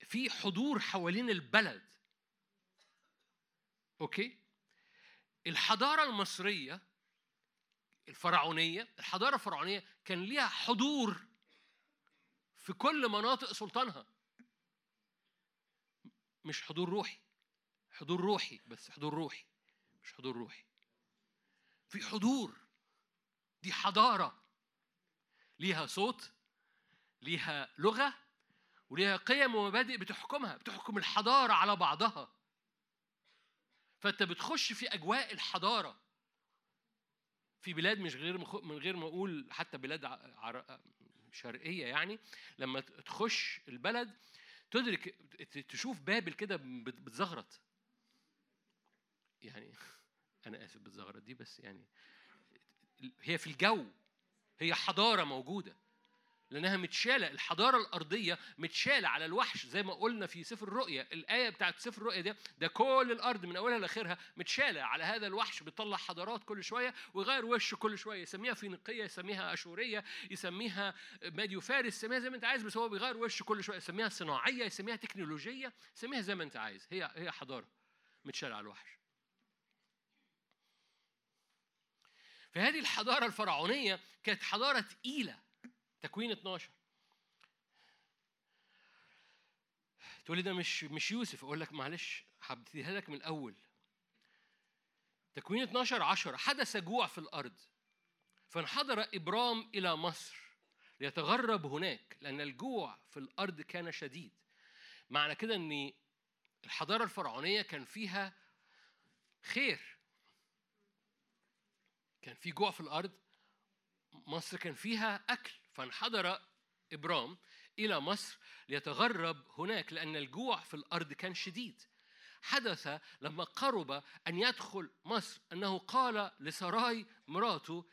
في حضور حوالين البلد. أوكي؟ الحضارة المصرية الفرعونية الحضارة الفرعونية كان ليها حضور في كل مناطق سلطانها. مش حضور روحي حضور روحي بس حضور روحي مش حضور روحي. في حضور دي حضارة. ليها صوت ليها لغة وليها قيم ومبادئ بتحكمها بتحكم الحضارة على بعضها. فأنت بتخش في أجواء الحضارة. في بلاد مش غير. من غير ما أقول حتى بلاد. شرقية يعني لما تخش البلد تدرك تشوف بابل كده بت- بتزغرط يعني أنا آسف بتزغرط دي بس يعني هي في الجو هي حضارة موجودة لأنها متشالة الحضارة الأرضية متشالة على الوحش زي ما قلنا في سفر الرؤيا الآية بتاعت سفر الرؤيا ده ده كل الأرض من أولها لآخرها متشالة على هذا الوحش بيطلع حضارات كل شوية ويغير وشه كل شوية يسميها فينيقية يسميها أشورية يسميها ماديو فارس يسميها زي ما أنت عايز بس هو بيغير وشه كل شوية يسميها صناعية يسميها تكنولوجية يسميها زي ما أنت عايز هي هي حضارة متشالة على الوحش. فهذه الحضارة الفرعونية كانت حضارة تقيلة تكوين 12 تقول لي ده مش مش يوسف. أقول لك معلش هبتديها لك من الأول. تكوين 12 10 حدث جوع في الأرض فانحدر ابرام إلى مصر ليتغرب هناك لأن الجوع في الأرض كان شديد. معنى كده إن الحضارة الفرعونية كان فيها خير. كان في جوع في الأرض مصر كان فيها أكل. فانحدر إبرام إلى مصر ليتغرب هناك لأن الجوع في الأرض كان شديد. حدث لما قرب أن يدخل مصر أنه قال لسراي مراته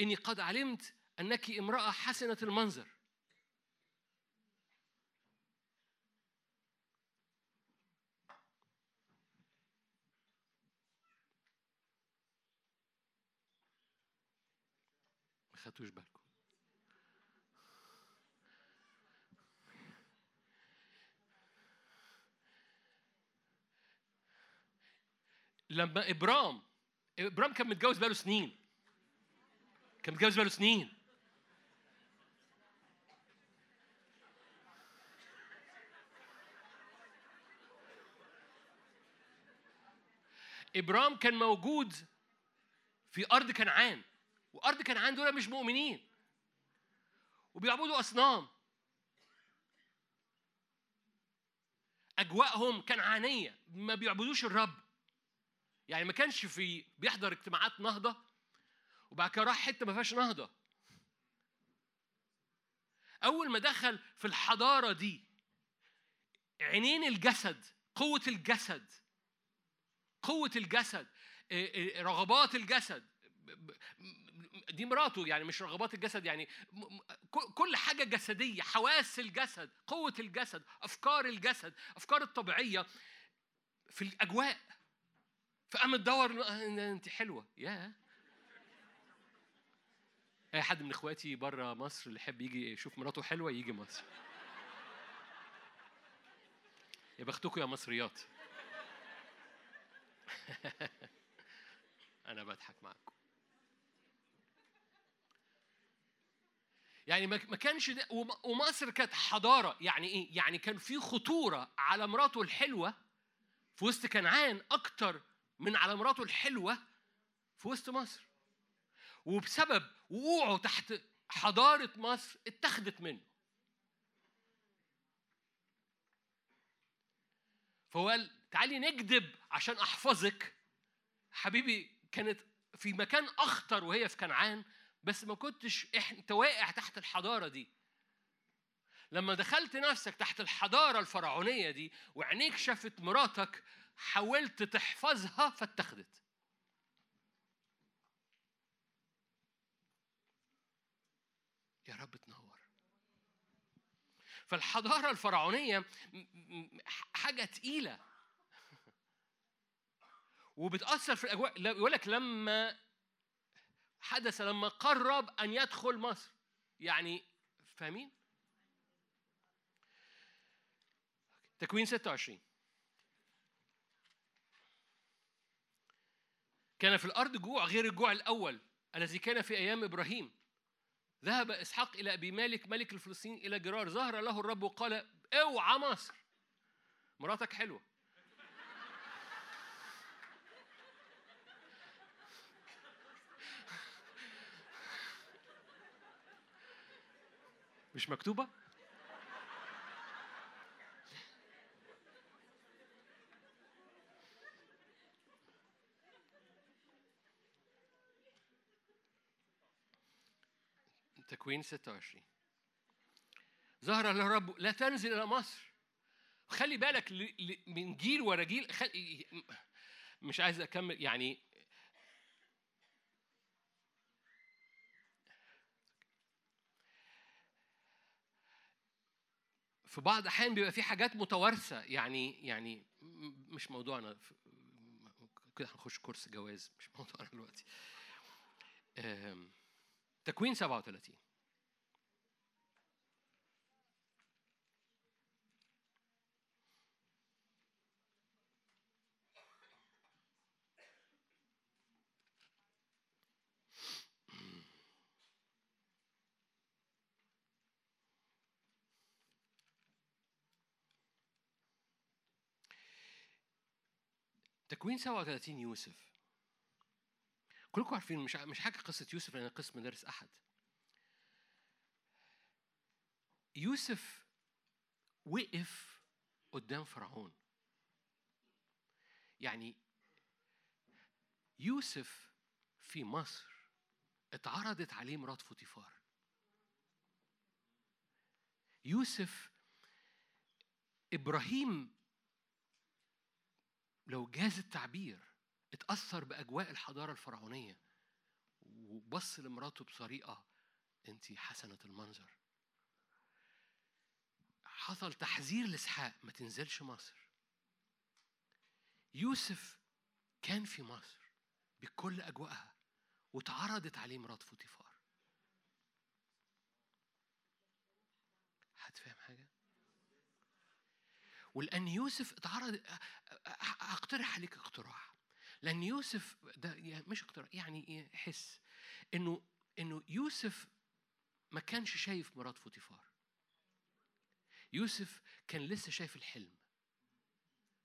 إني قد علمت أنك امرأة حسنة المنظر. ما خدتوش بالكم. لما إبرام إبرام كان متجوز بقاله سنين. كان متجوز بقاله سنين. إبرام كان موجود في أرض كنعان وأرض كنعان دول مش مؤمنين. وبيعبدوا أصنام. أجواءهم كنعانية ما بيعبدوش الرب. يعني ما كانش في بيحضر اجتماعات نهضة وبعد كده راح حتة ما فيهاش نهضة. أول ما دخل في الحضارة دي عينين الجسد قوة الجسد قوة الجسد إيه إيه رغبات الجسد دي مراته يعني مش رغبات الجسد يعني كل حاجة جسدية حواس الجسد قوة الجسد أفكار الجسد أفكار الطبيعية في الأجواء. فقام تدور آه، أنت حلوة. يا أي حد من إخواتي بره مصر اللي يحب يجي يشوف مراته حلوة يجي مصر. يا بختكم يا مصريات. أنا بضحك معاكم. يعني ما كانش ومصر كانت حضارة. يعني إيه؟ يعني كان في خطورة على مراته الحلوة في وسط كنعان أكتر من على مراته الحلوة في وسط مصر. وبسبب وقوعه تحت حضارة مصر اتخذت منه. فهو قال تعالي نكذب عشان أحفظك حبيبي كانت في مكان أخطر وهي في كنعان بس ما كنتش أنت واقع تحت الحضارة دي لما دخلت نفسك تحت الحضارة الفرعونية دي وعينيك شافت مراتك حاولت تحفظها فاتخذت. يا رب تنور. م- م- حاجة تقيلة. وبتأثر في الأجواء. لا- يقول لك لما حدث لما قرب أن يدخل مصر. يعني فاهمين؟ تكوين 26 كان في الأرض جوع غير الجوع الأول الذي كان في أيام إبراهيم. ذهب إسحاق إلى أبي مالك ملك الفلسطينيين إلى جرار ظهر له الرب وقال أوعى مصر. مراتك حلوة. مش مكتوبة؟ تكوين 26 ظهر الرب لا تنزل إلى مصر. خلي بالك من جيل ورا جيل. مش عايز أكمل يعني في بعض الأحيان بيبقى في حاجات متوارثة يعني يعني مش موضوعنا كده هنخش كورس جواز مش موضوعنا دلوقتي. تكوين 37 تكوين 37 يوسف؟ كلكم عارفين مش مش حاجة قصة يوسف لأن قصه مدارس أحد. يوسف وقف قدام فرعون. يعني يوسف في مصر اتعرضت عليه مرات فوتيفار. يوسف إبراهيم لو جاز التعبير اتأثر بأجواء الحضارة الفرعونية وبص لمراته بطريقة أنت حسنة المنظر. حصل تحذير لإسحاق ما تنزلش مصر. يوسف كان في مصر بكل أجواءها واتعرضت عليه مرات فوتيفار هتفهم حاجة؟ ولأن يوسف اتعرض هقترح عليك اقتراح. لأن يوسف ده مش اقتراح يعني حس إنه إنه يوسف ما كانش شايف مرات فوتيفار. يوسف كان لسه شايف الحلم.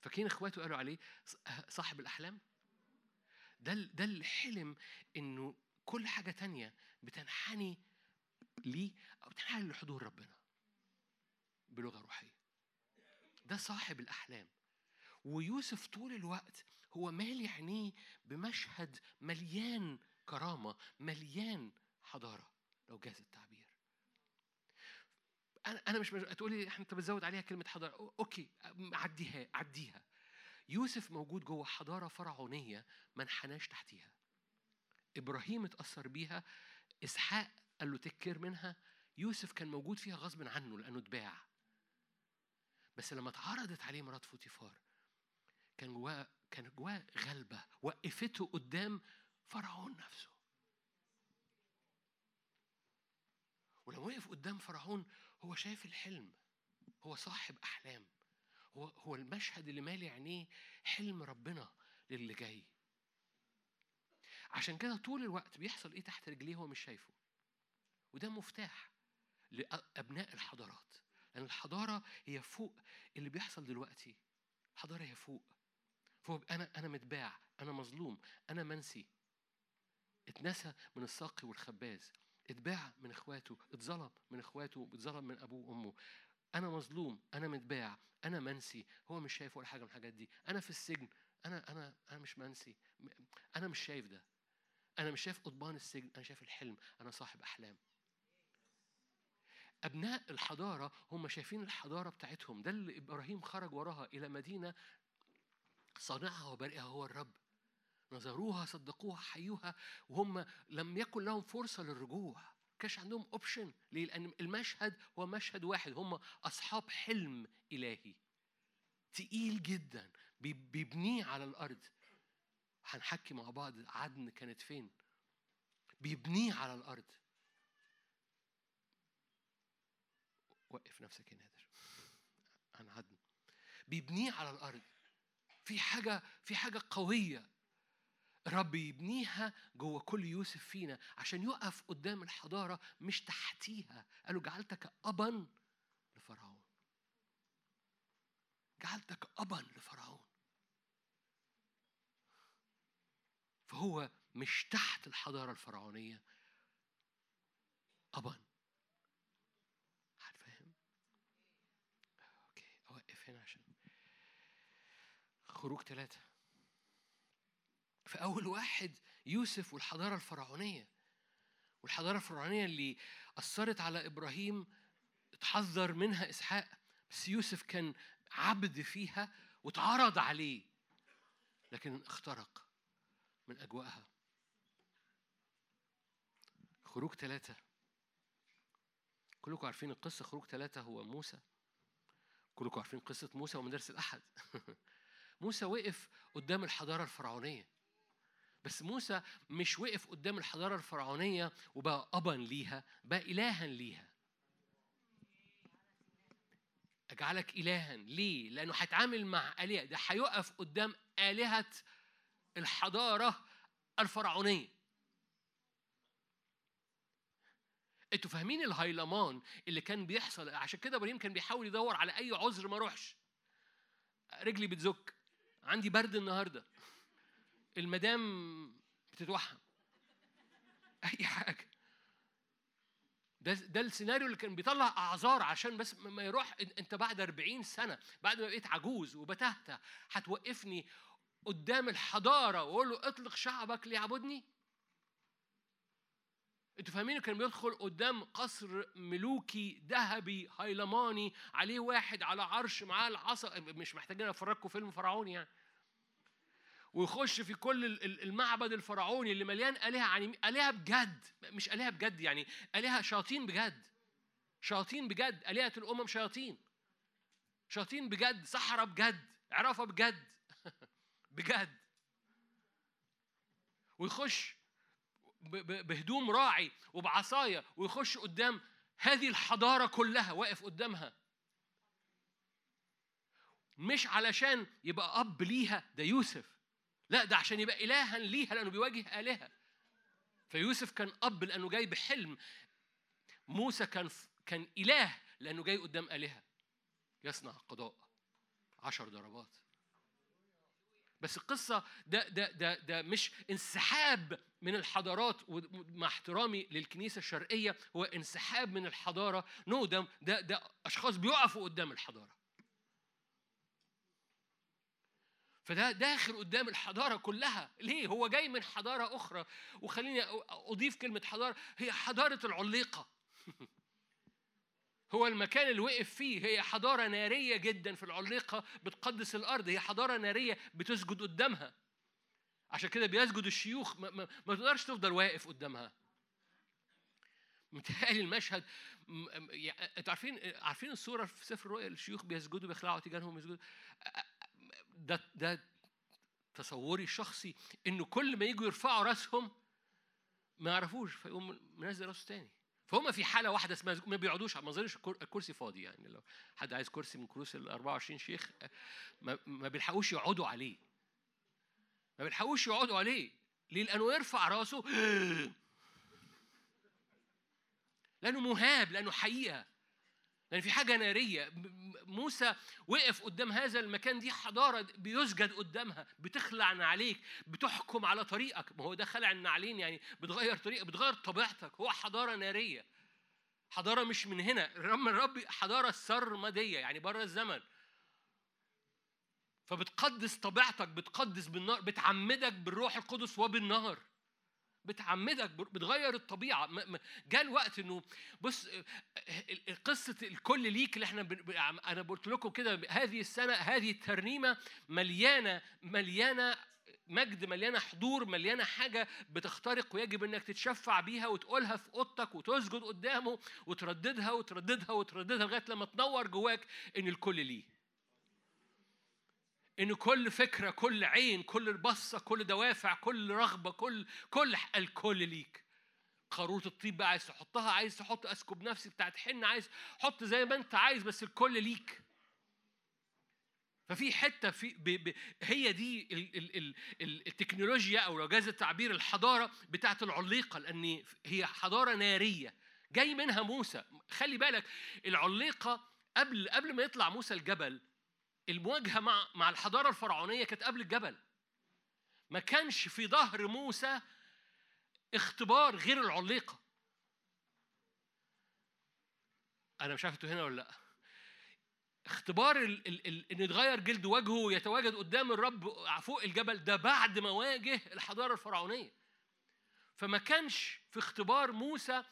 فاكرين إخواته قالوا عليه صاحب الأحلام؟ ده ده الحلم إنه كل حاجة تانية بتنحني ليه أو بتنحني لحضور ربنا بلغة روحية. ده صاحب الأحلام. ويوسف طول الوقت هو مالي عينيه بمشهد مليان كرامة مليان حضارة لو جاز التعبير. أنا أنا مش مش تقولي إحنا أنت بتزود عليها كلمة حضارة. أو- أوكي عديها عديها. يوسف موجود جوه حضارة فرعونية ما انحناش تحتيها. إبراهيم اتأثر بيها إسحاق قال له تكر منها. يوسف كان موجود فيها غصب عنه لأنه اتباع. بس لما اتعرضت عليه مرات فوتيفار كان جواه كان جواه غلبة وقفته قدام فرعون نفسه. ولما وقف قدام فرعون هو شايف الحلم هو صاحب أحلام هو هو المشهد اللي مالي عينيه حلم ربنا للي جاي. عشان كده طول الوقت بيحصل إيه تحت رجليه هو مش شايفه. وده مفتاح لابناء الحضارات. لأن الحضارة هي فوق اللي بيحصل دلوقتي. الحضارة هي فوق. فوق أنا أنا متباع أنا مظلوم أنا منسي. اتنسى من الساقي والخباز اتباع من إخواته اتظلم من إخواته اتظلم من أبوه وأمه. أنا مظلوم أنا متباع أنا منسي. هو مش شايف ولا حاجة من الحاجات دي. أنا في السجن أنا أنا أنا مش منسي. أنا مش شايف ده. أنا مش شايف قضبان السجن أنا شايف الحلم أنا صاحب أحلام. أبناء الحضارة هم شايفين الحضارة بتاعتهم. ده اللي إبراهيم خرج وراها إلى مدينة صانعها وبارئها هو الرب. نظروها صدقوها حيوها وهم لم يكن لهم فرصة للرجوع. كانش عندهم option ليه؟ لأن المشهد هو مشهد واحد. هم أصحاب حلم إلهي. تقيل جدا. بي- بيبنيه على الأرض. هنحكي مع بعض عدن كانت فين. بيبنيه على الأرض. وقف نفسك يا نادر. عن عدن بيبنيه على الأرض. في حاجة في حاجة قوية. الرب يبنيها جوه كل يوسف فينا عشان يقف قدام الحضارة مش تحتيها. قالوا جعلتك ابا لفرعون. جعلتك ابا لفرعون. فهو مش تحت الحضارة الفرعونية. ابا. هنا عشان خروج ثلاثة فأول واحد يوسف والحضارة الفرعونية والحضارة الفرعونية اللي أثرت على إبراهيم اتحذر منها إسحاق بس يوسف كان عبد فيها واتعرض عليه لكن اخترق من أجواءها. خروج ثلاثة كلكم عارفين القصة خروج ثلاثة هو موسى. كلكم عارفين قصة موسى ومدارس الأحد. موسى وقف قدام الحضارة الفرعونية. بس موسى مش وقف قدام الحضارة الفرعونية وبقى أبا ليها بقى إلها ليها. أجعلك إلها. ليه؟ لأنه هيتعامل مع آلهة. ده هيقف قدام آلهة الحضارة الفرعونية. أنتوا فاهمين الهيلمان اللي كان بيحصل؟ عشان كده إبراهيم كان بيحاول يدور على أي عذر ما اروحش رجلي بتزك. عندي برد النهارده. المدام بتتوحم أي حاجة. ده ده السيناريو اللي كان بيطلع أعذار عشان بس ما يروح. أنت بعد 40 سنة بعد ما بقيت عجوز وبتهته هتوقفني قدام الحضارة وأقول له اطلق شعبك ليعبدني؟ أنتوا فاهمين كان بيدخل قدام قصر ملوكي ذهبي هيلماني عليه واحد على عرش معاه العصا مش محتاجين افرجكم فيلم فرعوني يعني. ويخش في كل ال- ال- المعبد الفرعوني اللي مليان آلهة يعني آلهة بجد مش آلهة بجد يعني آلهة شياطين بجد. شياطين بجد آلهة الأمم شياطين. شياطين بجد سحرة بجد عرافة بجد. بجد. ويخش بهدوم راعي وبعصاية ويخش قدام هذه الحضارة كلها واقف قدامها. مش علشان يبقى أب ليها ده يوسف. لا ده عشان يبقى إلها ليها لأنه بيواجه آلهة. فيوسف كان أب لأنه جاي بحلم. موسى كان كان إله لأنه جاي قدام آلهة. يصنع قضاء. عشر ضربات. بس القصة ده ده ده ده مش انسحاب من الحضارات ومع احترامي للكنيسة الشرقية هو انسحاب من الحضارة. نو ده ده ده أشخاص بيقفوا قدام الحضارة. فده داخل قدام الحضارة كلها. ليه؟ هو جاي من حضارة أخرى. وخليني أضيف كلمة حضارة. هي حضارة العليقة. هو المكان اللي وقف فيه. هي حضارة نارية جدا في العليقة بتقدس الأرض. هي حضارة نارية بتسجد قدامها. عشان كده بيسجد الشيوخ. ما, ما, ما تقدرش تفضل واقف قدامها. متهيألي المشهد أنتوا عارفين عارفين الصورة في سفر الرؤيا الشيوخ بيسجدوا بيخلعوا تيجانهم يسجدوا ده ده تصوري الشخصي إنه كل ما يجوا يرفعوا راسهم ما يعرفوش فيقوم منزل راسه تاني. فهم في حالة واحدة اسمها ما بيقعدوش ما اظنش الكر- الكرسي فاضي يعني. لو حد عايز كرسي من كروس ال 24 شيخ ما بيلحقوش يقعدوا عليه. ما بيلحقوش يقعدوا عليه. ليه؟ لأنه يرفع رأسه لأنه مهاب لأنه حقيقة. لأن في م- م- موسى وقف قدام هذا المكان دي حضارة بيسجد قدامها بتخلع عليك بتحكم على طريقك. ما هو ده خلع النعلين يعني بتغير طريقك بتغير طبيعتك. هو حضارة نارية. حضارة مش من هنا. رب الرب حضارة سرمدية يعني بره الزمن. فبتقدس طبيعتك بتقدس بالنار بتعمدك بالروح القدس وبالنار بتعمدك بتغير الطبيعة. جاء الوقت إنه بص قصة الكل ليك اللي إحنا بن- أنا قلت لكم كده هذه السنة هذه الترنيمة مليانة مليانة مجد مليانة حضور مليانة حاجة بتخترق ويجب إنك تتشفع بيها وتقولها في أوضتك وتسجد قدامه وترددها وترددها وترددها لغاية لما تنور جواك إن الكل ليه ان كل فكرة كل عين كل بصه كل دوافع كل رغبة كل كل الكل ليك. قاروره الطيب بقى عايز تحطها عايز تحط اسكب نفسي بتاعت حنه عايز حط زي ما أنت عايز بس الكل ليك. ففي حتة في ب ب هي دي ال ال ال التكنولوجيا أو لو جاز التعبير الحضارة بتاعت العليقة لأن هي حضارة نارية. جاي منها موسى. خلي بالك العليقة قبل قبل ما يطلع موسى الجبل المواجهه مع مع الحضارة الفرعونية كانت قبل الجبل. ما كانش في ظهر موسى اختبار غير العليقة. أنا مش عارف أنتوا هنا ولا لأ. اختبار ال ال ال إن يتغير جلد وجهه ويتواجد قدام الرب فوق الجبل ده بعد ما واجه الحضارة الفرعونية. فما كانش في اختبار موسى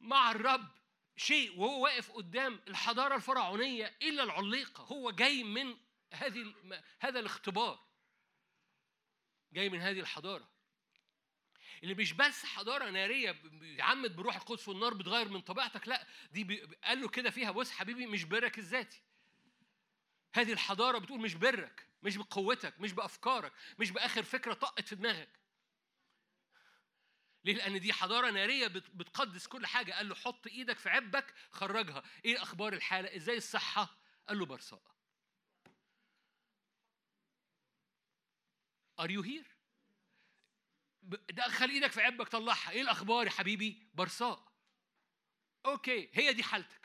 مع الرب شيء وهو واقف قدام الحضارة الفرعونية إلا العليقة. هو جاي من هذه هذا الاختبار. جاي من هذه الحضارة. اللي مش بس حضارة نارية بيعمد بروح القدس والنار بتغير من طبيعتك لا دي قال له كده فيها بص حبيبي مش برك الذاتي. هذه الحضارة بتقول مش برك مش بقوتك مش بأفكارك مش بآخر فكرة طقت في دماغك. ليه؟ لأن دي حضارة نارية بت- بتقدس كل حاجة، قال له حط إيدك في عبك خرجها، إيه أخبار الحالة؟ إزاي الصحة؟ قال له برصاء. Are you here؟ دخل إيدك في عبك طلعها، إيه الأخبار يا حبيبي؟ برصاء. أوكي، هي دي حالتك.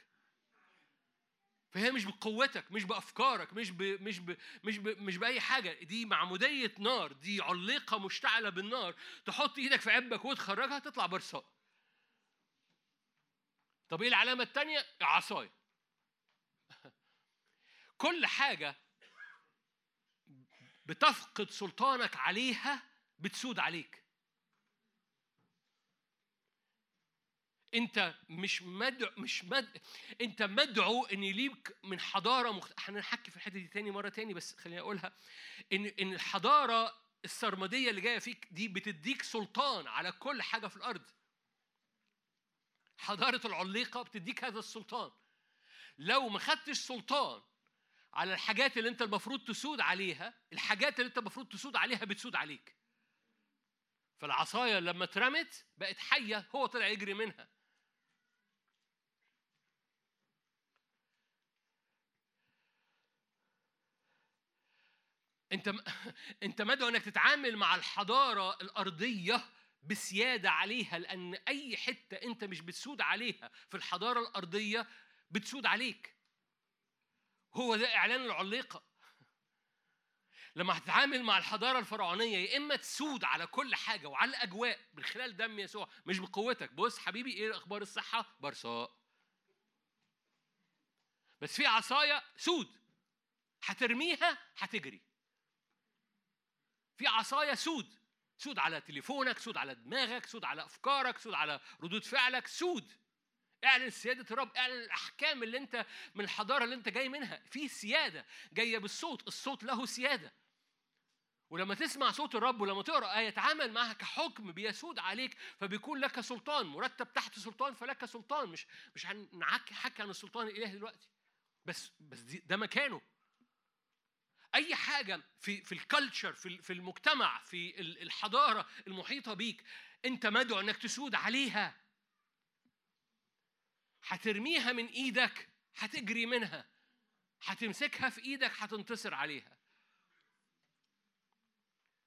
فهي مش بقوتك مش بأفكارك مش ب مش ب مش ب مش بأي حاجة. دي معمودية نار دي عليقه مشتعلة بالنار. تحط إيدك في عبك وتخرجها تطلع برصاء طب إيه العلامة الثانية عصايه كل حاجة بتفقد سلطانك عليها بتسود عليك. انت مش مدعو مش مد... انت مدعو ان ليك من حضارة مخت... هنحكي في الحتة دي تاني مرة تاني بس خليني أقولها. إن إن الحضارة السرمديه اللي جاية فيك دي بتديك سلطان على كل حاجة في الأرض. حضارة العليقة بتديك هذا السلطان. لو ما خدتش سلطان على الحاجات اللي انت المفروض تسود عليها الحاجات اللي انت المفروض تسود عليها بتسود عليك. فالعصاية لما اترمت بقت حية هو طلع يجري منها. انت انت مدعو انك تتعامل مع الحضارة الأرضية بسيادة عليها لأن أي حتة انت مش بتسود عليها في الحضارة الأرضية بتسود عليك. هو ده إعلان العليقة. لما هتتعامل مع الحضارة الفرعونية يا إما تسود على كل حاجة وعلى الأجواء من خلال دم يسوع مش بقوتك. بص حبيبي إيه أخبار الصحة؟ برصاء بس في عصاية سود. هترميها هتجري. في عصايه سود. سود على تليفونك سود على دماغك سود على أفكارك سود على ردود فعلك سود. اعلن سيادة الرب اعلن الأحكام اللي أنت من الحضارة اللي أنت جاي منها. في سيادة جاية بالصوت الصوت له سيادة. ولما تسمع صوت الرب ولما تقرأ آية يتعامل معها كحكم بيسود عليك فبيكون لك سلطان مرتب تحت سلطان فلك سلطان. مش مش هنحكي حكي عن السلطان الإلهي دلوقتي. بس بس ده مكانه. أي حاجة في في الكالتشر في في المجتمع في الحضارة المحيطة بيك أنت مدعو إنك تسود عليها. هترميها من إيدك هتجري منها. هتمسكها في إيدك هتنتصر عليها.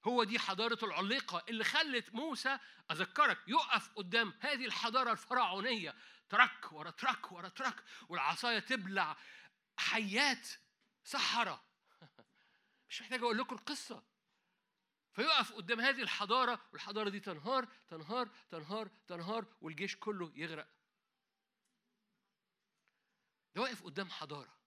هو دي حضارة العليقة اللي خلت موسى أذكرك يقف قدام هذه الحضارة الفرعونية. ترك ورا ترك ورا ترك والعصاية تبلع حيات سحرة. مش محتاج أقول لكم القصة. فيقف قدام هذه الحضارة والحضارة دي تنهار تنهار تنهار تنهار والجيش كله يغرق. ده واقف قدام حضارة.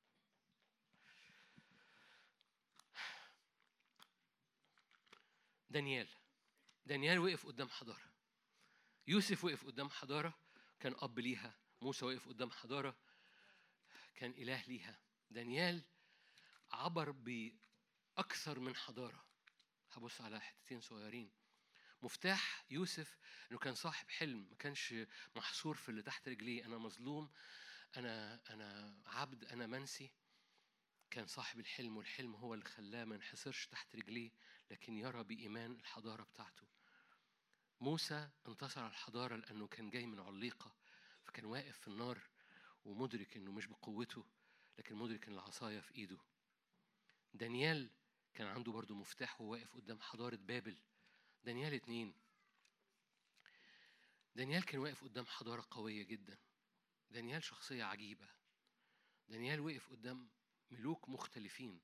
دانيال. دانيال وقف قدام حضارة. يوسف وقف قدام حضارة. كان أب ليها. موسى وقف قدام حضارة. كان إله ليها. دانيال عبر بأكثر من حضارة. هبص على حتتين صغيرين. مفتاح يوسف إنه كان صاحب حلم ما كانش محصور في اللي تحت رجليه. أنا مظلوم أنا أنا عبد أنا منسي. كان صاحب الحلم والحلم هو اللي خلاه ما ينحصرش تحت رجليه. لكن يرى بإيمان الحضارة بتاعته. موسى انتصر على الحضارة لأنه كان جاي من عليقة فكان واقف في النار ومدرك إنه مش بقوته لكن مدرك إن العصاية في إيده. دانيال كان عنده برضو مفتاح وهو واقف قدام حضارة بابل. دانيال اتنين. دانيال كان واقف قدام حضارة قوية جدا. دانيال شخصية عجيبة. دانيال وقف قدام ملوك مختلفين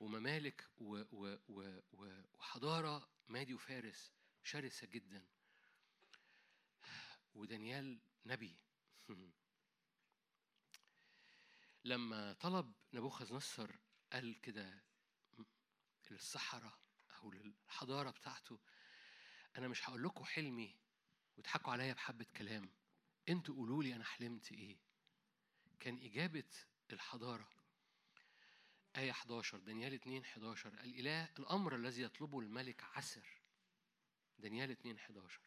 وممالك و و و و وحضارة مادي وفارس شرسة جدا. ودانيال نبي. لما طلب نبوخذ نصر قال كده للصحراء أو للحضارة بتاعته. أنا مش هقول لكم حلمي وتضحكوا عليا بحبة كلام. أنتوا قولوا لي أنا حلمت إيه. كان إجابة الحضارة. آية 11 دانيال 2 11 الإله الأمر الذي يطلبه الملك عسر. دانيال 2 11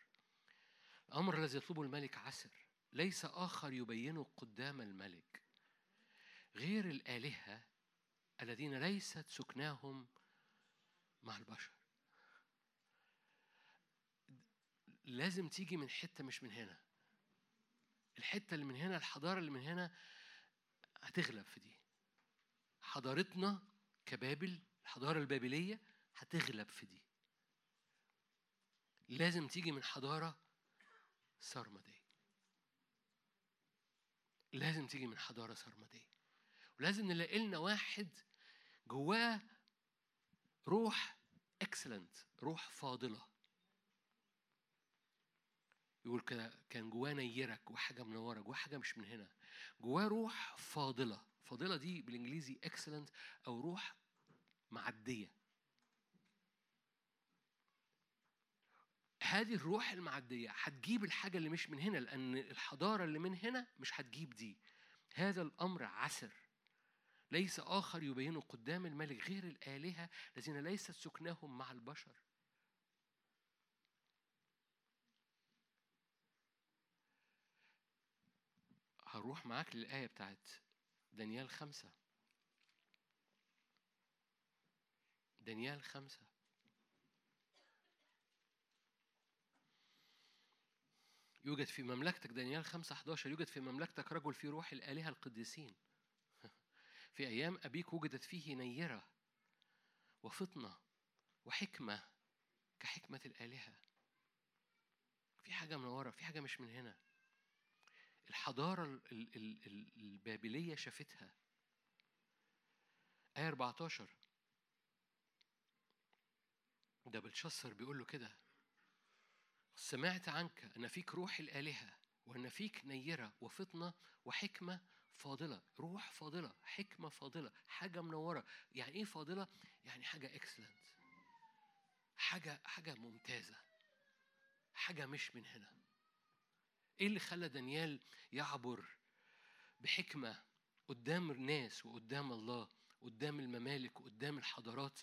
الأمر الذي يطلبه الملك عسر. ليس آخر يبينه قدام الملك. غير الآلهة الذين ليست سكناهم مع البشر. لازم تيجي من حتة مش من هنا. الحتة اللي من هنا الحضارة اللي من هنا هتغلب في دي. حضارتنا كبابل الحضارة البابلية هتغلب في دي. لازم تيجي من حضارة سرمدية. لازم تيجي من حضارة سرمدية. ولازم نلاقي لنا واحد جواه روح excellent روح فاضلة. يقول كده كان جواه نيرك جواه حاجة منورة جواه حاجة مش من هنا. جواه روح فاضلة. فاضلة دي بالإنجليزي excellent أو روح معدية. هذه الروح المعدية هتجيب الحاجة اللي مش من هنا لأن الحضارة اللي من هنا مش هتجيب دي. هذا الأمر عسر. ليس آخر يبينه قدام الملك غير الآلهة الذين ليست سكناهم مع البشر. هروح معاك للآية بتاعت دانيال خمسة. دانيال خمسة. يوجد في مملكتك دانيال خمسة 11 يوجد في مملكتك رجل في روح الآلهة القديسين. في أيام أبيك وجدت فيه نيرة وفطنة وحكمة كحكمة الآلهة. في حاجة منورة في حاجة مش من هنا. الحضارة ال- ال- ال- ال- البابلية شافتها. آية 14 ده بلشسر بيقول له كده. سمعت عنك أن فيك روح الآلهة وأن فيك نيرة وفطنة وحكمة فاضلة روح فاضلة حكمة فاضلة حاجة منورة. يعني إيه فاضلة؟ يعني حاجة إكسلنت حاجة حاجة ممتازة. حاجة مش من هنا. إيه اللي خلى دانيال يعبر بحكمة قدام الناس وقدام الله قدام الممالك وقدام الحضارات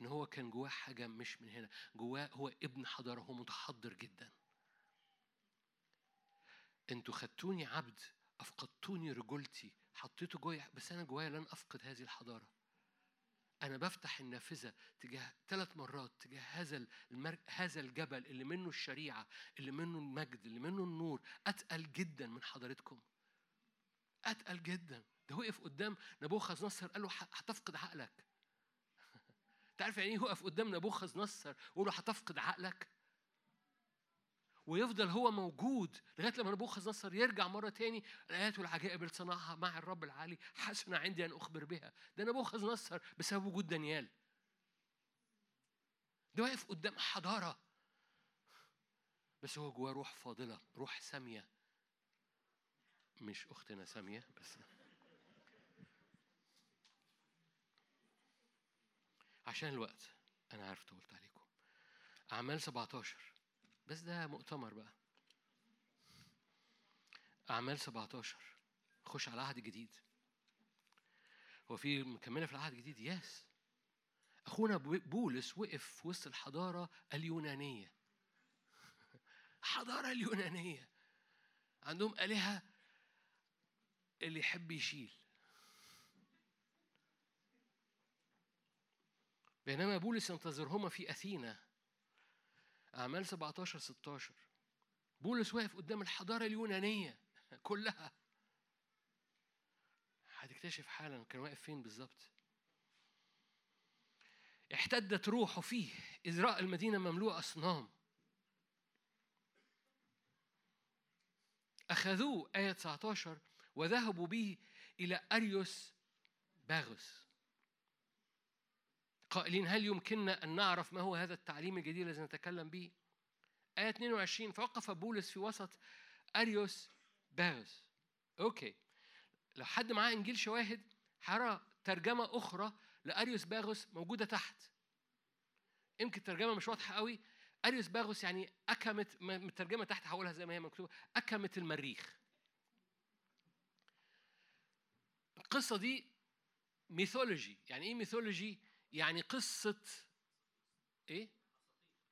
إن هو كان جواه حاجة مش من هنا؟ جواه هو ابن حضارة هو متحضر جدا. أنتوا خدتوني عبد أفقدتوني رجولتي حطيته جوايا بس أنا جوايا لن أفقد هذه الحضارة. أنا بفتح النافذة تجاه ثلاث مرات تجاه هذا المر... هذا الجبل اللي منه الشريعة اللي منه المجد اللي منه النور. أتقل جدا من حضرتكم أتقل جدا. ده وقف قدام نبوخذ نصر قال له ح- هتفقد عقلك. تعرف يعني إيه يقف قدام نبوخذ نصر ويقول له هتفقد عقلك ويفضل هو موجود لغاية لما نبوخذ نصر يرجع مرة تاني الآيات والعجائب اللي صنعها مع الرب العالي حسن عندي أن أخبر بها. ده نبوخذ نصر بسبب وجود دانيال. ده واقف قدام حضارة. بس هو جواه روح فاضلة روح سامية. مش أختنا سامية بس. عشان الوقت أنا عارف طولت عليكم. أعمال 17 بس ده مؤتمر بقى. أعمال 17 خش على العهد الجديد هو في مكملة في العهد الجديد؟ يس أخونا بولس وقف في وسط الحضارة اليونانية. الحضارة اليونانية. عندهم آلهة اللي يحب يشيل. بينما بولس ينتظرهما في أثينا. أعمال 17 16 بولس واقف قدام الحضارة اليونانية كلها. هتكتشف حالا كان واقف فين بالظبط. احتدت روحه فيه. إذ رأى المدينة مملوءة أصنام. أخذوه آية 19 وذهبوا به إلى أريوس باغوس. قائلين هل يمكننا أن نعرف ما هو هذا التعليم الجديد الذي نتكلم به؟ آية 22 فوقف بولس في وسط أريوس باغوس okay. لو حد معاه إنجيل شواهد هيرى ترجمة أخرى لأريوس باغوس موجودة تحت. يمكن الترجمة مش واضحة قوي. أريوس باغوس يعني أكمت الترجمة تحت هقولها زي ما هي مكتوبة. أكمت المريخ. القصة دي mythology. يعني إيه mythology؟ يعني قصة إيه؟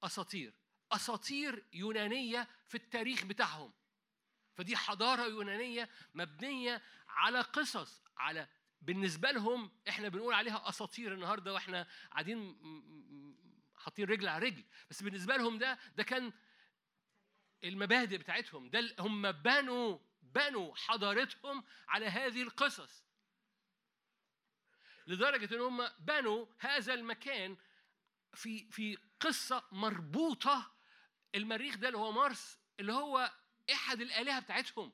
أساطير. أساطير يونانية في التاريخ بتاعهم. فدي حضارة يونانية مبنية على قصص على بالنسبة لهم إحنا بنقول عليها أساطير النهاردة وإحنا قاعدين حاطين رجل على رجل. بس بالنسبة لهم ده ده كان المبادئ بتاعتهم. ده هم بنوا بنوا حضارتهم على هذه القصص. لدرجة إن هم بنوا هذا المكان في في قصة مربوطة. المريخ ده اللي هو مارس اللي هو إحد الآلهة بتاعتهم.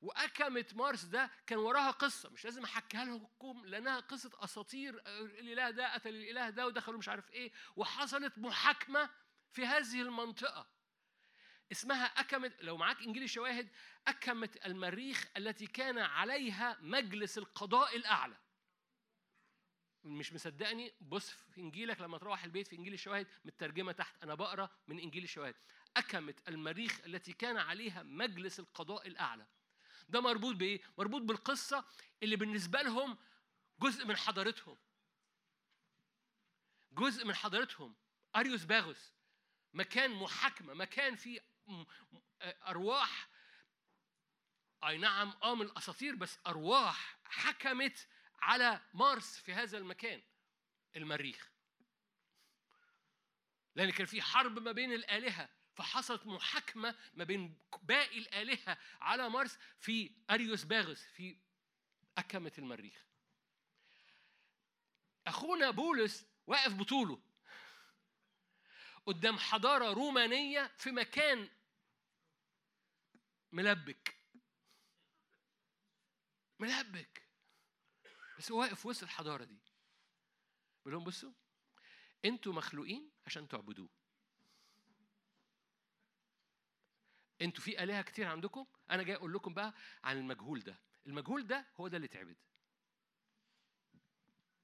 وأكمة مارس ده كان وراها قصة مش لازم أحكيها لكم لأنها قصة أساطير. الإله ده قتل الإله ده ودخلوا مش عارف إيه. وحصلت محاكمة في هذه المنطقة. اسمها أكمة لو معاك إنجيل الشواهد أكمة المريخ التي كان عليها مجلس القضاء الأعلى. مش مصدقني؟ بص في إنجيلك لما تروح البيت في انجيل الشواهد مترجمة تحت أنا بقرأ من انجيل الشواهد أكمت المريخ التي كان عليها مجلس القضاء الأعلى. ده مربوط بإيه؟ مربوط بالقصة اللي بالنسبة لهم جزء من حضارتهم. جزء من حضارتهم. اريوس باغوس مكان محاكمة مكان فيه أرواح. أي نعم آه من الأساطير بس أرواح حكمت على مارس في هذا المكان المريخ. لأن كان في حرب ما بين الآلهة فحصلت محاكمة ما بين باقي الآلهة على مارس في أريوس باغس في أكمة المريخ. أخونا بولس واقف بطوله. قدام حضارة رومانية في مكان ملبك. ملبك. بس هو واقف وسط الحضارة دي. بيقول لهم بصوا أنتوا مخلوقين عشان تعبدوه. أنتوا في آلهة كتير عندكم. أنا جاي أقول لكم بقى عن المجهول ده. المجهول ده هو ده اللي اتعبد.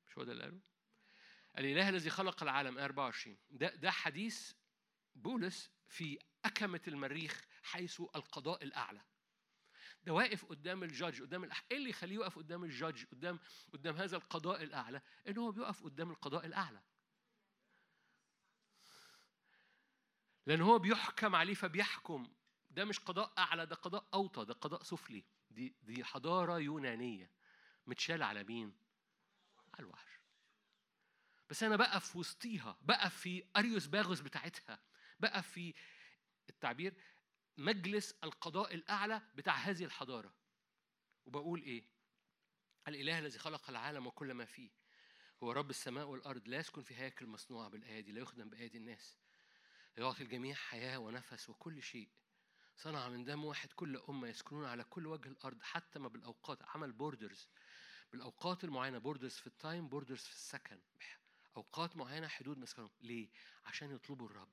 مش هو ده اللي قاله؟ الإله الذي خلق العالم 24 ده ده حديث بولس في أكمة المريخ حيث القضاء الأعلى. ده واقف قدام الجادج قدام الأح... إيه اللي يخليه يقف قدام الجادج قدام قدام هذا القضاء الأعلى؟ إن هو بيقف قدام القضاء الأعلى. لأن هو بيحكم عليه فبيحكم. ده مش قضاء أعلى ده قضاء أوطى ده قضاء سفلي. دي دي حضارة يونانية متشال على مين؟ على الوحش. بس أنا بقف في وسطيها بقف في أريوس باغوس بتاعتها بقف في التعبير مجلس القضاء الأعلى بتاع هذه الحضارة. وبقول إيه؟ الإله الذي خلق العالم وكل ما فيه. هو رب السماء والأرض لا يسكن في هياكل مصنوعة بالأيادي لا يخدم بأيدي الناس. يعطي الجميع حياة ونفس وكل شيء. صنع من دم واحد كل أمة يسكنون على كل وجه الأرض حتى ما بالأوقات. عمل borders بالأوقات المعينة borders في ال time borders في السكن أوقات معينة حدود مسكنهم. ليه؟ عشان يطلبوا الرب.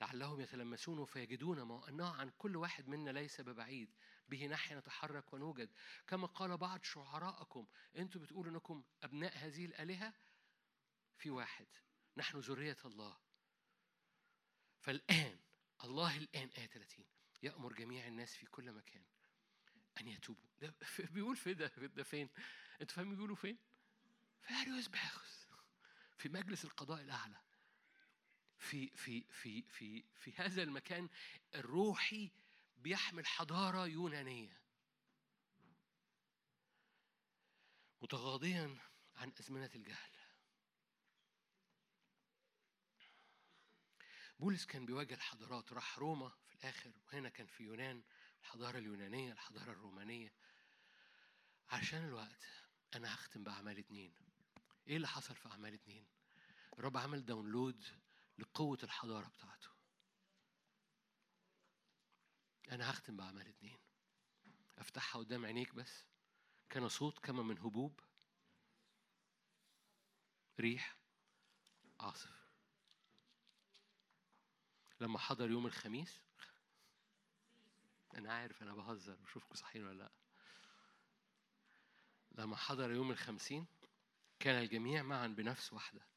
لعلهم يتلمسون فيجدوه مع أنه عن كل واحد منا ليس ببعيد. به نحن نتحرك ونوجد. كما قال بعض شعراءكم أنتم بتقولوا أنكم أبناء هذه الآلهة؟ في واحد. نحن ذرية الله. فالآن الله الآن آية 30 يأمر جميع الناس في كل مكان أن يتوبوا. ده بيقول في ده ده فين؟ أنتوا فاهمين بيقولوا فين؟ في أريوس باخوس في مجلس القضاء الأعلى. في في في في في هذا المكان الروحي بيحمل حضارة يونانية. متغاضيا عن أزمنة الجهل. بولس كان بيواجه الحضارات راح روما في الآخر وهنا كان في يونان الحضارة اليونانية الحضارة الرومانية. عشان الوقت أنا هختم بأعمال اتنين. إيه اللي حصل في أعمال اتنين؟ الرب عمل داونلود لقوة الحضارة بتاعته. أنا هختم بأعمال اتنين. أفتحها قدام عينيك بس. كان صوت كما من هبوب. ريح. عاصف. لما حضر يوم الخميس. أنا عارف أنا بهزر بشوفكم صحيين ولا لأ. لما حضر يوم الخمسين كان الجميع معا بنفس واحدة.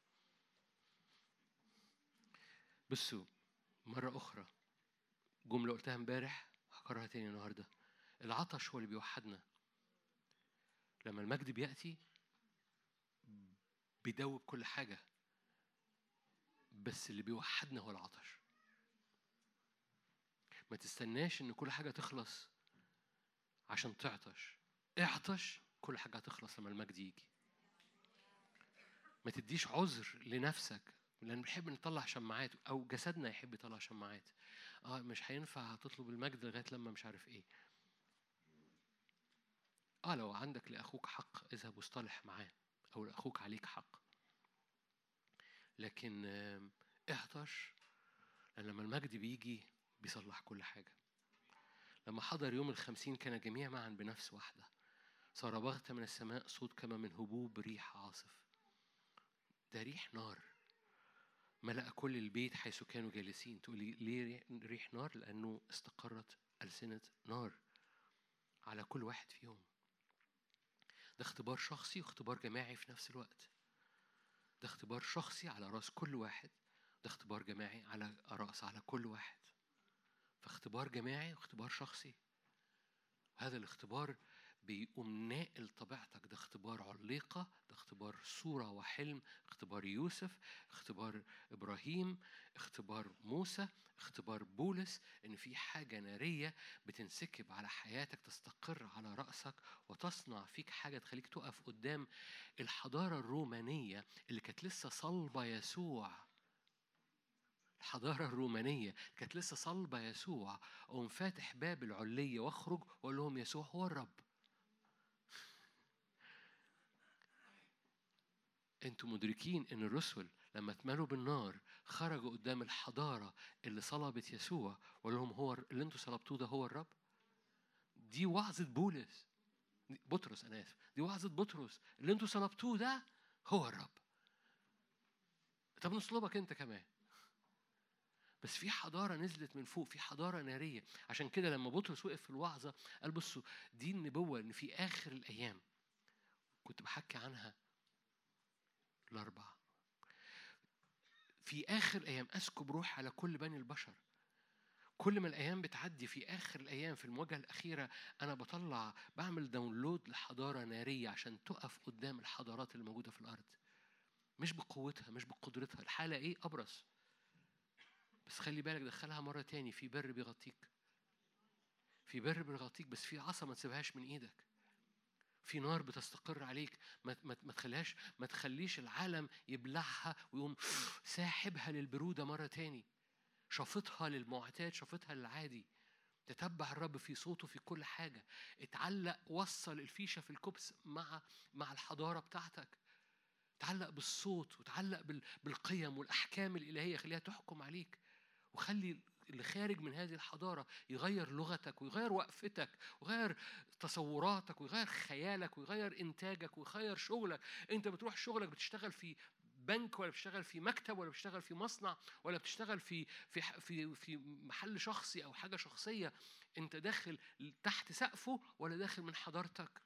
بصوا مرة أخرى جملة قلتها امبارح هكررها تاني النهاردة. العطش هو اللي بيوحدنا. لما المجد بيأتي بيدوب كل حاجة بس اللي بيوحدنا هو العطش. ما تستناش إن كل حاجة تخلص عشان تعطش. اعطش كل حاجة هتخلص لما المجد يجي. ما تديش عذر لنفسك لأن بنحب نطلع شماعات أو جسدنا يحب يطلع شماعات. آه مش هينفع تطلب المجد لغاية لما مش عارف إيه. آه لو عندك لأخوك حق اذهب واصطلح معاه أو لأخوك عليك حق. لكن اعطش لأن لما المجد بيجي بيصلح كل حاجة. لما حضر يوم الخمسين كان جميع معا بنفس واحدة. صار بغتة من السماء صوت كما من هبوب ريح عاصف. ده ريح نار. ملأ كل البيت حيث كانوا جالسين. تقولي ليه ريح نار؟ لأنه استقرت ألسنة نار على كل واحد فيهم. ده اختبار شخصي واختبار جماعي في نفس الوقت. ده اختبار شخصي على رأس كل واحد. ده اختبار جماعي على رأس على كل واحد. فاختبار جماعي واختبار شخصي. هذا الاختبار بيقوم ناقل طبيعتك. ده اختبار عليقة ده اختبار صورة وحلم اختبار يوسف اختبار إبراهيم اختبار موسى اختبار بولس إن في حاجة نارية بتنسكب على حياتك تستقر على رأسك وتصنع فيك حاجة تخليك تقف قدام الحضارة الرومانية اللي كانت لسه صلبة يسوع. الحضارة الرومانية كانت لسه صلبة يسوع. أقوم فاتح باب العلية وأخرج وأقول لهم يسوع هو الرب. أنتوا مدركين إن الرسل لما اتملوا بالنار خرجوا قدام الحضارة اللي صلبت يسوع وقال لهم هو اللي أنتوا صلبتوه ده هو الرب؟ دي وعظة بولس بطرس أنا آسف دي وعظة بطرس اللي أنتوا صلبتوه ده هو الرب. طب نصلبك انت كمان. بس في حضارة نزلت من فوق في حضارة نارية. عشان كده لما بطرس وقف في الوعظة قال بصوا دي النبوة إن في آخر الأيام كنت بحكي عنها الأربعة. في آخر الأيام أسكب روح على كل بني البشر. كل ما الأيام بتعدي في آخر الأيام في المواجهة الأخيرة أنا بطلع بعمل داونلود لحضارة نارية عشان تقف قدام الحضارات اللي موجودة في الأرض. مش بقوتها مش بقدرتها. الحالة إيه؟ أبرص بس خلي بالك دخلها مرة تاني. في بر بيغطيك. في بر بيغطيك بس في عصا ما تسيبهاش من إيدك. في نار بتستقر عليك. ما ما ما تخليهاش ما تخليش العالم يبلعها ويقوم ساحبها للبرودة مرة تاني. شافطها للمعتاد شافطها للعادي. تتبع الرب في صوته في كل حاجة. اتعلق وصل الفيشة في الكبس مع مع الحضارة بتاعتك. تعلق بالصوت وتعلق بال- بالقيم والأحكام الإلهية. خليها تحكم عليك. وخلي اللي خارج من هذه الحضارة يغير لغتك ويغير وقفتك ويغير تصوراتك ويغير خيالك ويغير إنتاجك ويغير شغلك. أنت بتروح شغلك بتشتغل في بنك ولا بتشتغل في مكتب ولا بتشتغل في مصنع ولا بتشتغل في في في في محل شخصي أو حاجة شخصية أنت داخل تحت سقفه ولا داخل من حضارتك؟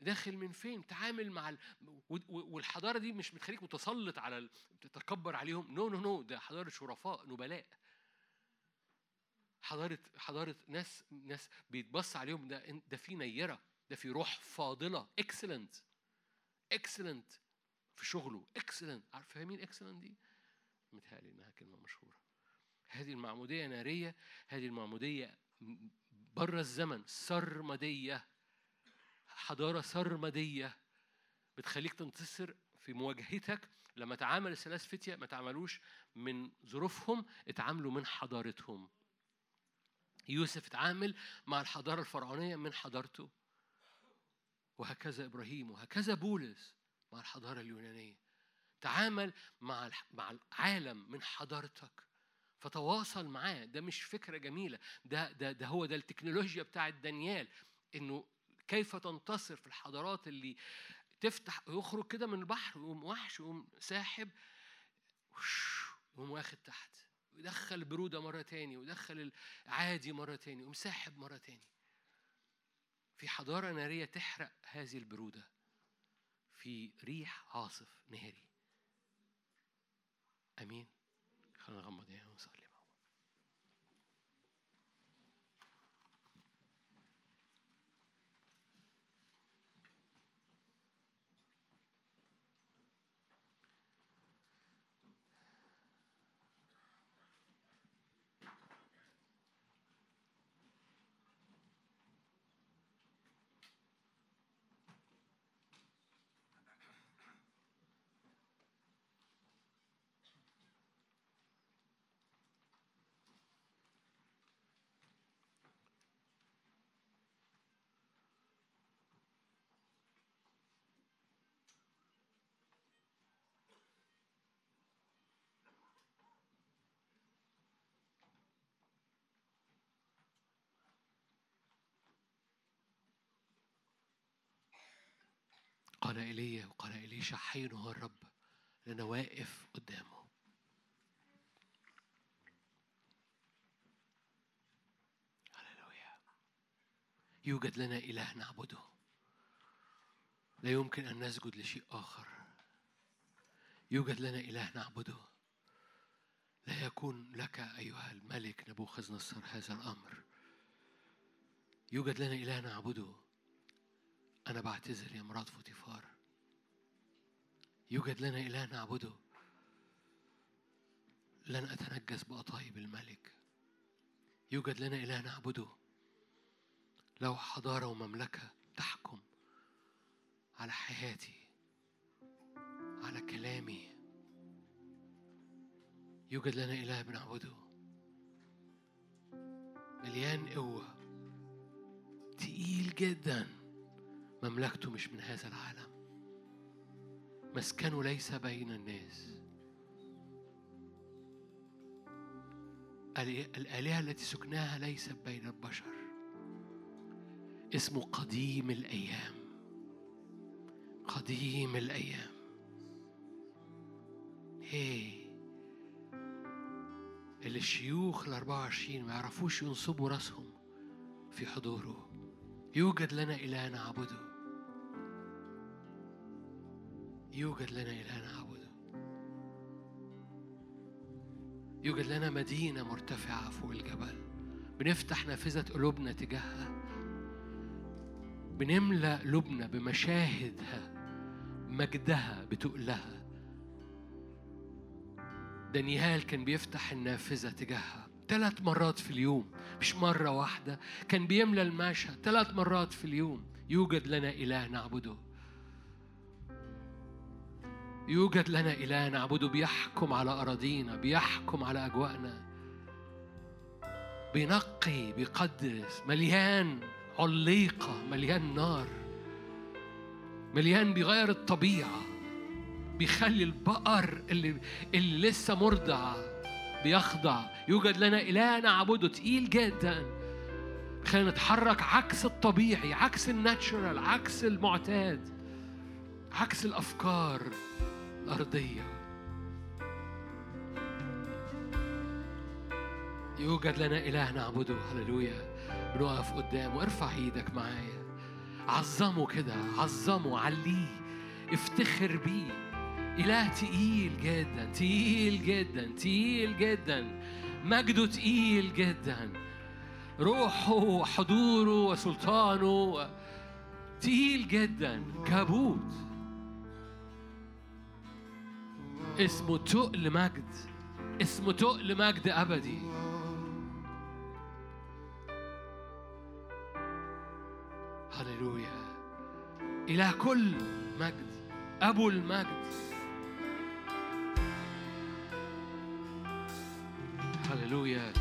داخل من فين؟ تعامل مع ال... والحضارة دي مش بتخليك متسلط على ال... تتكبر عليهم. no no no ده حضارة شرفاء نبلاء. حضارة حضارة ناس ناس بيتبص عليهم. ده ده في نيرة ده في روح فاضلة. excellent excellent في شغله. excellent عارف فاهمين excellent دي؟ متهيألي إنها كلمة مشهورة. هذه المعمودية نارية هذه المعمودية بره الزمن سرمدية. حضارة سرمدية بتخليك تنتصر في مواجهتك. لما تعامل الثلاث فتية ما تعاملوش من ظروفهم اتعاملوا من حضارتهم. يوسف اتعامل مع الحضارة الفرعونية من حضارته. وهكذا إبراهيم وهكذا بولس مع الحضارة اليونانية. تعامل مع مع العالم من حضارتك. فتواصل معاه. ده مش فكرة جميلة. ده ده ده هو ده التكنولوجيا بتاعت دانيال. إنه كيف تنتصر في الحضارات اللي تفتح يخرج كده من البحر ويقوم وحش ويقوم ساحب يقوم واخد تحت. ويدخل البرودة مرة تاني ويدخل العادي مرة تاني ويقوم ساحب مرة تاني. في حضارة نارية تحرق هذه البرودة. في ريح عاصف ناري أمين. خلينا نغمض عينينا ونصلي. قال إيليا وقال إليشا حين هو الرب لأنا واقف قدامه. هللويا. يوجد لنا إله نعبده. لا يمكن أن نسجد لشيء آخر. يوجد لنا إله نعبده. لا يكون لك أيها الملك نبوخذ نصر هذا الأمر. يوجد لنا إله نعبده. أنا بعتذر يا مرات فوتيفار. يوجد لنا إله نعبده. لن أتنجس بأطايب الملك. يوجد لنا إله نعبده. لو حضارة ومملكة تحكم على حياتي على كلامي. يوجد لنا إله بنعبده. مليان قوة. تقيل جداً. مملكته مش من هذا العالم. مسكنه ليس بين الناس. الآلهة التي سكناها ليست بين البشر. اسمه قديم الأيام. قديم الأيام. هي. اللي الشيوخ ال 24 ما يعرفوش ينصبوا راسهم في حضوره. يوجد لنا إله نعبده. يوجد لنا إله نعبده يوجد لنا مدينة مرتفعة فوق الجبل. بنفتح نافذة قلوبنا تجاهها. بنملأ قلوبنا بمشاهدها مجدها بتقلها. دانيال كان بيفتح النافذة تجاهها ثلاث مرات في اليوم مش مرة واحدة. كان بيملى المشهد ثلاث مرات في اليوم. يوجد لنا إله نعبده. يوجد لنا إله نعبده بيحكم على أراضينا بيحكم على أجواءنا. بينقي بيقدس مليان عليقة مليان نار مليان بيغير الطبيعة بيخلي البقر اللي, اللي لسه مرضع بيخضع. يوجد لنا إله نعبده تقيل جدا. خلينا نتحرك عكس الطبيعي عكس الناتشرال عكس المعتاد عكس الأفكار. الأرضية. يوجد لنا إله نعبده. هللويا. بنقف قدامه. ارفع إيدك معايا. عظمه كده. عظمه. عليه. افتخر بيه. إله تقيل جدا. تقيل جدا. تقيل جدا. مجده تقيل جدا. روحه وحضوره وسلطانه. تقيل جدا. كابوت. اسمه تقل مجد اسمه تقل مجد أبدي. هللويا. إله كل مجد. أبو المجد. هللويا.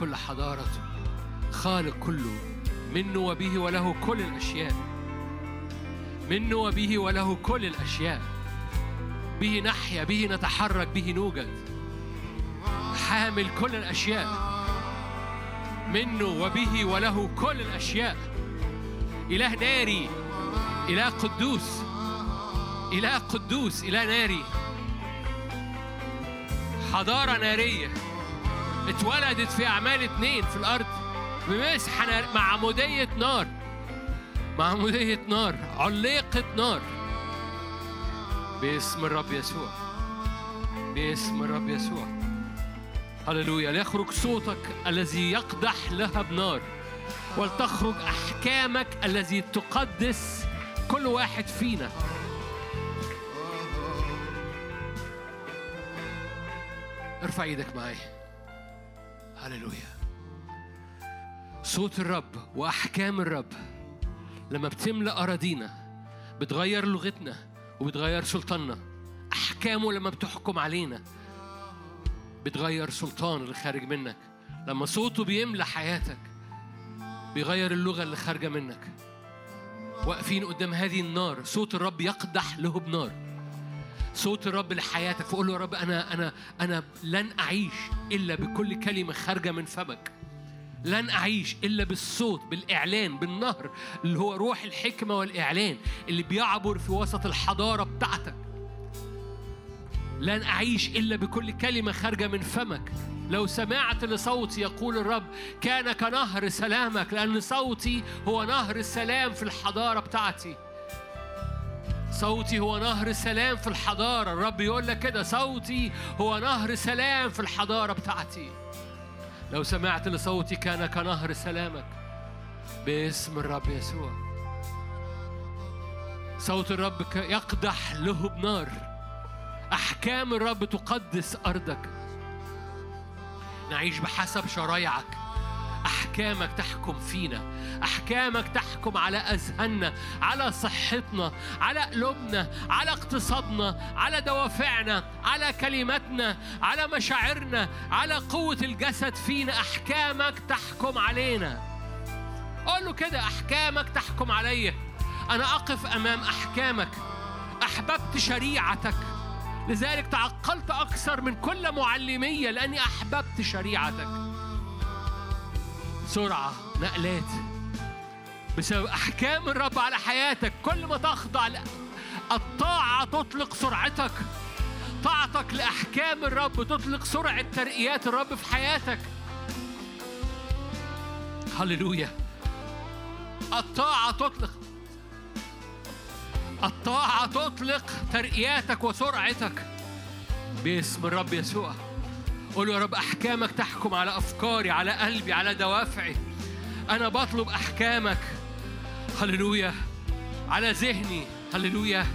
كل حضارته خالق كله منه وبه وله كل الأشياء. منه وبه وله كل الأشياء. به نحيا به نتحرك به نوجد. حامل كل الأشياء. منه وبه وله كل الأشياء. إله ناري إله قدوس. إله قدوس إله ناري. حضارة نارية. اتولدت في أعمال اتنين في الأرض بمسحة نار معمودية نار. معمودية نار علقة نار. باسم الرب يسوع. باسم الرب يسوع. هللويا. ليخرج صوتك الذي يقدح لهب نار ولتخرج أحكامك الذي تقدس كل واحد فينا. ارفع إيدك معايا. هللويا. صوت الرب وأحكام الرب لما بتملأ أراضينا بتغير لغتنا وبتغير سلطاننا. أحكامه لما بتحكم علينا بتغير سلطان اللي خارج منك. لما صوته بيملى حياتك بيغير اللغة اللي خارجة منك. واقفين قدام هذه النار صوت الرب يقدح له بنار صوت الرب لحياتك فقول له يا رب أنا أنا أنا لن أعيش إلا بكل كلمة خارجة من فمك. لن أعيش إلا بالصوت بالإعلان بالنهر اللي هو روح الحكمة والإعلان اللي بيعبر في وسط الحضارة بتاعتك. لن أعيش إلا بكل كلمة خارجة من فمك. لو سمعت لصوتي يقول الرب كان كنهر سلامك لأن صوتي هو نهر السلام في الحضارة بتاعتي. صوتي هو نهر سلام في الحضارة. الرب يقول لك كده صوتي هو نهر سلام في الحضارة بتاعتي. لو سمعت لصوتي كان كنهر سلامك باسم الرب يسوع. صوت الرب يقدح له بنار أحكام الرب تقدس أرضك. نعيش بحسب شرايعك أحكامك تحكم فينا. أحكامك تحكم على أذهاننا على صحتنا على قلوبنا على اقتصادنا على دوافعنا على كلماتنا على مشاعرنا على قوة الجسد فينا. أحكامك تحكم علينا. قول له كده أحكامك تحكم عليا. أنا أقف أمام أحكامك. أحببت شريعتك. لذلك تعقلت أكثر من كل معلمية لأني أحببت شريعتك. سرعة نقلات. بسبب أحكام الرب على حياتك كل ما تخضع الطاعة تطلق سرعتك. طاعتك لأحكام الرب تطلق سرعة ترقيات الرب في حياتك. هللويا. الطاعة تطلق الطاعة تطلق ترقياتك وسرعتك. باسم الرب يسوع. قول يا رب أحكامك تحكم على أفكاري على قلبي على دوافعي. أنا بطلب أحكامك. هللويا. على ذهني. هللويا.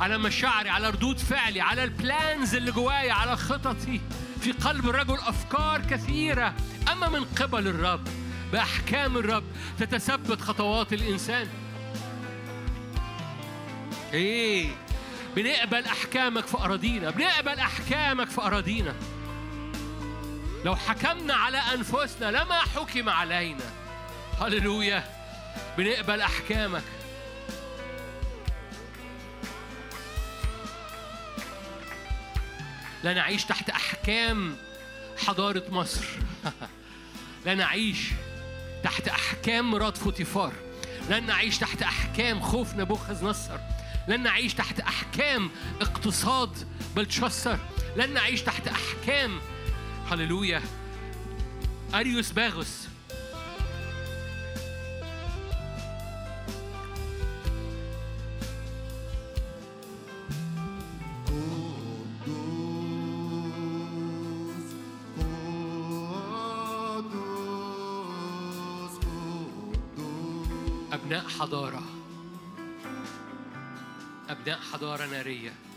على مشاعري على ردود فعلي على البلانز اللي جوايا على خططي. في قلب الرجل أفكار كثيرة. أما من قبل الرب بأحكام الرب تتثبت خطوات الإنسان. إيه. بنقبل أحكامك في أراضينا بنقبل أحكامك في أراضينا. لو حكمنا على أنفسنا لما حكم علينا. هللويا. بنقبل أحكامك. لا نعيش تحت أحكام حضارة مصر. لا نعيش تحت أحكام مرات فوتيفار. لن نعيش تحت أحكام خوف نبوخذ نصر. لن نعيش تحت أحكام اقتصاد بلتشسر لن نعيش تحت أحكام هللويا أريوس باغوس أبناء حضارة. أبناء حضارة نارية.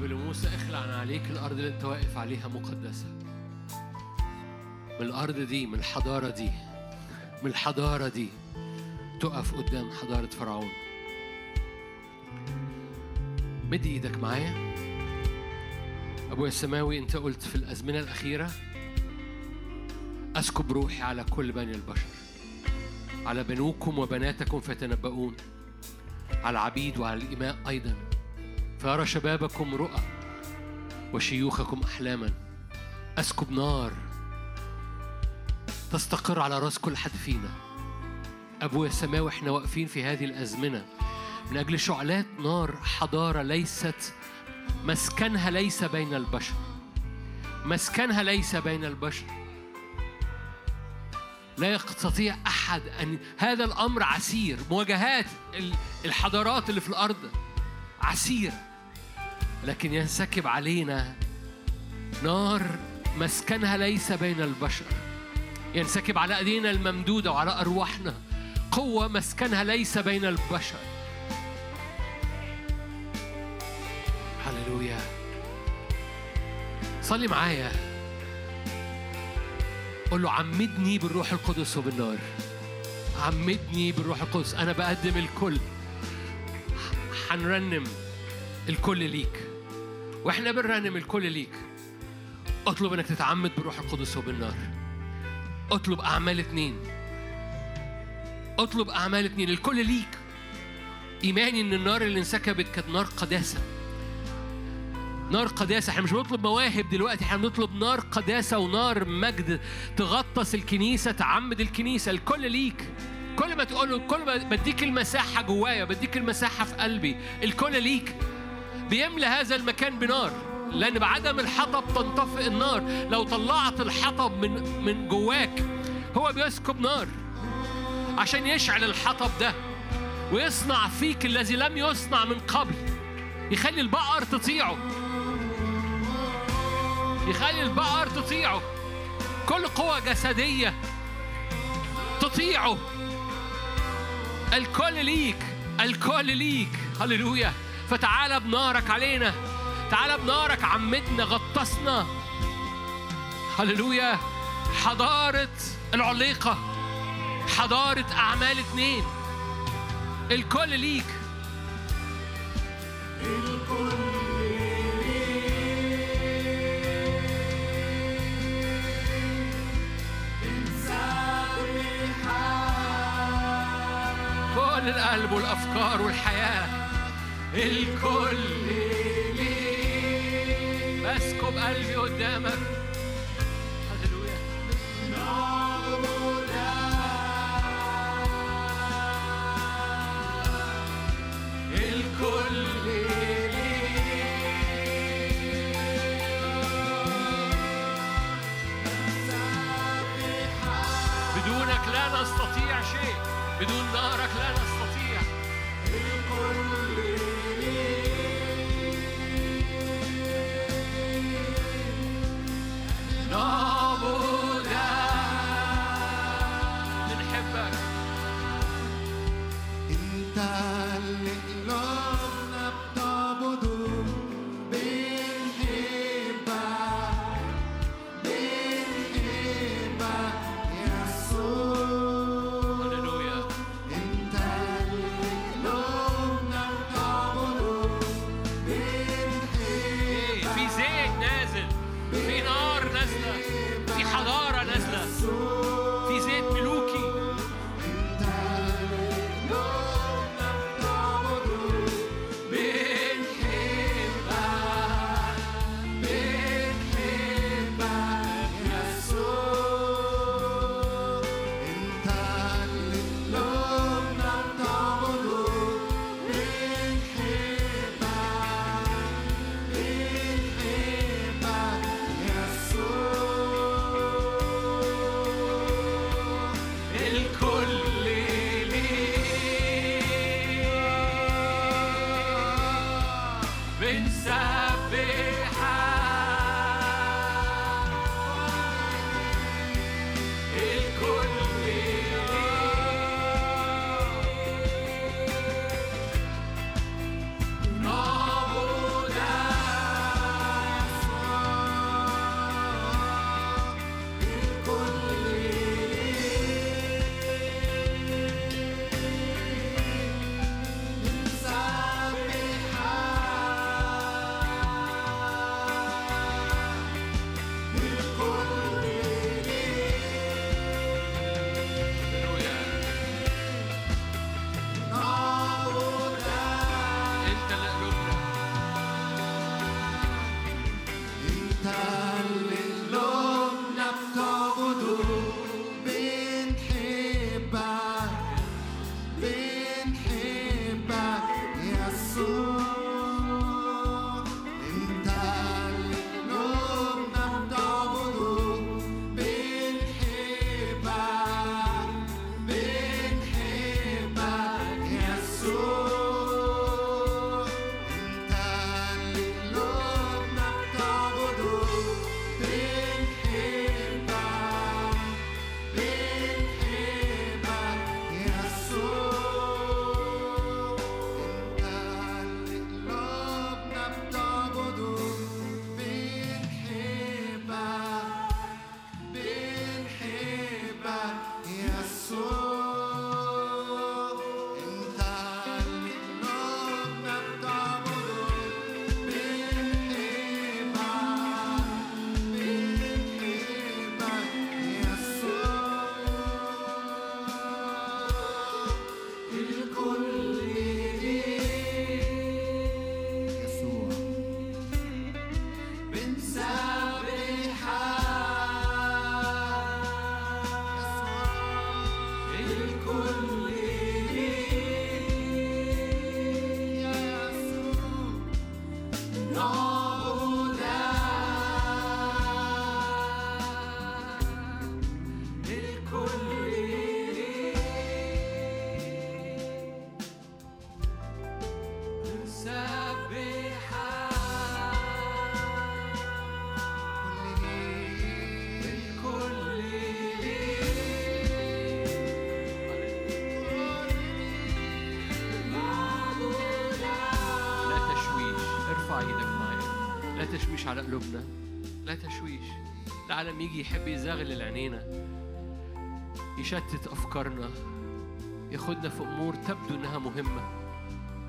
الرب لموسى اخلع عليك الأرض اللي أنت واقف عليها مقدسة. من الأرض دي من الحضارة دي من الحضارة دي تقف قدام حضارة فرعون. مد إيدك معايا. أبويا السماوي أنت قلت في الأزمنة الأخيرة أسكب روحي على كل بني البشر على بنوكم وبناتكم فيتنبؤون على العبيد وعلى الإماء أيضا. فيرى شبابكم رؤى وشيوخكم أحلاما. أسكب نار تستقر على رأس كل حد فينا أبويا السماوي إحنا واقفين في هذه الأزمنة. من أجل شعلات نار حضارة ليست مسكنها ليس بين البشر. مسكنها ليس بين البشر. لا يستطيع أحد أن هذا الأمر عسير. مواجهات ال- الحضارات اللي في الأرض عسير. لكن ينسكب علينا نار مسكنها ليس بين البشر. ينسكب على أيدينا الممدودة وعلى أرواحنا. قوة مسكنها ليس بين البشر. هللويا. صلي معايا. قول له عمدني بالروح القدس وبالنار. عمدني بالروح القدس. أنا بقدم الكل. هنرنم الكل ليك. وإحنا بنرنم الكل ليك. اطلب انك تتعمد بالروح القدس وبالنار. اطلب اعمال اتنين. اطلب اعمال اتنين. الكل ليك. ايماني ان النار اللي انسكبت كانت نار قداسة. نار قداسة. إحنا مش بنطلب مواهب دلوقتي. إحنا بنطلب نار قداسة ونار مجد. تغطس الكنيسة تعمد الكنيسة. الكل ليك. كل ما تقوله كل ما بديك المساحة جوايا بديك المساحة في قلبي الكل ليك. بيملى هذا المكان بنار لأن بعدم الحطب تنطفئ النار. لو طلعت الحطب من من جواك هو بيسكب نار. عشان يشعل الحطب ده ويصنع فيك الذي لم يصنع من قبل يخلي البقر تطيعه. يخلي البقر تطيعه. كل قوة جسدية تطيعه. الكل ليك الكل ليك. هللويا. فتعالى بنارك علينا. تعالى بنارك عمتنا غطسنا. هللويا. حضارة العليقة. حضارة أعمال اتنين. الكل ليك. كل القلب والأفكار والحياة. الكل ليك بسكب قلبي قدامك. هللويا. العالم يجي يحب يزغلل عينينا يشتت أفكارنا ياخدنا في أمور تبدو إنها مهمة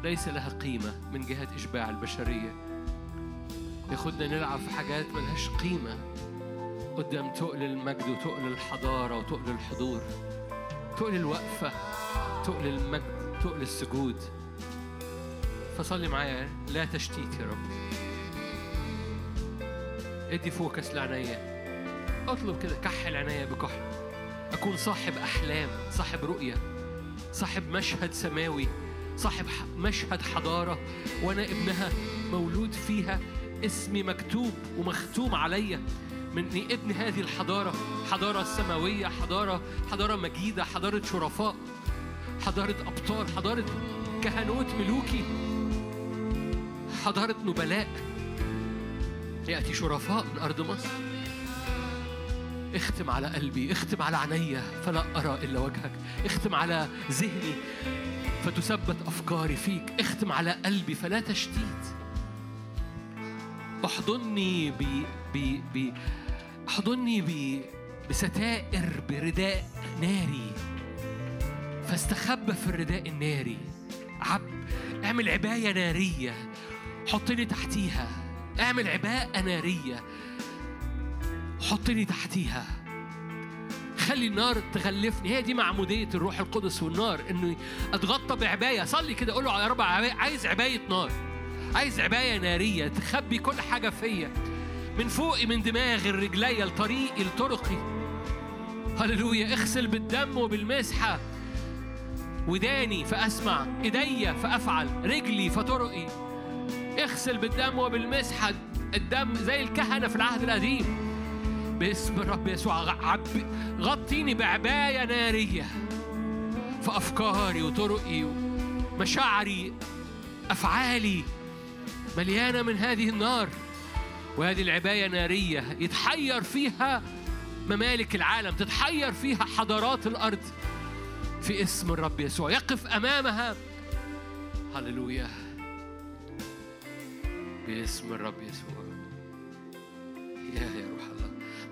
ليس لها قيمة من جهة إشباع البشرية. ياخدنا نلعب في حاجات ملهاش قيمة قدام تقل المجد وتقل الحضارة وتقل الحضور تقل الوقفة تقل المجد تقل السجود. فصلي معايا لا تشتيت يا رب. ادي فوكس لعناية. أطلب كده كحل عناية بكحل. أكون صاحب أحلام صاحب رؤية صاحب مشهد سماوي صاحب مشهد حضارة وأنا ابنها مولود فيها اسمي مكتوب ومختوم عليا. مني ابن هذه الحضارة حضارة سماوية حضارة حضارة مجيدة حضارة شرفاء حضارة أبطال حضارة كهنوت ملوكي حضارة نبلاء. يأتي شرفاء من أرض مصر. اختم على قلبي اختم على عينيا فلا أرى إلا وجهك. اختم على ذهني فتثبت أفكاري فيك. اختم على قلبي فلا تشتيت. احضني ب ب ب احضني ب بستائر برداء ناري. فاستخبى في الرداء الناري. عب اعمل عباية نارية. حطني تحتيها. اعمل عباءة نارية. حطني تحتيها. خلي النار تغلفني. هي دي معمودية الروح القدس والنار إنه أتغطى بعباية. صلي كده قول له يا رب عايز عباية نار. عايز عباية نارية تخبي كل حاجة فيا. من فوقي من دماغي الرجلية لطريقي لطرقي هللويا. اغسل بالدم وبالمسحة. وداني فأسمع. إيديا فأفعل. رجلي فطرقي. اغسل بالدم وبالمسحة. الدم زي الكهنة في العهد القديم. باسم الرب يسوع غطيني بعباية نارية فأفكاري وطرقي ومشاعري أفعالي مليانة من هذه النار وهذه العباية نارية يتحير فيها ممالك العالم تتحير فيها حضارات الأرض في اسم الرب يسوع. يقف أمامها. هللويا. باسم الرب يسوع. يا يا روح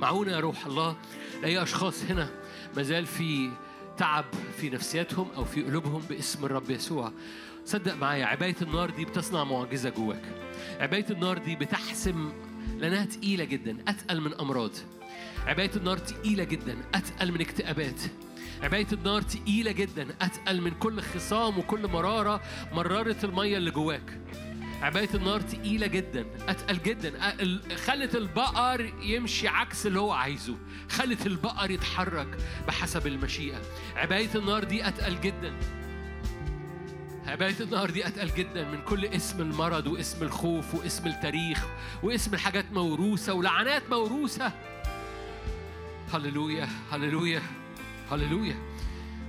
معونا يا روح الله. لأي أشخاص هنا مازال في تعب في نفسياتهم أو في قلوبهم باسم الرب يسوع. صدق معايا عباية النار دي بتصنع معجزة جواك. عباية النار دي بتحسم لأنها تقيلة جدا أتقل من أمراض. عباية النار تقيلة جدا أتقل من اكتئابات. عباية النار تقيلة جدا أتقل من كل خصام وكل مرارة مررت المية اللي جواك. عباية النار تقيلة جدا أتقل جدا. خلت البقر يمشي عكس اللي هو عايزه. خلت البقر يتحرك بحسب المشيئة. عباية النار دي أتقل جدا. عباية النار دي أتقل جدا من كل اسم المرض واسم الخوف واسم التاريخ واسم الحاجات موروثة ولعنات موروثة. هللويا هللويا هللويا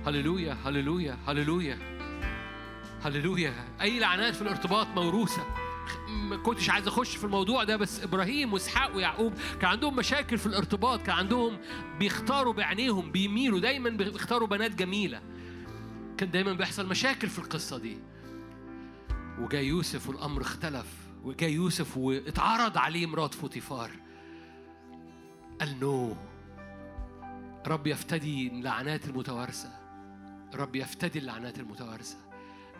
هللويا هللويا هللويا هللويا. أي لعنات في الارتباط موروثة. ما كنتش عايز أخش في الموضوع ده بس إبراهيم وإسحاق ويعقوب كان عندهم مشاكل في الارتباط كان عندهم بيختاروا بعينيهم بيميلوا دايما بيختاروا بنات جميلة. كان دايما بيحصل مشاكل في القصة دي. وجاي يوسف والأمر اختلف. وجاي يوسف واتعرض عليه مرات فوتيفار قال no. رب يفتدي اللعنات المتوارثة. رب يفتدي اللعنات المتوارثة.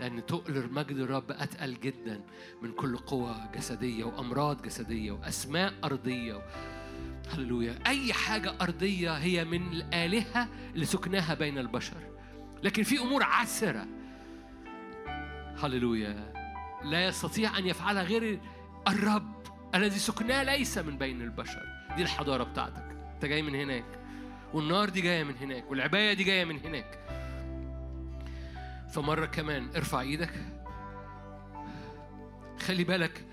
لأن تقل مجد الرب أتقل جدا من كل قوة جسدية وأمراض جسدية وأسماء أرضية. هللويا. أي حاجة أرضية هي من الآلهة اللي سكناها بين البشر. لكن في أمور عسرة. هللويا. لا يستطيع أن يفعلها غير الرب الذي سكناه ليس من بين البشر. دي الحضارة بتاعتك. أنت جاي من هناك. والنار دي جاية من هناك. والعباية دي جاية من هناك. فمرة كمان ارفع إيدك. خلي بالك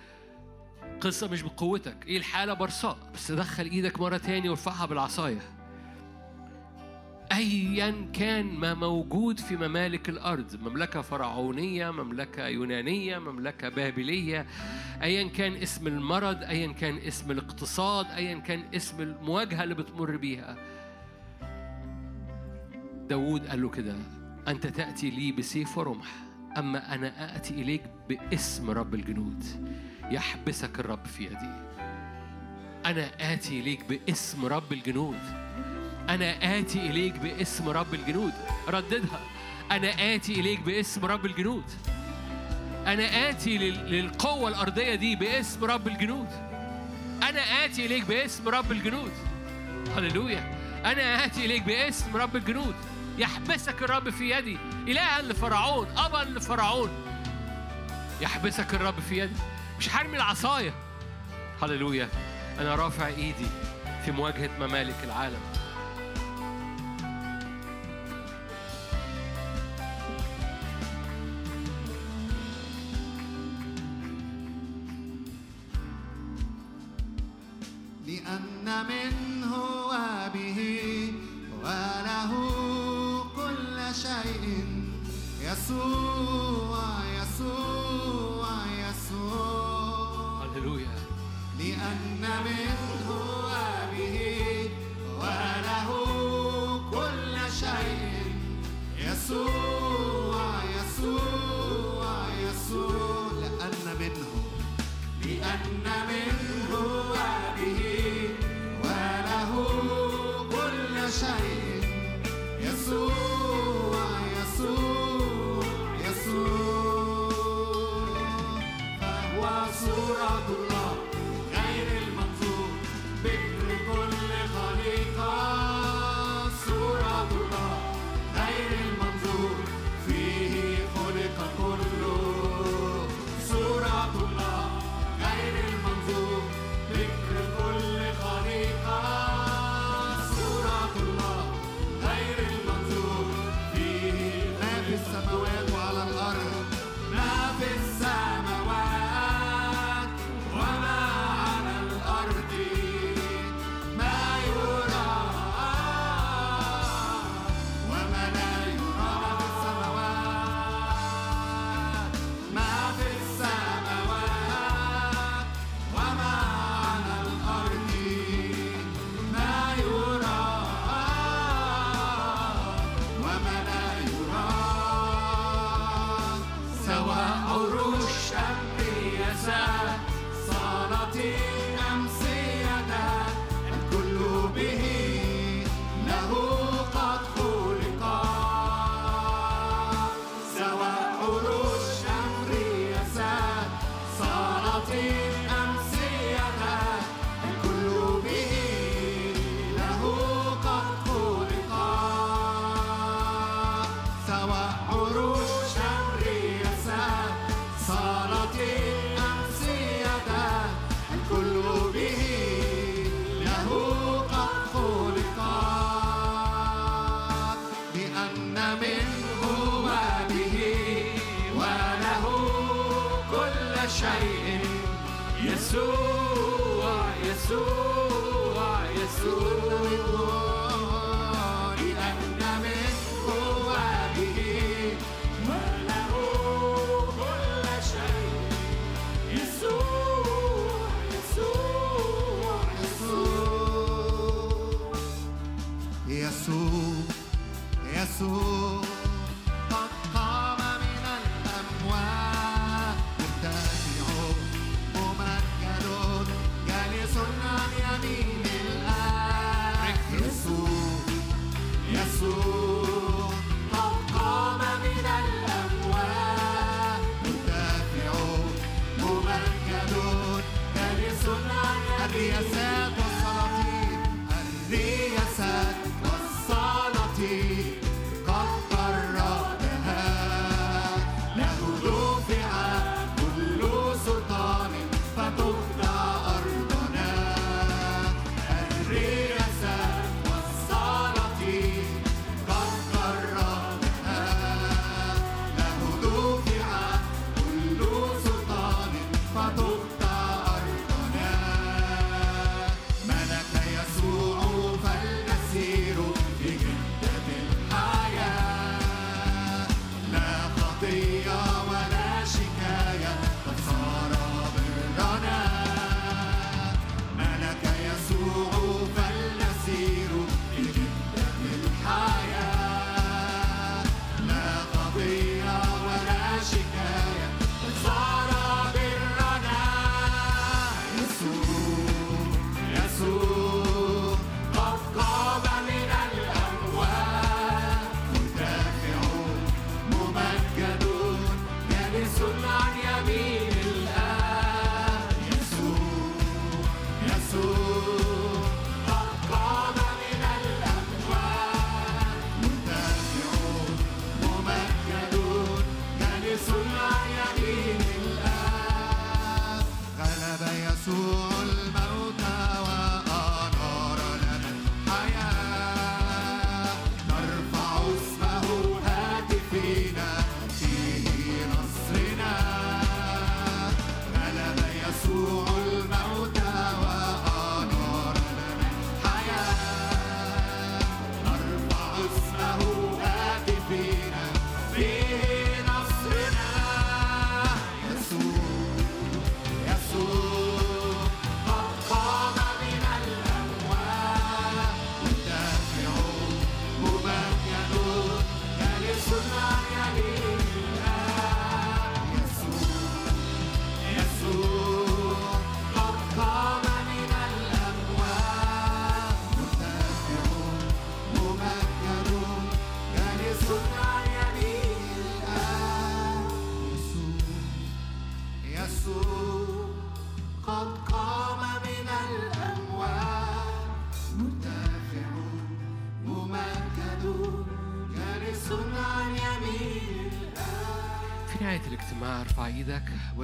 قصة مش بقوتك إيه الحالة برصاء بس دخل إيدك مرة تاني وارفعها بالعصاية. ايا كان ما موجود في ممالك الأرض مملكة فرعونية مملكة يونانية مملكة بابلية ايا كان اسم المرض ايا كان اسم الاقتصاد ايا كان اسم المواجهة اللي بتمر بيها. داود قال له كده أنت تأتي لي بسيف ورمح أما أنا آتي إليك باسم رب الجنود يحبسك الرب في يدي. أنا آتي إليك باسم رب الجنود. أنا آتي إليك باسم رب الجنود. رددها. أنا آتي إليك باسم رب الجنود. أنا آتي لل- للقوة الأرضية دي باسم رب الجنود. أنا آتي إليك باسم رب الجنود. هللويا. أنا آتي إليك باسم رب الجنود. يحبسك الرب في يدي. إلها لفرعون أبا لفرعون. يحبسك الرب في يدي. مش حرمي العصاية. هللويا. أنا رافع إيدي في مواجهة ممالك العالم. لأن منه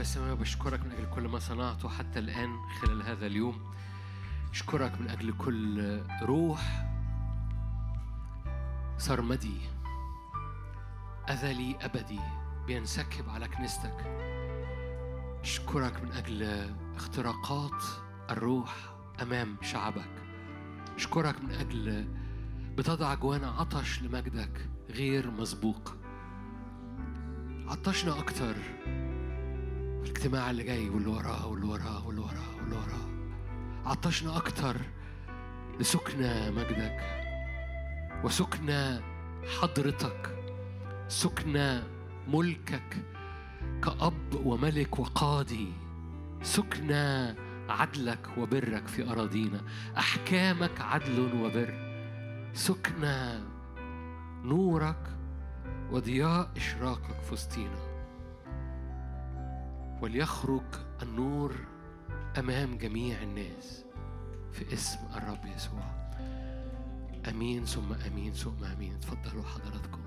وسماء بشكرك من أجل كل ما صنعته حتى الآن خلال هذا اليوم. اشكرك من أجل كل روح سرمدي أذلي أبدي بينسكب على كنيستك. أشكرك من أجل اختراقات الروح أمام شعبك. أشكرك من أجل بتضع جوانا عطش لمجدك غير مسبوق. عطشنا أكتر الاجتماع اللي جاي واللي وراه واللي وراه واللي وراه واللي وراه. عطشنا أكتر لسكنى مجدك وسكنى حضرتك سكنى ملكك كأب وملك وقاضي سكنى عدلك وبرك في أراضينا أحكامك عدل وبر سكنى نورك وضياء إشراقك في وسطينا. وليخرج النور أمام جميع الناس في اسم الرب يسوع. آمين ثم آمين ثم آمين. اتفضلوا حضراتكم.